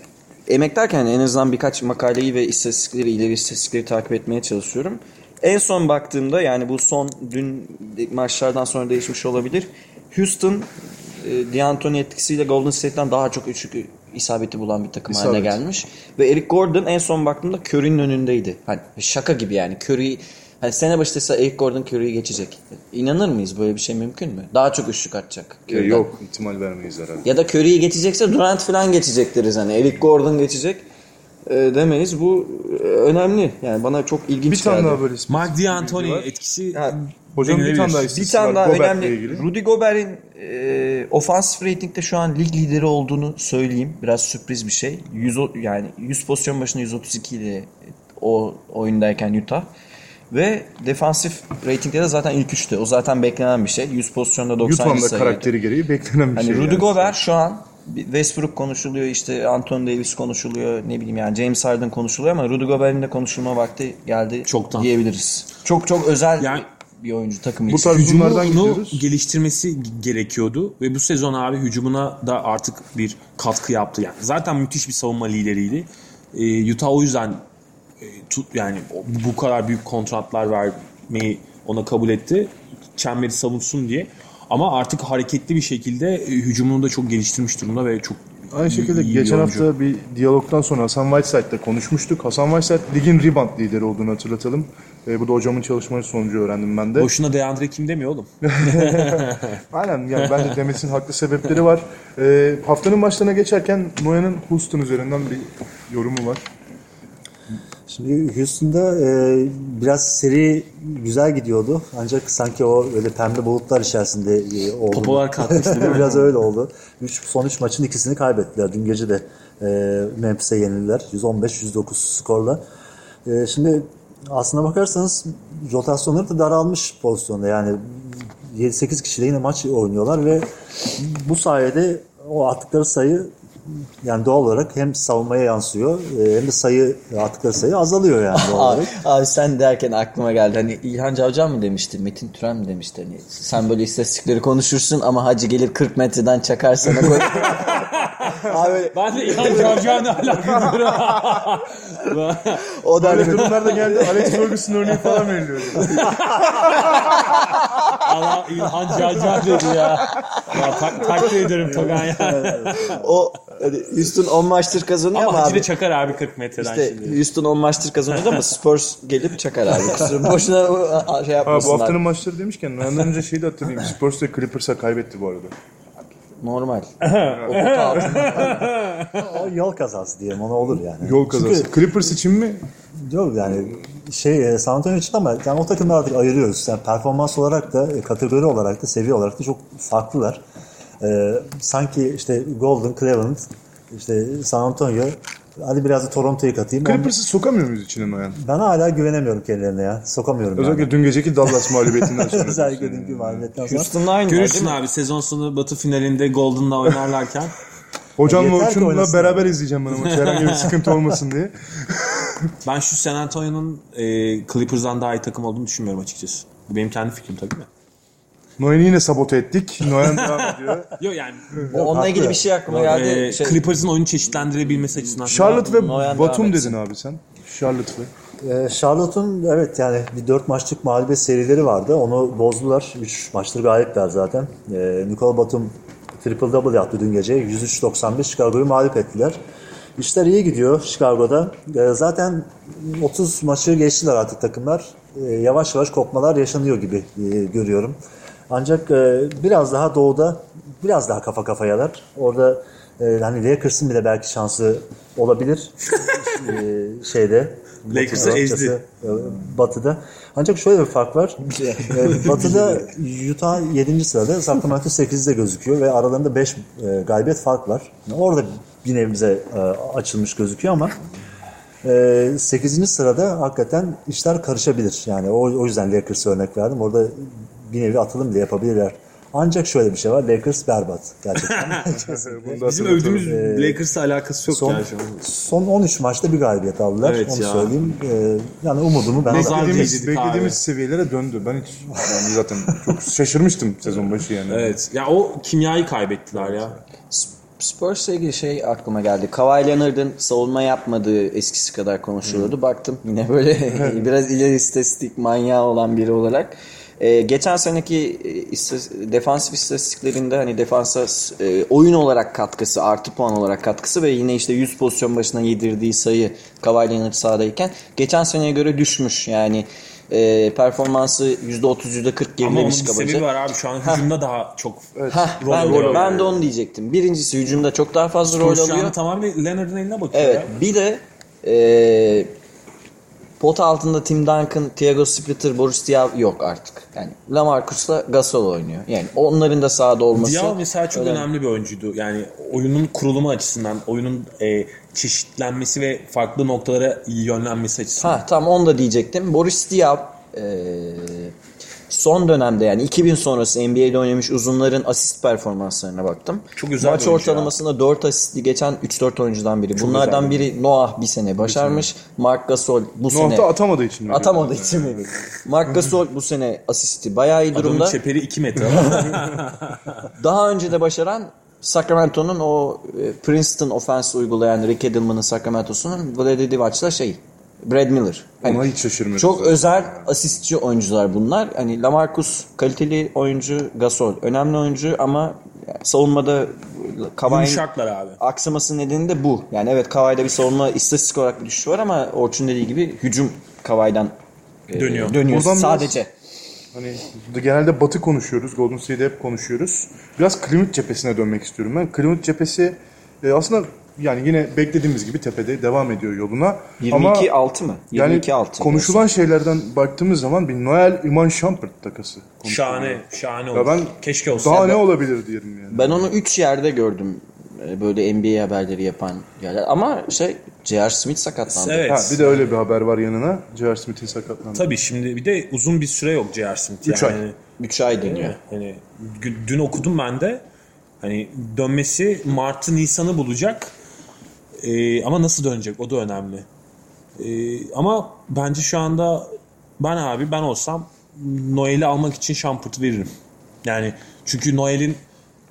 S4: emek derken en azından birkaç makaleyi ve istatistikleri, ileri istatistikleri takip etmeye çalışıyorum. En son baktığımda yani bu son dün maçlardan sonra değişmiş olabilir. Houston e, D'Antoni etkisiyle Golden State'den daha çok üçlük isabeti bulan bir takım haline
S1: İsabet.
S4: gelmiş. Ve Eric Gordon en son baktığımda Curry'nin önündeydi. Hani şaka gibi yani. Curry hani sene başı dese Eric Gordon Curry'i geçecek. İnanır mıyız? Böyle bir şey mümkün mü? Daha çok üçlük atacak.
S1: e,
S4: Curry'den.
S1: yok ihtimal vermeyiz herhalde.
S4: Ya da Curry'i geçecekse Durant falan geçecek deriz hani. Eric Gordon geçecek e, demeyiz. Bu e, önemli. Yani bana çok ilginç
S1: Bir tane
S4: geldi.
S1: daha böyle
S2: Mark D'Antoni etkisi
S4: Ha,
S1: Hocam bir tane daha
S4: bir tane daha önemli.
S1: ilgili.
S4: Rudy Gobert'in e, ofansif ratingde şu an lig lideri olduğunu söyleyeyim. Biraz sürpriz bir şey. 100, o- yani 100 pozisyon başına 132 ile o oyundayken Utah. Ve defansif ratingde de zaten ilk üçte. O zaten beklenen bir şey. 100 pozisyonda 90
S1: Utah'ın da
S4: sayıydı.
S1: karakteri gereği beklenen bir
S4: Hani
S1: şey.
S4: Rudy
S1: yani.
S4: Gobert şu an Westbrook konuşuluyor işte Anthony Davis konuşuluyor ne bileyim yani James Harden konuşuluyor ama Rudy Gobert'in de konuşulma vakti geldi
S2: Çoktan.
S4: diyebiliriz. Çok çok özel
S2: Yani-
S4: bir oyuncu takım
S1: Bu
S4: için.
S1: tarz bunlardan gidiyoruz.
S2: geliştirmesi gerekiyordu ve bu sezon abi hücumuna da artık bir katkı yaptı. Yani zaten müthiş bir savunma lideriydi. Ee, Utah o yüzden tut yani bu kadar büyük kontratlar vermeyi ona kabul etti. Çemberi savunsun diye. Ama artık hareketli bir şekilde e, hücumunu da çok geliştirmiş durumda ve çok
S1: Aynı şekilde
S2: iyi
S1: geçen
S2: oyuncu.
S1: hafta bir diyalogdan sonra Hasan Whiteside'da konuşmuştuk. Hasan Whiteside ligin rebound lideri olduğunu hatırlatalım. E, bu da hocamın çalışması sonucu öğrendim ben de.
S2: Boşuna Deandre kim demiyor oğlum.
S1: Aynen yani bence demesinin haklı sebepleri var. E, haftanın maçlarına geçerken Noyan'ın Houston üzerinden bir yorumu var.
S3: Şimdi Houston'da e, biraz seri güzel gidiyordu. Ancak sanki o öyle pembe bulutlar içerisinde e, oldu.
S2: Popolar kalkmıştı değil mi?
S3: biraz öyle oldu. Üç, son 3 maçın ikisini kaybettiler. Dün gece de e, Memphis'e yenildiler. 115-109 skorla. E, şimdi aslına bakarsanız rotasyonları da daralmış pozisyonda. Yani 7-8 kişiyle yine maç oynuyorlar ve bu sayede o attıkları sayı yani doğal olarak hem savunmaya yansıyor e, hem de sayı attıkları sayı azalıyor yani doğal olarak.
S4: abi sen derken aklıma geldi. Hani İlhan Cavcav mı demişti? Metin Türen mi demişti? Hani sen böyle istatistikleri konuşursun ama hacı gelir 40 metreden çakar sana gol. abi
S2: Ben de İlhan Cavcav ne alakalı?
S4: o da hani
S1: durumlarda geldi Alex Ferguson örneği falan veriliyor.
S2: Allah İlhan Cavcav dedi ya. Ya tak, takdir ederim Togan ya.
S4: o hani Houston 10 maçtır kazanıyor
S2: Ama
S4: ama,
S2: Hacı
S4: abi.
S2: çakar abi 40 metreden
S4: İşte
S2: şimdi.
S4: Houston 10 maçtır kazanıyor ama Spurs gelip çakar abi. Kusura boşuna şey
S1: Ha, bu
S4: yapmasınlar.
S1: haftanın maçları demişken ondan önce şeyi de hatırlayayım. Spurs de Clippers'a kaybetti bu arada.
S4: Normal. o kutu altında.
S3: O yol kazası diyelim ona olur yani.
S1: Yol kazası.
S3: Çünkü
S1: Clippers için mi?
S3: yok yani şey e, San Antonio için ama yani o takımları artık ayırıyoruz. Yani performans olarak da e, kategori olarak da seviye olarak da çok farklılar. E, sanki işte Golden, Cleveland, işte San Antonio hadi biraz da Toronto'yu katayım.
S1: Clippers'ı sokamıyor muyuz içine Noyan?
S3: Ben hala güvenemiyorum kendilerine ya. Sokamıyorum
S1: Özellikle
S3: yani.
S1: dün geceki Dallas mağlubiyetinden sonra.
S3: Özellikle dünkü mağlubiyetten sonra.
S4: Houston'la aynı
S2: Görürsün abi sezon sonu Batı finalinde Golden'la oynarlarken.
S1: Hocamla
S3: oynasın.
S1: beraber izleyeceğim ben o maçı. Herhangi bir sıkıntı olmasın diye.
S2: Ben şu San Antonio'nun e, Clippers'dan daha iyi takım olduğunu düşünmüyorum açıkçası. Bu benim kendi fikrim tabii mi?
S1: Noyan'ı yine sabote ettik. Noyan devam ediyor.
S2: Yok yani
S4: Onunla
S3: haklı.
S4: ilgili bir şey aklıma geldi.
S2: e,
S4: Şey,
S2: Clippers'ın oyunu çeşitlendirebilmesi açısından.
S1: Charlotte ve
S4: Noyan
S1: Batum dedin abi sen. Charlotte ve.
S3: Ee, Charlotte'un evet yani bir 4 maçlık mağlubiyet serileri vardı. Onu bozdular. 3 maçtır galipler zaten. Ee, Nikola Batum triple double yaptı dün gece. 103-95 Chicago'yu mağlup ettiler. İşler iyi gidiyor Chicago'da. Ee, zaten 30 maçı geçtiler artık takımlar. Ee, yavaş yavaş kopmalar yaşanıyor gibi e, görüyorum. Ancak e, biraz daha doğuda biraz daha kafa kafayalar. Orada e, hani Lakers'ın bile belki şansı olabilir. Ee, şeyde
S2: Lakers'ı ezdi.
S3: e, Batı'da. Ancak şöyle bir fark var. E, Batı'da Utah 7. sırada, Sacramento 8'de gözüküyor ve aralarında 5 e, galibiyet fark var. Orada bir nebze e, açılmış gözüküyor ama e, 8. sırada hakikaten işler karışabilir. Yani o, o yüzden Lakers'a örnek verdim. Orada bir nevi atılım bile yapabilirler. Ancak şöyle bir şey var. Lakers berbat gerçekten.
S2: Bizim övdüğümüz Lakers'la alakası yok
S3: son,
S2: yani şu an.
S3: son 13 maçta bir galibiyet aldılar.
S2: Evet
S3: Onu
S2: ya.
S3: söyleyeyim. E, yani umudumu ben
S1: Beklediğimiz, beklediğimiz seviyelere döndü. Ben hiç yani zaten çok şaşırmıştım sezon başı yani.
S2: Evet. Ya o kimyayı kaybettiler ya.
S4: Spurs'la ilgili şey aklıma geldi. Kawhi Leonard'ın savunma yapmadığı eskisi kadar konuşuluyordu. Baktım yine böyle biraz ileri istatistik manyağı olan biri olarak. Ee, geçen seneki e, defansif istatistiklerinde hani defansa e, oyun olarak katkısı, artı puan olarak katkısı ve yine işte 100 pozisyon başına yedirdiği sayı Kawhi Leonard sahadayken geçen seneye göre düşmüş. Yani e, performansı %30 %40
S2: Ama onun
S4: gerilemiş
S2: bir
S4: kabaca.
S2: var abi. Şu an hücumda daha çok
S4: Hah,
S2: rol
S4: ben, de,
S2: alıyor.
S4: ben de onu diyecektim. Birincisi hücumda çok daha fazla rol alıyor.
S2: an tamamen Leonard'ın eline bakıyor
S4: Evet.
S2: ya.
S4: Bir de e, pot altında Tim Duncan, Thiago Splitter, Boris Diaw yok artık. Yani Lamarcus'la Gasol oynuyor. Yani onların da sahada olması.
S2: Diaw mesela çok önemli. bir oyuncuydu. Yani oyunun kurulumu açısından, oyunun e, çeşitlenmesi ve farklı noktalara yönlenmesi açısından.
S4: Ha tam onu da diyecektim. Boris Diaw e, son dönemde yani 2000 sonrası NBA'de oynamış uzunların asist performanslarına baktım.
S2: Çok güzel
S4: Maç ortalamasında 4 asistli geçen 3-4 oyuncudan biri. Bunlardan biri Noah bir sene başarmış. Mark Gasol bu sene
S1: Nohta atamadığı için mi?
S4: atamadığı için mi? Mark Gasol bu sene asisti bayağı iyi
S2: Adamın
S4: durumda.
S2: çeperi 2 metre.
S4: Daha önce de başaran Sacramento'nun o e, Princeton offense uygulayan Rick Edelman'ın Sacramento'sunun Vlade Divac'la şey Brad Miller. Hani
S1: Ona hiç şaşırmıyorum.
S4: çok özel asistçi oyuncular bunlar. Hani Lamarcus kaliteli oyuncu, Gasol önemli oyuncu ama savunmada
S2: abi.
S4: aksaması nedeni de bu. Yani evet Kawhi'de bir savunma istatistik olarak bir düşüş var ama Orçun dediği gibi hücum Kawhi'den e,
S2: Dönüyor.
S1: biraz-
S4: sadece.
S1: Hani genelde batı konuşuyoruz. Golden State'de hep konuşuyoruz. Biraz Cleveland cephesine dönmek istiyorum ben. Cleveland cephesi e, aslında yani yine beklediğimiz gibi tepede devam ediyor yoluna. Ama
S4: 22-6 mı?
S1: yani
S4: 22-6.
S1: konuşulan şeylerden baktığımız zaman bir Noel Iman Shumpert takası.
S2: Şahane, şahane
S1: Ya
S2: olur.
S1: ben
S2: Keşke olsa.
S1: daha ne olabilir diyelim yani.
S4: Ben onu 3 yerde gördüm. e, Böyle NBA haberleri yapan yerler. Ama şey J.R. Smith sakatlandı.
S2: Evet.
S1: Ha, bir de öyle bir haber var yanına. J.R. Smith'in sakatlandı.
S2: Tabii şimdi bir de uzun bir süre yok J.R. Smith.
S1: Üç
S2: yani.
S1: ay.
S4: 3 ay deniyor.
S2: Hani gü- dün okudum ben de. Hani dönmesi Mart'ı Nisan'ı bulacak. Ee, ama nasıl dönecek o da önemli. Ee, ama bence şu anda ben abi ben olsam Noel'i almak için Shumpert'ı veririm. Yani çünkü Noel'in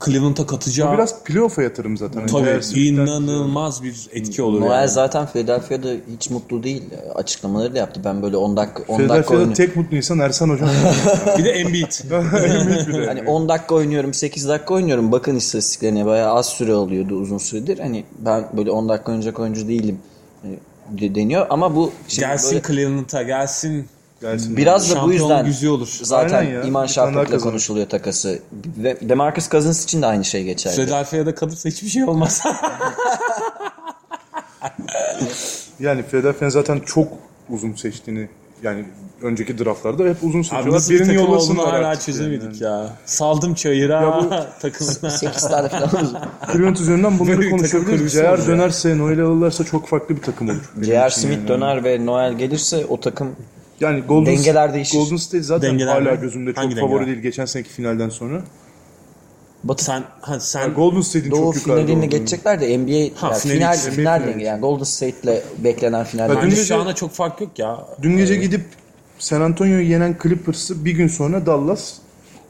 S2: Cleveland'a katacağı
S1: Biraz playoff'a yatırım zaten. Hani
S2: tabii inanılmaz bir etki olur.
S4: Noel
S2: yani.
S4: zaten Philadelphia'da hiç mutlu değil. Açıklamaları da yaptı. Ben böyle 10 dakika 10 dakika oynuyorum.
S1: tek mutlu insan Ersan Hocam.
S2: Bir de Embiid.
S4: Hani 10 dakika oynuyorum, 8 dakika oynuyorum. Bakın istatistiklerine bayağı az süre alıyordu uzun süredir. Hani ben böyle 10 dakika oynayacak oyuncu değilim de- deniyor ama bu şimdi
S2: gelsin
S4: böyle
S2: Cleveland'a gelsin.
S1: Gelsin.
S4: biraz da bu yüzden
S2: güzel olur.
S4: zaten
S1: ya.
S4: İman
S1: Bir kazanır.
S4: konuşuluyor takası. Ve DeMarcus Cousins için de aynı şey geçerli.
S2: Philadelphia'da kalırsa hiçbir şey olmaz.
S1: Yani Philadelphia'nın zaten çok uzun seçtiğini yani önceki draftlarda hep uzun
S2: Abi
S1: seçiyorlar.
S2: bir
S1: Birini
S2: olduğunu
S1: yollasınlar
S2: hala
S1: artık
S2: çözemedik
S1: yani.
S2: ya. Saldım çayıra
S1: Ya bu-
S2: takımına.
S4: 8 tane falan.
S1: Cleveland üzerinden bunları
S2: Böyle bir
S1: konuşabiliriz.
S2: ya.
S1: dönerse, Noel alırlarsa çok farklı bir takım olur.
S4: J.R. Smith
S1: yani.
S4: döner ve Noel gelirse o takım
S1: Yani Golden,
S4: Dengeler değişir.
S1: Golden State zaten
S2: Dengeler
S1: hala
S2: mi?
S1: gözümde çok
S2: Hangi
S1: favori
S2: dengeler?
S1: değil geçen seneki finalden sonra.
S4: Batı
S2: sen ha, sen
S1: Yani Golden State'in
S4: Doğu
S1: çok yukarıda
S4: finaline
S1: olduğunu.
S4: geçecekler de NBA
S2: Ha,
S4: yani
S2: finali-
S4: final
S1: NBA
S4: final
S1: finali.
S4: denge yani Golden State'le beklenen final.
S1: Dün
S2: bence
S1: gece-
S2: şu anda çok fark yok ya.
S1: Dün gece gidip San Antonio'yu yenen Clippers'ı bir gün sonra Dallas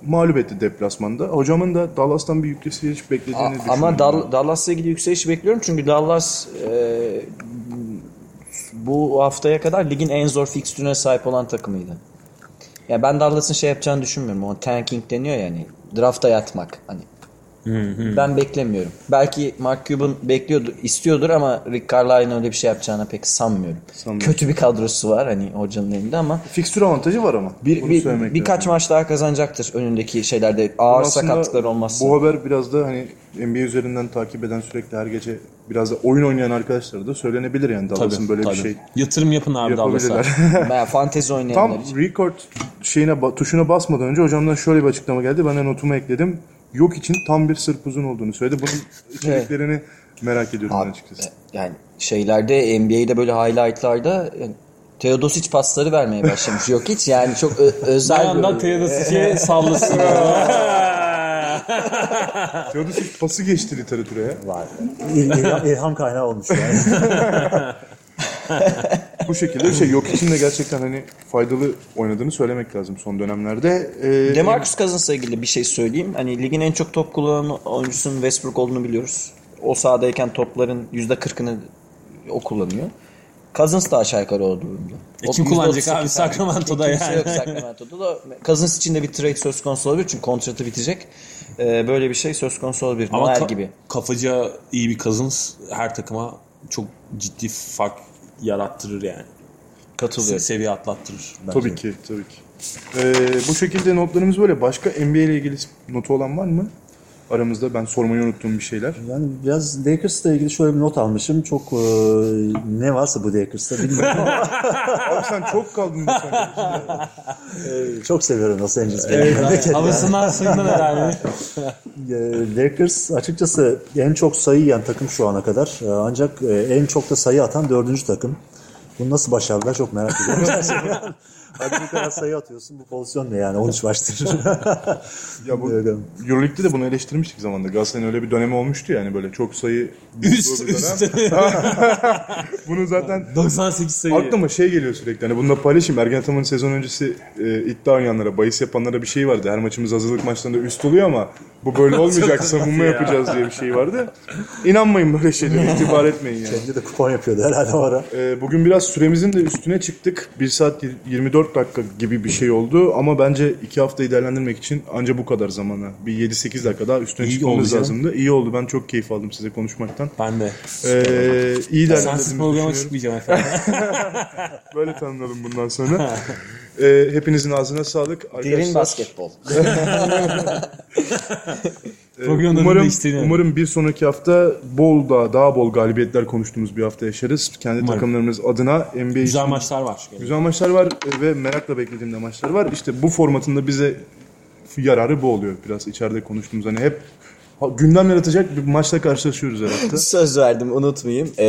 S1: mağlup etti deplasmanda. Hocamın da Dallas'tan bir yükseliş beklediğini
S4: A-
S1: düşünüyorum.
S4: ama Dal- Dallas'la ilgili yükseliş bekliyorum çünkü Dallas e, bu haftaya kadar ligin en zor fikstürüne sahip olan takımıydı. Ya ben Dallas'ın şey yapacağını düşünmüyorum. O tanking deniyor yani. Drafta yatmak hani. Ben beklemiyorum. Belki Mark Cuban bekliyordu, istiyordur ama Rick Carlisle'ın öyle bir şey yapacağını pek sanmıyorum.
S1: Sanmıyorum.
S4: Kötü bir kadrosu var hani hocanın elinde ama
S1: Fikstür avantajı var ama.
S4: bir,
S1: Bunu
S4: bir- birkaç
S1: lazım.
S4: maç daha kazanacaktır önündeki şeylerde ağır
S1: Aslında
S4: sakatlıklar olmazsa.
S1: Bu haber biraz da hani NBA üzerinden takip eden sürekli her gece biraz da oyun oynayan arkadaşlara da söylenebilir yani Dallas'ın böyle
S2: tabii.
S1: bir şey
S2: Yatırım yapın abi Dallas'a.
S4: Bayağı fantezi oynayanlar
S1: Tam record şeyine tuşuna basmadan önce hocamdan şöyle bir açıklama geldi. Ben de notumu ekledim. Yok için tam bir sırp uzun olduğunu söyledi. Bunun içeriklerini merak ediyorum ben açıkçası.
S4: Yani şeylerde NBA'de böyle highlightlarda yani Teodosic pasları vermeye başlamış. Yok hiç yani çok özel bir
S2: yandan Teodosic'e sallasın.
S1: Teodosic pası geçti literatüre ya.
S3: var. İl- ilham, ilham kaynağı olmuş yani.
S1: Bu şekilde bir şey yok için de gerçekten hani faydalı oynadığını söylemek lazım son dönemlerde. Ee,
S4: Demarcus Cousins'la ilgili bir şey söyleyeyim. Hani ligin en çok top kullanan oyuncusunun Westbrook olduğunu biliyoruz. O sahadayken topların %40'ını o kullanıyor. Cousins da aşağı yukarı o durumda.
S2: E
S4: O
S2: kim
S4: %38
S2: kullanacak abi. Sacramento'da
S4: Kimse
S2: yani?
S4: yok Sacramento'da da. Cousins için de bir trade söz konusu olabilir çünkü kontratı bitecek. Ee, böyle bir şey söz konusu olabilir.
S2: Ama
S4: Noel
S2: ka-
S4: gibi.
S2: kafaca iyi bir Cousins her takıma çok ciddi fark yarattırır yani.
S4: Katılıyorum.
S2: Seviye atlattırır.
S1: Tabii ki, tabii ki. Ee, bu şekilde notlarımız böyle. Başka NBA ile ilgili notu olan var mı? Aramızda ben sormayı unuttuğum bir şeyler.
S3: Yani biraz Lakers'la ilgili şöyle bir not almışım. Çok e, ne varsa bu Lakers'ta bilmiyorum ama
S1: Abi sen çok kaldın bu sene.
S3: e, çok seviyorum Los Angeles. Evet,
S2: Havasından suyundan herhalde.
S3: Lakers açıkçası en çok sayı yiyen takım şu ana kadar. E, Ancak e, en çok da sayı atan dördüncü takım. Bunu nasıl başardılar çok merak ediyorum. Hadi bu kadar sayı atıyorsun bu pozisyon ne yani 13 maçtır.
S1: Ya bu. Euroleague'de de bunu eleştirmiştik zamanında. Galatasaray'ın öyle bir dönemi olmuştu yani böyle çok sayı
S2: Üst üst.
S1: Bunu zaten
S2: 98 sayı.
S1: aklıma şey geliyor sürekli. Hani bunu da paylaşayım. Ergen Ataman'ın sezon öncesi e, iddia oynayanlara, bahis yapanlara bir şey vardı. Her maçımız hazırlık maçlarında üst oluyor ama bu böyle olmayacak. savunma
S2: ya.
S1: yapacağız diye bir şey vardı. İnanmayın böyle şeylere. itibar etmeyin yani.
S3: Kendi de kupon yapıyordu herhalde o ara.
S1: Ee, bugün biraz süremizin de üstüne çıktık. 1 saat 24 dakika gibi bir şey oldu ama bence 2 haftayı değerlendirmek için anca bu kadar zamana. Bir 7-8 dakika daha üstüne
S2: İyi
S1: çıkmamız
S2: oldu
S1: lazımdı. İyi oldu. Ben çok keyif aldım size konuşmaktan.
S2: Ben de.
S1: Ee, iyi
S2: Sensiz
S1: değerlendirdiğimizi
S2: programa çıkmayacağım efendim.
S1: Böyle tanınalım bundan sonra. Ee, hepinizin ağzına sağlık. Arkadaşlar,
S4: Derin basketbol.
S1: e,
S2: Programın
S1: umarım,
S2: değiştirelim.
S1: umarım bir sonraki hafta bol da daha bol galibiyetler konuştuğumuz bir hafta yaşarız. Kendi
S2: Umarım.
S1: takımlarımız adına NBA
S2: Güzel
S1: için
S2: maçlar var.
S1: Güzel maçlar var ve merakla beklediğim de maçlar var. İşte bu formatında bize yararı bu oluyor. Biraz içeride konuştuğumuz hani hep gündem yaratacak bir maçla karşılaşıyoruz her hafta.
S4: Söz verdim unutmayayım. Ee,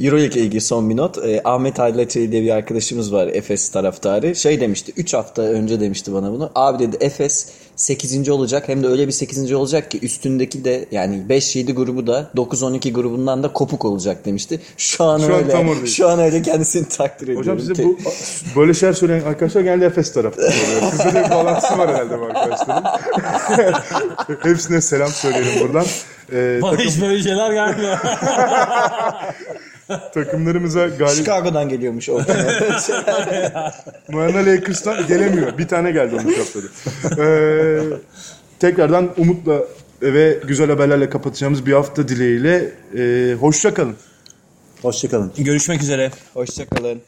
S4: Euroleague ile ilgili son bir not. Ee, Ahmet Hallaçeli diye bir arkadaşımız var Efes taraftarı. Şey demişti 3 hafta önce demişti bana bunu. Abi dedi Efes 8. olacak hem de öyle bir 8. olacak ki üstündeki de yani 5-7 grubu da 9-12 grubundan da kopuk olacak demişti. Şu an
S1: Şu an
S4: öyle.
S1: oradayız.
S4: Şu an öyle kendisini takdir ediyorum.
S1: Hocam size bu böyle şeyler söyleyen arkadaşlar genelde Efes tarafı. Sizde de bir bağlantısı var herhalde bu arkadaşların. Hepsine selam söyleyelim buradan. Ee,
S2: Bana
S1: takım,
S2: hiç böyle şeyler gelmiyor.
S1: takımlarımıza galip
S4: Chicago'dan geliyormuş o.
S1: Moana Lakers'tan gelemiyor. Bir tane geldi onun haftada. Ee, tekrardan umutla ve güzel haberlerle kapatacağımız bir hafta dileğiyle. Ee, hoşça kalın.
S3: Hoşçakalın.
S2: Görüşmek üzere.
S4: Hoşçakalın.